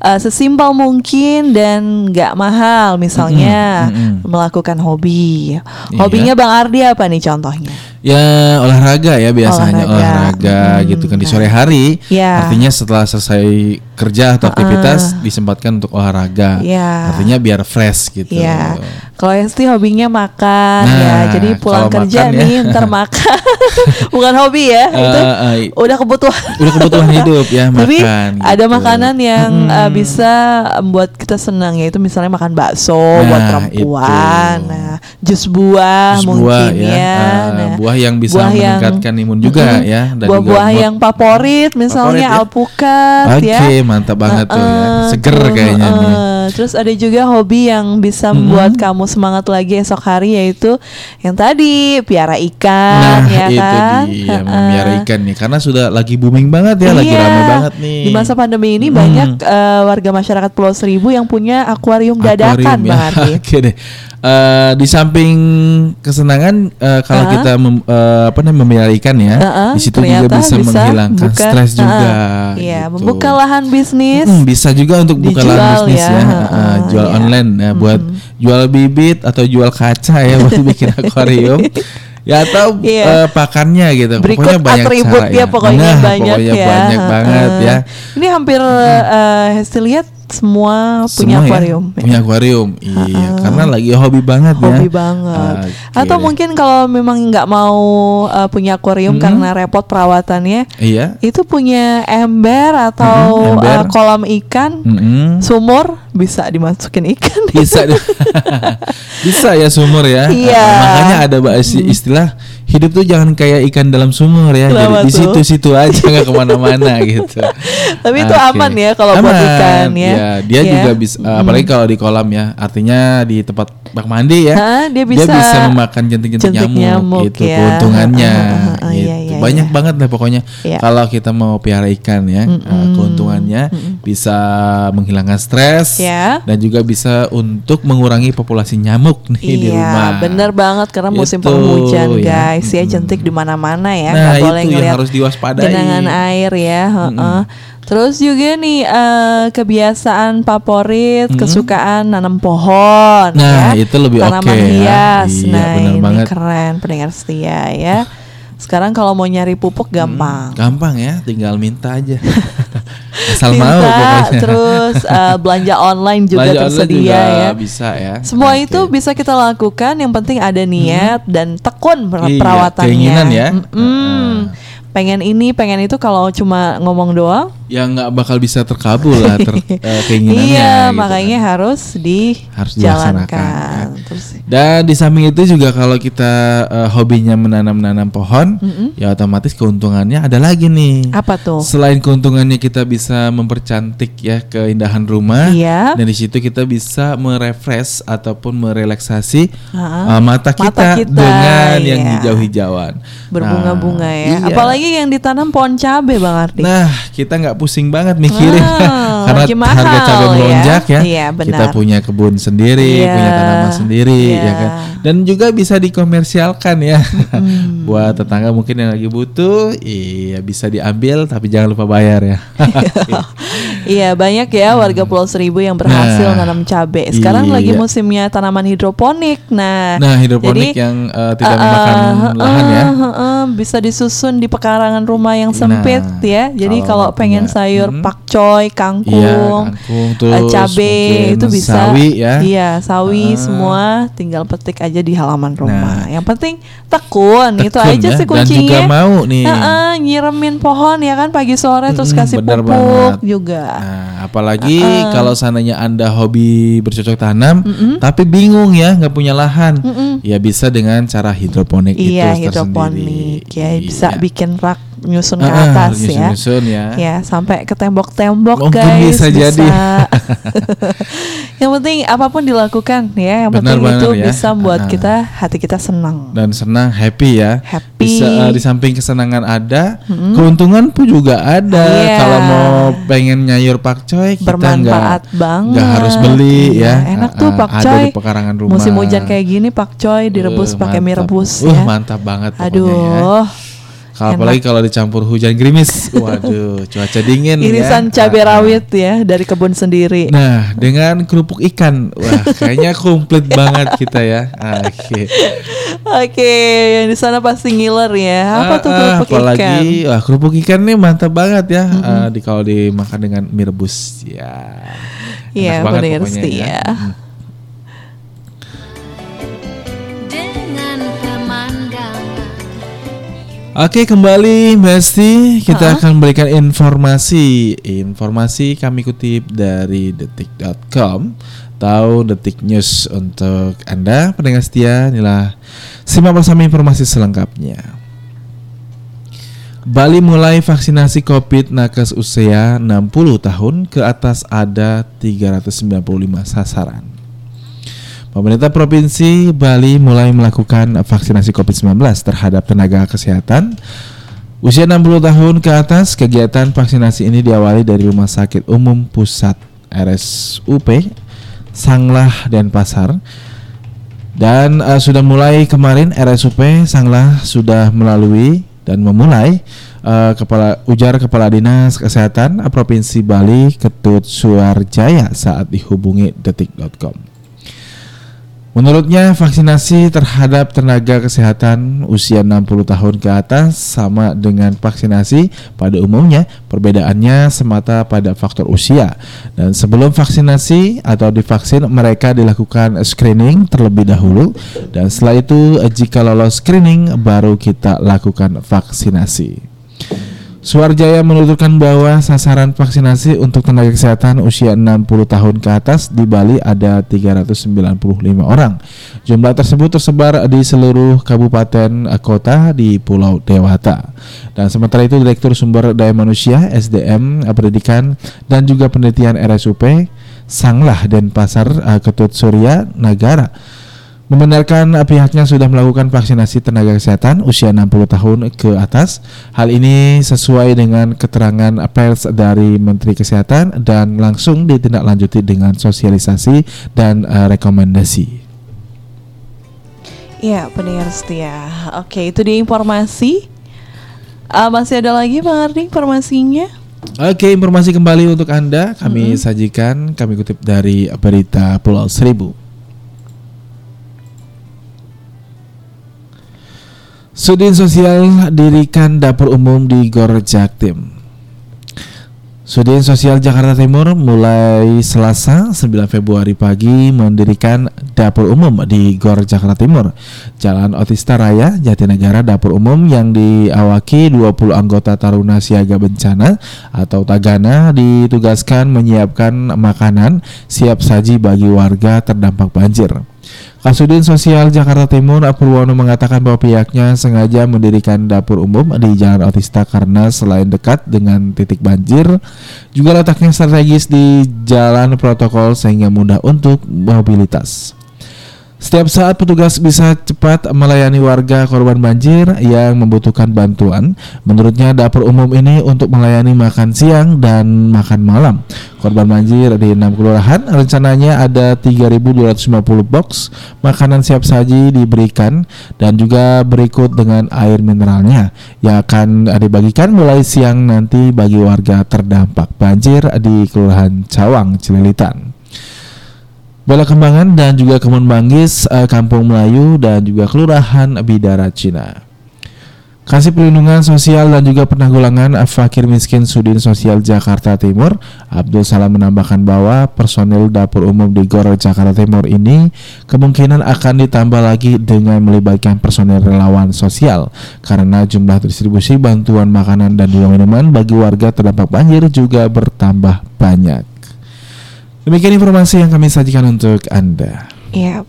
S1: eh, sesimpel mungkin dan nggak mahal, misalnya
S2: Mm-mm, mm-mm.
S1: melakukan hobi.
S2: Iya.
S1: Hobinya Bang Ardi apa nih contohnya?
S2: Ya olahraga ya biasanya
S1: Olahraga.
S2: olahraga,
S1: Hmm,
S2: gitu kan di sore hari.
S1: Ya.
S2: Artinya setelah selesai kerja atau aktivitas disempatkan untuk olahraga.
S1: Ya.
S2: Artinya biar fresh gitu.
S1: Iya. Kalau Esti hobinya makan
S2: Nah,
S1: ya. Jadi pulang kerja
S2: makan ya.
S1: nih ntar makan. Bukan hobi ya,
S2: Eh,
S1: itu
S2: eh,
S1: udah kebutuhan.
S2: Udah kebutuhan hidup ya
S1: Tapi
S2: makan.
S1: ada
S2: gitu.
S1: makanan yang uh, bisa membuat kita senang yaitu misalnya makan bakso
S2: Nah,
S1: buat perempuan.
S2: itu.
S1: Nah, jus buah
S2: Jus
S1: mungkin
S2: buah
S1: ya.
S2: ya, eh,
S1: Nah,
S2: buah yang bisa
S1: buah yang-
S2: meningkatkan imun juga
S1: Mm-mm.
S2: ya dan
S1: Buah-buah yang favorit misalnya
S2: Favorit ya.
S1: alpukat
S2: Oke,
S1: ya.
S2: mantap banget tuh ya. Seger
S1: terus,
S2: kayaknya nih.
S1: heeh. Terus ada juga hobi yang bisa membuat kamu semangat lagi esok hari yaitu yang tadi piara ikan
S2: Nah,
S1: ya
S2: itu
S1: kan.
S2: dia
S1: Heeh.
S2: memiara ikan nih karena sudah lagi booming banget ya, lagi
S1: Iya.
S2: rame banget nih.
S1: Di masa pandemi ini banyak eh, warga masyarakat Pulau Seribu yang punya akuarium dadakan
S2: ya.
S1: Bang Ardi.
S2: Oke deh. Eh, di samping kesenangan eh, kalau
S1: Ah.
S2: kita mem- eh, apa namanya memelihara ikan ya,
S1: Heeh,
S2: di situ juga
S1: ternyata
S2: bisa, menghilangkan
S1: buka-
S2: stres juga.
S1: Heeh, Iya,
S2: gitu.
S1: membuka lahan bisnis.
S2: Hmm, bisa juga untuk buka
S1: Dijual
S2: lahan bisnis
S1: ya,
S2: ya,
S1: Heeh,
S2: jual
S1: iya.
S2: online ya buat jual bibit atau jual kaca ya buat bikin akuarium. Ya atau
S1: Iya.
S2: eh, pakannya gitu.
S1: Berikut
S2: pokoknya banyak
S1: atribut
S2: cara
S1: ya pokoknya
S2: Nah,
S1: banyak
S2: pokoknya
S1: ya.
S2: banyak banget ya.
S1: Ini hampir eh Hesti lihat semua punya
S2: Semua ya,
S1: akuarium. ya.
S2: punya akuarium. Iya, karena lagi hobi banget ya.
S1: Hobi banget.
S2: Oke.
S1: Atau mungkin kalau memang nggak mau eh, punya akuarium
S2: Mm-mm.
S1: karena repot perawatannya,
S2: Iya.
S1: itu punya ember atau
S2: Mm-mm, ember.
S1: eh, kolam ikan,
S2: Mm-mm.
S1: sumur bisa dimasukin ikan.
S2: Bisa Bisa ya sumur ya.
S1: Iya.
S2: Uh, makanya ada bahasa istilah hidup tuh jangan kayak ikan dalam sumur ya.
S1: Kenapa
S2: Jadi di situ-situ aja nggak ke mana-mana gitu.
S1: Tapi itu
S2: Oke.
S1: aman ya kalau buat ikan ya.
S2: Iya, dia
S1: Ya.
S2: juga bisa uh, apalagi kalau di kolam ya. Artinya di tempat bak mandi ya.
S1: Hah, dia bisa
S2: memakan jentik-jentik
S1: jentik
S2: nyamuk,
S1: nyamuk,
S2: gitu
S1: ya.
S2: keuntungannya.
S1: Ah,
S2: gitu.
S1: iya,
S2: Banyak
S1: iya.
S2: banget lah pokoknya.
S1: Iya.
S2: Kalau kita mau piara ikan ya, uh, keuntungannya bisa menghilangkan stres
S1: Ya.
S2: dan juga bisa untuk mengurangi populasi nyamuk nih di rumah.
S1: Iya, bener banget karena musim
S2: Itu,
S1: penghujan
S2: ya.
S1: guys ya
S2: Mm-mm.
S1: jentik di mana-mana ya,
S2: Nah,
S1: nggak boleh
S2: itu yang harus diwaspadai.
S1: genangan air ya. heeh. Terus juga nih eh, kebiasaan favorit,
S2: Mm-mm.
S1: kesukaan nanam pohon
S2: Nah,
S1: ya.
S2: itu lebih
S1: Tanaman
S2: oke ya.
S1: hias.
S2: Iya,
S1: nah, ini
S2: banget.
S1: keren pendengar setia ya. Sekarang kalau mau nyari pupuk gampang.
S2: Gampang ya, tinggal minta aja. Asal
S1: Minta,
S2: mau pokoknya.
S1: terus eh, belanja online juga
S2: Belanja online
S1: tersedia
S2: juga
S1: ya.
S2: bisa ya.
S1: Semua
S2: Oke.
S1: itu bisa kita lakukan, yang penting ada niat dan tekun
S2: Iya,
S1: perawatannya.
S2: keinginan ya.
S1: Mm-mm. Pengen ini, pengen itu kalau cuma ngomong doang,
S2: ya nggak bakal bisa terkabul lah ter, eh, keinginannya.
S1: iya
S2: gitu
S1: makanya
S2: kan.
S1: harus
S2: Harus
S1: dijalankan.
S2: dilaksanakan,
S1: Terus
S2: Dan di samping itu juga kalau kita eh, hobinya menanam-nanam pohon, ya otomatis keuntungannya ada lagi nih.
S1: apa tuh?
S2: Selain keuntungannya kita bisa mempercantik ya keindahan rumah,
S1: Iya.
S2: dan di situ kita bisa merefresh ataupun merelaksasi
S1: Ha-ha.
S2: uh, mata, kita
S1: Mata kita,
S2: dengan yang
S1: iya.
S2: hijau-hijauan,
S1: Berbunga-bunga
S2: Nah,
S1: ya.
S2: iya.
S1: Apalagi yang ditanam pohon cabe Bang Ardi.
S2: Nah, kita nggak pusing banget mikirin
S1: Ah,
S2: karena
S1: lagi mahal
S2: harga cabai
S1: ya.
S2: melonjak ya.
S1: Iya, benar.
S2: Kita punya kebun sendiri,
S1: Iya,
S2: punya tanaman sendiri,
S1: iya.
S2: ya kan. Dan juga bisa dikomersialkan ya. Buat tetangga mungkin yang lagi butuh, iya bisa diambil tapi jangan lupa bayar ya.
S1: Iya banyak ya warga Pulau Seribu yang berhasil
S2: Nah,
S1: nanam cabe. Sekarang lagi
S2: iya.
S1: musimnya tanaman hidroponik. Nah,
S2: nah, hidroponik
S1: jadi,
S2: yang uh, tidak
S1: uh,
S2: memakan
S1: uh,
S2: lahan ya.
S1: uh, uh, uh, bisa disusun di pekarangan rumah yang sempit
S2: Nah,
S1: ya. Jadi
S2: kalau
S1: kalau pengen
S2: punya,
S1: sayur
S2: hmm.
S1: pakcoy,
S2: Iya,
S1: kangkung,
S2: terus
S1: cabe itu bisa.
S2: sawi ya.
S1: Iya, sawi
S2: Ah.
S1: semua tinggal petik aja di halaman rumah.
S2: Nah.
S1: yang penting tekun, itu
S2: Tekun
S1: aja
S2: ya,
S1: sih
S2: Dan
S1: kuncinya.
S2: juga mau nih.
S1: Heeh, nyiremin pohon ya kan pagi sore terus
S2: Mm-mm,
S1: kasih pupuk
S2: banget.
S1: juga.
S2: Nah, apalagi kalau seandainya anda hobi bercocok tanam, tapi bingung ya nggak punya lahan, ya bisa dengan cara hidroponik
S1: Iya
S2: itu
S1: hidroponik
S2: tersendiri.
S1: ya bisa
S2: Iya.
S1: bikin rak nyusun ke
S2: Ah, ah,
S1: atas ya.
S2: nyusun-nyusun ya.
S1: Ya sampai ke tembok-tembok
S2: Mungkin
S1: guys
S2: bisa jadi.
S1: yang penting apa pun dilakukan ya. Yang
S2: Benar
S1: penting
S2: banget
S1: itu
S2: ya.
S1: bisa membuat
S2: Ah.
S1: kita hati kita senang.
S2: Dan senang, happy ya.
S1: Happy.
S2: Bisa eh, di samping kesenangan ada, keuntungan pun juga ada.
S1: Iya.
S2: Kalau mau pengen nyayur pakcoy, kita
S1: Bermanfaat
S2: nggak
S1: banget.
S2: nggak harus beli
S1: Iya,
S2: ya.
S1: Enak
S2: Ah,
S1: tuh
S2: ah,
S1: pakcoy.
S2: Ada di pekarangan rumah.
S1: Musim hujan kayak gini pakcoy direbus
S2: Uh,
S1: pakai mie rebus
S2: Uh,
S1: ya.
S2: mantap banget pokoknya ya.
S1: Aduh. Enak.
S2: Apalagi kalau dicampur hujan gerimis, waduh, cuaca dingin
S1: Irisan
S2: ya.
S1: cabai rawit ya dari kebun sendiri.
S2: Nah, dengan kerupuk ikan, wah, kayaknya komplit banget kita ya. Oke.
S1: Oke, yang di sana pasti ngiler ya. Apa tuh
S2: Ah, ah,
S1: kerupuk
S2: apalagi,
S1: ikan?
S2: wah, kerupuk ikan nih mantap banget ya. Ah, di kalau dimakan dengan mie rebus, ya.
S1: Iya, benar sih
S2: ya.
S1: ya.
S2: Hmm. Oke kembali Besti kita
S1: Ha?
S2: akan berikan informasi. Informasi kami kutip dari detik.com Tahu detik news untuk Anda. Pendengar setia Inilah simak bersama informasi selengkapnya. Bali mulai vaksinasi COVID nakes usia 60 tahun ke atas ada 395 sasaran Pemerintah Provinsi Bali mulai melakukan vaksinasi COVID-19 terhadap tenaga kesehatan usia 60 tahun ke atas. Kegiatan vaksinasi ini diawali dari Rumah Sakit Umum Pusat RSUP Sanglah dan Pasar Dan eh, sudah mulai kemarin RSUP Sanglah sudah melalui dan memulai eh, kepala ujar kepala dinas kesehatan provinsi Bali Ketut Suarjaya saat dihubungi detik.com. Menurutnya vaksinasi terhadap tenaga kesehatan usia 60 tahun ke atas sama dengan vaksinasi pada umumnya perbedaannya semata pada faktor usia dan sebelum vaksinasi atau divaksin mereka dilakukan screening terlebih dahulu dan setelah itu jika lolos screening baru kita lakukan vaksinasi. Suarjaya menuturkan bahwa sasaran vaksinasi untuk tenaga kesehatan usia 60 tahun ke atas di Bali ada 395 orang. Jumlah tersebut tersebar di seluruh kabupaten eh, kota di Pulau Dewata. Dan sementara itu Direktur Sumber Daya Manusia SDM eh, Pendidikan dan juga Penelitian RSUP Sanglah dan Pasar eh, Ketut Surya Nagara membenarkan pihaknya sudah melakukan vaksinasi tenaga kesehatan usia 60 tahun ke atas. Hal ini sesuai dengan keterangan pers dari Menteri Kesehatan dan langsung ditindaklanjuti dengan sosialisasi dan eh, rekomendasi.
S1: Iya, pendengar setia. Oke, itu dia informasi. Ah, masih ada lagi Bang Ardi informasinya?
S2: Oke, informasi kembali untuk Anda kami sajikan, kami kutip dari berita Pulau Seribu. Sudin Sosial dirikan dapur umum di Gor Jaktim. Sudin Sosial Jakarta Timur mulai Selasa 9 Februari pagi mendirikan dapur umum di Gor Jakarta Timur, Jalan Otista Raya, Jatinegara dapur umum yang diawaki 20 anggota Taruna Siaga Bencana atau Tagana ditugaskan menyiapkan makanan siap saji bagi warga terdampak banjir. Kasudin Sosial Jakarta Timur Purwono mengatakan bahwa pihaknya sengaja mendirikan dapur umum di Jalan Otista karena selain dekat dengan titik banjir, juga letaknya strategis di jalan protokol sehingga mudah untuk mobilitas. Setiap saat petugas bisa cepat melayani warga korban banjir yang membutuhkan bantuan. Menurutnya dapur umum ini untuk melayani makan siang dan makan malam. Korban banjir di 6 kelurahan rencananya ada 3.250 box makanan siap saji diberikan dan juga berikut dengan air mineralnya yang akan dibagikan mulai siang nanti bagi warga terdampak banjir di Kelurahan Cawang, Cililitan. Bola Kembangan dan juga Kebun Manggis, eh, Kampung Melayu dan juga Kelurahan Bidara Cina. Kasih Perlindungan Sosial dan juga Penanggulangan Fakir Miskin Sudin Sosial Jakarta Timur Abdul Salam menambahkan bahwa personil dapur umum di Gor Jakarta Timur ini kemungkinan akan ditambah lagi dengan melibatkan personil relawan sosial karena jumlah distribusi bantuan makanan dan minuman bagi warga terdampak banjir juga bertambah banyak. Demikian informasi yang kami sajikan untuk Anda.
S1: Iya.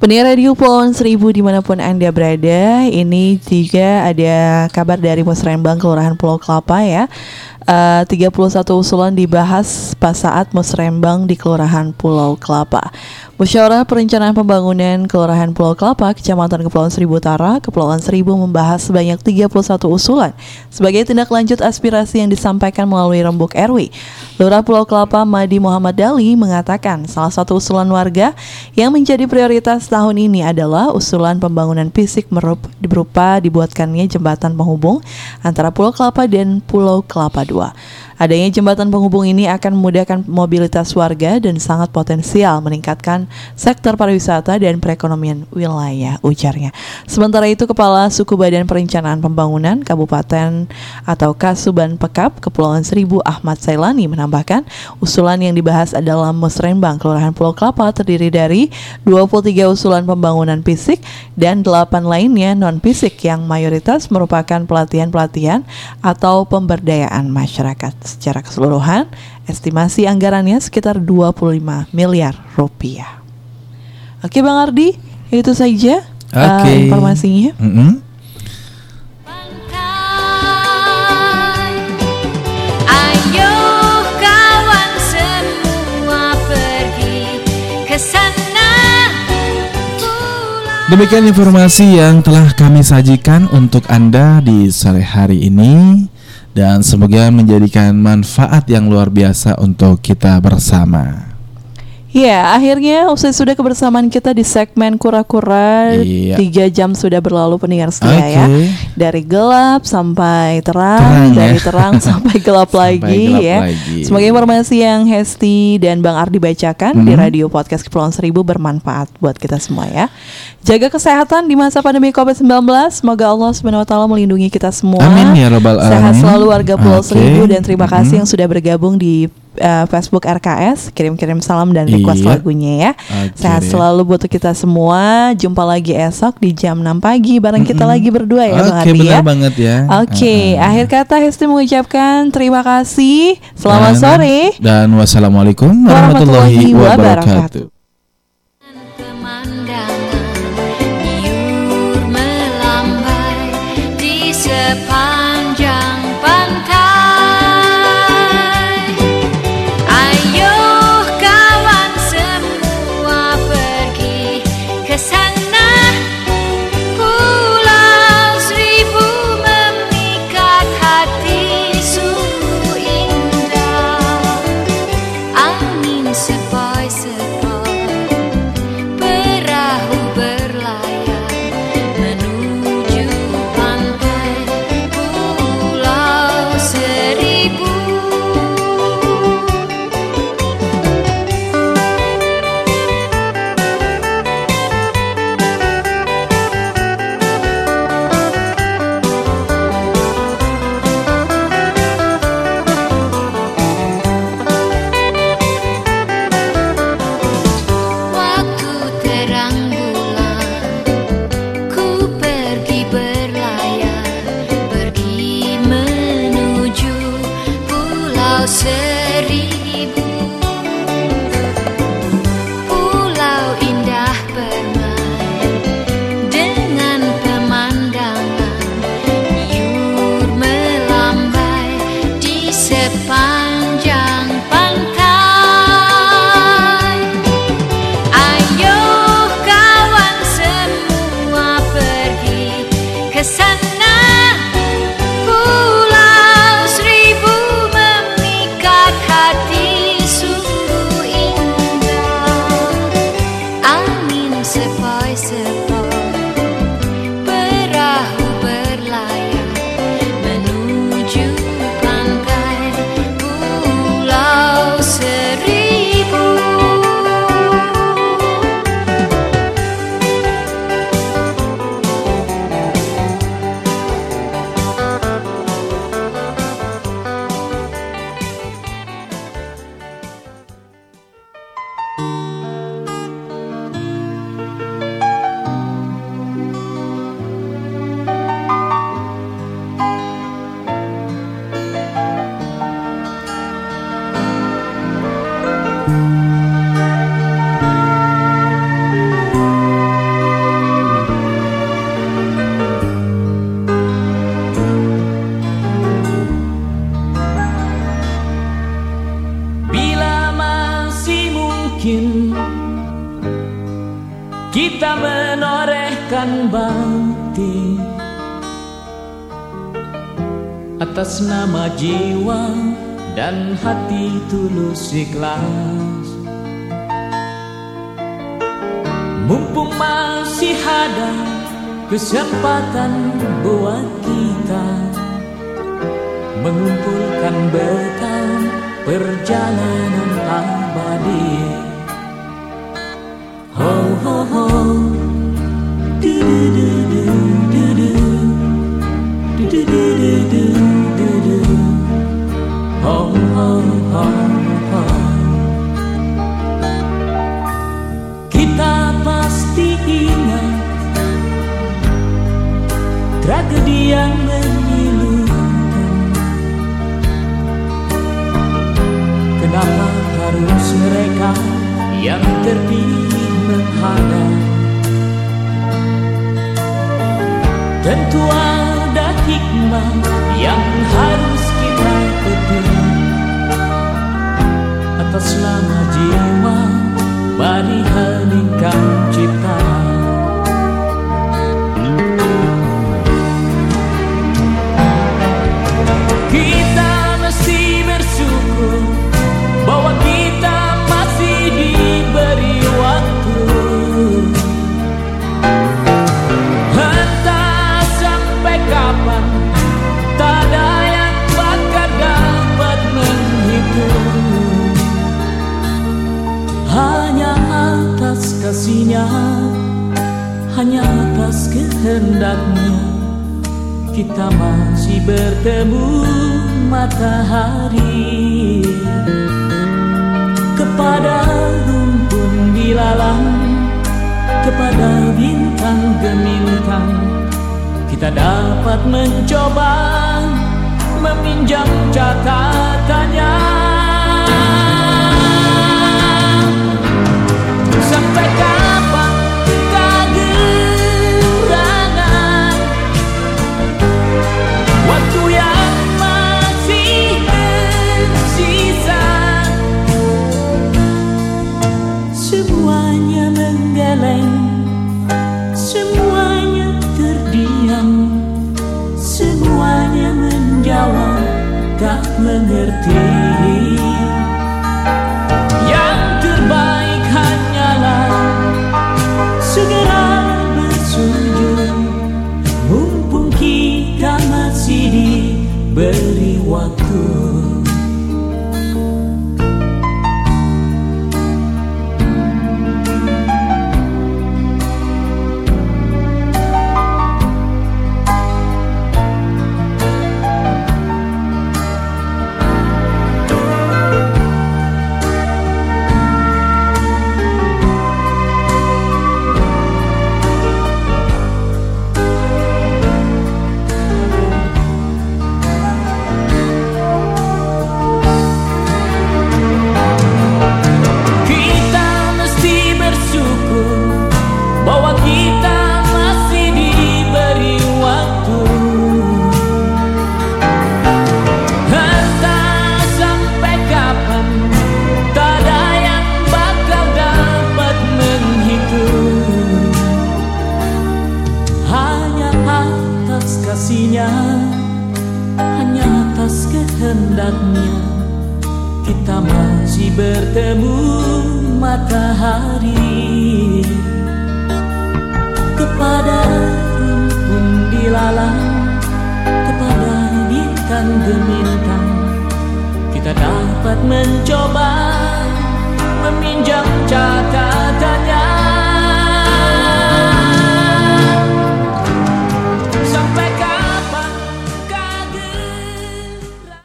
S1: Pendengar Radio Pulauan Seribu di mana pun Anda berada Ini juga ada kabar dari Musrembang Kelurahan Pulau Kelapa ya Eh, 31 usulan dibahas pas saat Musrembang di Kelurahan Pulau Kelapa Musyawarah Perencanaan Pembangunan Kelurahan Pulau Kelapa, Kecamatan Kepulauan Seribu Utara, Kepulauan Seribu membahas sebanyak 31 usulan sebagai tindak lanjut aspirasi yang disampaikan melalui rembuk RW. Lurah Pulau Kelapa Madi Muhammad Dali mengatakan salah satu usulan warga yang menjadi prioritas tahun ini adalah usulan pembangunan fisik merup- berupa dibuatkannya jembatan penghubung antara Pulau Kelapa dan Pulau Kelapa 是 Adanya jembatan penghubung ini akan memudahkan mobilitas warga dan sangat potensial meningkatkan sektor pariwisata dan perekonomian wilayah ujarnya. Sementara itu Kepala Suku Badan Perencanaan Pembangunan Kabupaten atau Kasuban Pekap Kepulauan Seribu Ahmad Sailani menambahkan usulan yang dibahas adalah Musrembang Kelurahan Pulau Kelapa terdiri dari 23 usulan pembangunan fisik dan 8 lainnya non fisik yang mayoritas merupakan pelatihan-pelatihan atau pemberdayaan masyarakat. Secara keseluruhan, estimasi anggarannya sekitar 25 miliar rupiah. Oke Bang Ardi, itu saja uh, informasinya.
S6: Kawan semua pergi ke sana pulang
S2: Demikian informasi yang telah kami sajikan untuk Anda di sore hari ini dan semoga menjadikan manfaat yang luar biasa untuk kita bersama.
S1: Ya, akhirnya usai sudah kebersamaan kita di segmen kura-kura
S3: Iya.
S1: Tiga jam sudah berlalu pendengar setia ya
S3: Oke.
S1: Dari gelap sampai terang,
S3: Terang,
S1: Dari
S3: ya.
S1: terang sampai gelap
S3: Sampai
S1: lagi
S3: gelap
S1: ya
S3: lagi.
S1: Semoga informasi yang Hesti dan Bang Ardi bacakan
S3: Mhm.
S1: Di radio podcast Kepulauan Seribu bermanfaat buat kita semua ya Jaga kesehatan di masa pandemi COVID-19 Semoga Allah SWT melindungi kita semua
S3: Amin ya rabbal
S1: Sehat
S3: alamin.
S1: selalu warga Pulau
S3: Oke.
S1: Seribu Dan terima kasih
S3: Mhm.
S1: yang sudah bergabung di uh, Facebook RKS Kirim-kirim salam dan request
S3: Iya.
S1: lagunya ya
S3: Oke
S1: Sehat selalu buat kita semua. Jumpa lagi esok di jam 6 pagi bareng kita lagi berdua ya Bang Ardi
S3: benar
S1: ya.
S3: banget ya.
S1: Oke,
S3: Uh-uh.
S1: akhir kata Hesti mengucapkan terima kasih. Selamat
S3: Dan-
S1: sore.
S3: Dan wassalamualaikum
S1: Warahmatullahi
S3: warahmatullahi
S1: wabarakatuh.
S3: wabarakatuh.
S7: Atas nama jiwa dan hati tulus ikhlas. Mumpung masih ada kesempatan buat kita mengumpulkan bekal perjalanan abadi. Ho ho ho, du du du du du du, du du du du ho ho ho ho. Kita pasti ingat tragedi yang menyilukan. Kenapa harus mereka yang terpilih menghadap? Tentu ada hikmah yang harus atas nama jiwa mari heningkan cipta. Kita semestinya hanya atas kehendaknya. Kita masih bertemu matahari. Kepada rumpun di lalang kepada bintang gemintang kita dapat mencoba meminjam catatannya. Sampaikan tak mengerti. Yang terbaik hanyalah segera bersujud. Mumpung kita masih diberi waktu bertemu matahari. Kepada rumpun dilalang kepada bintang gemintang kita dapat mencoba meminjam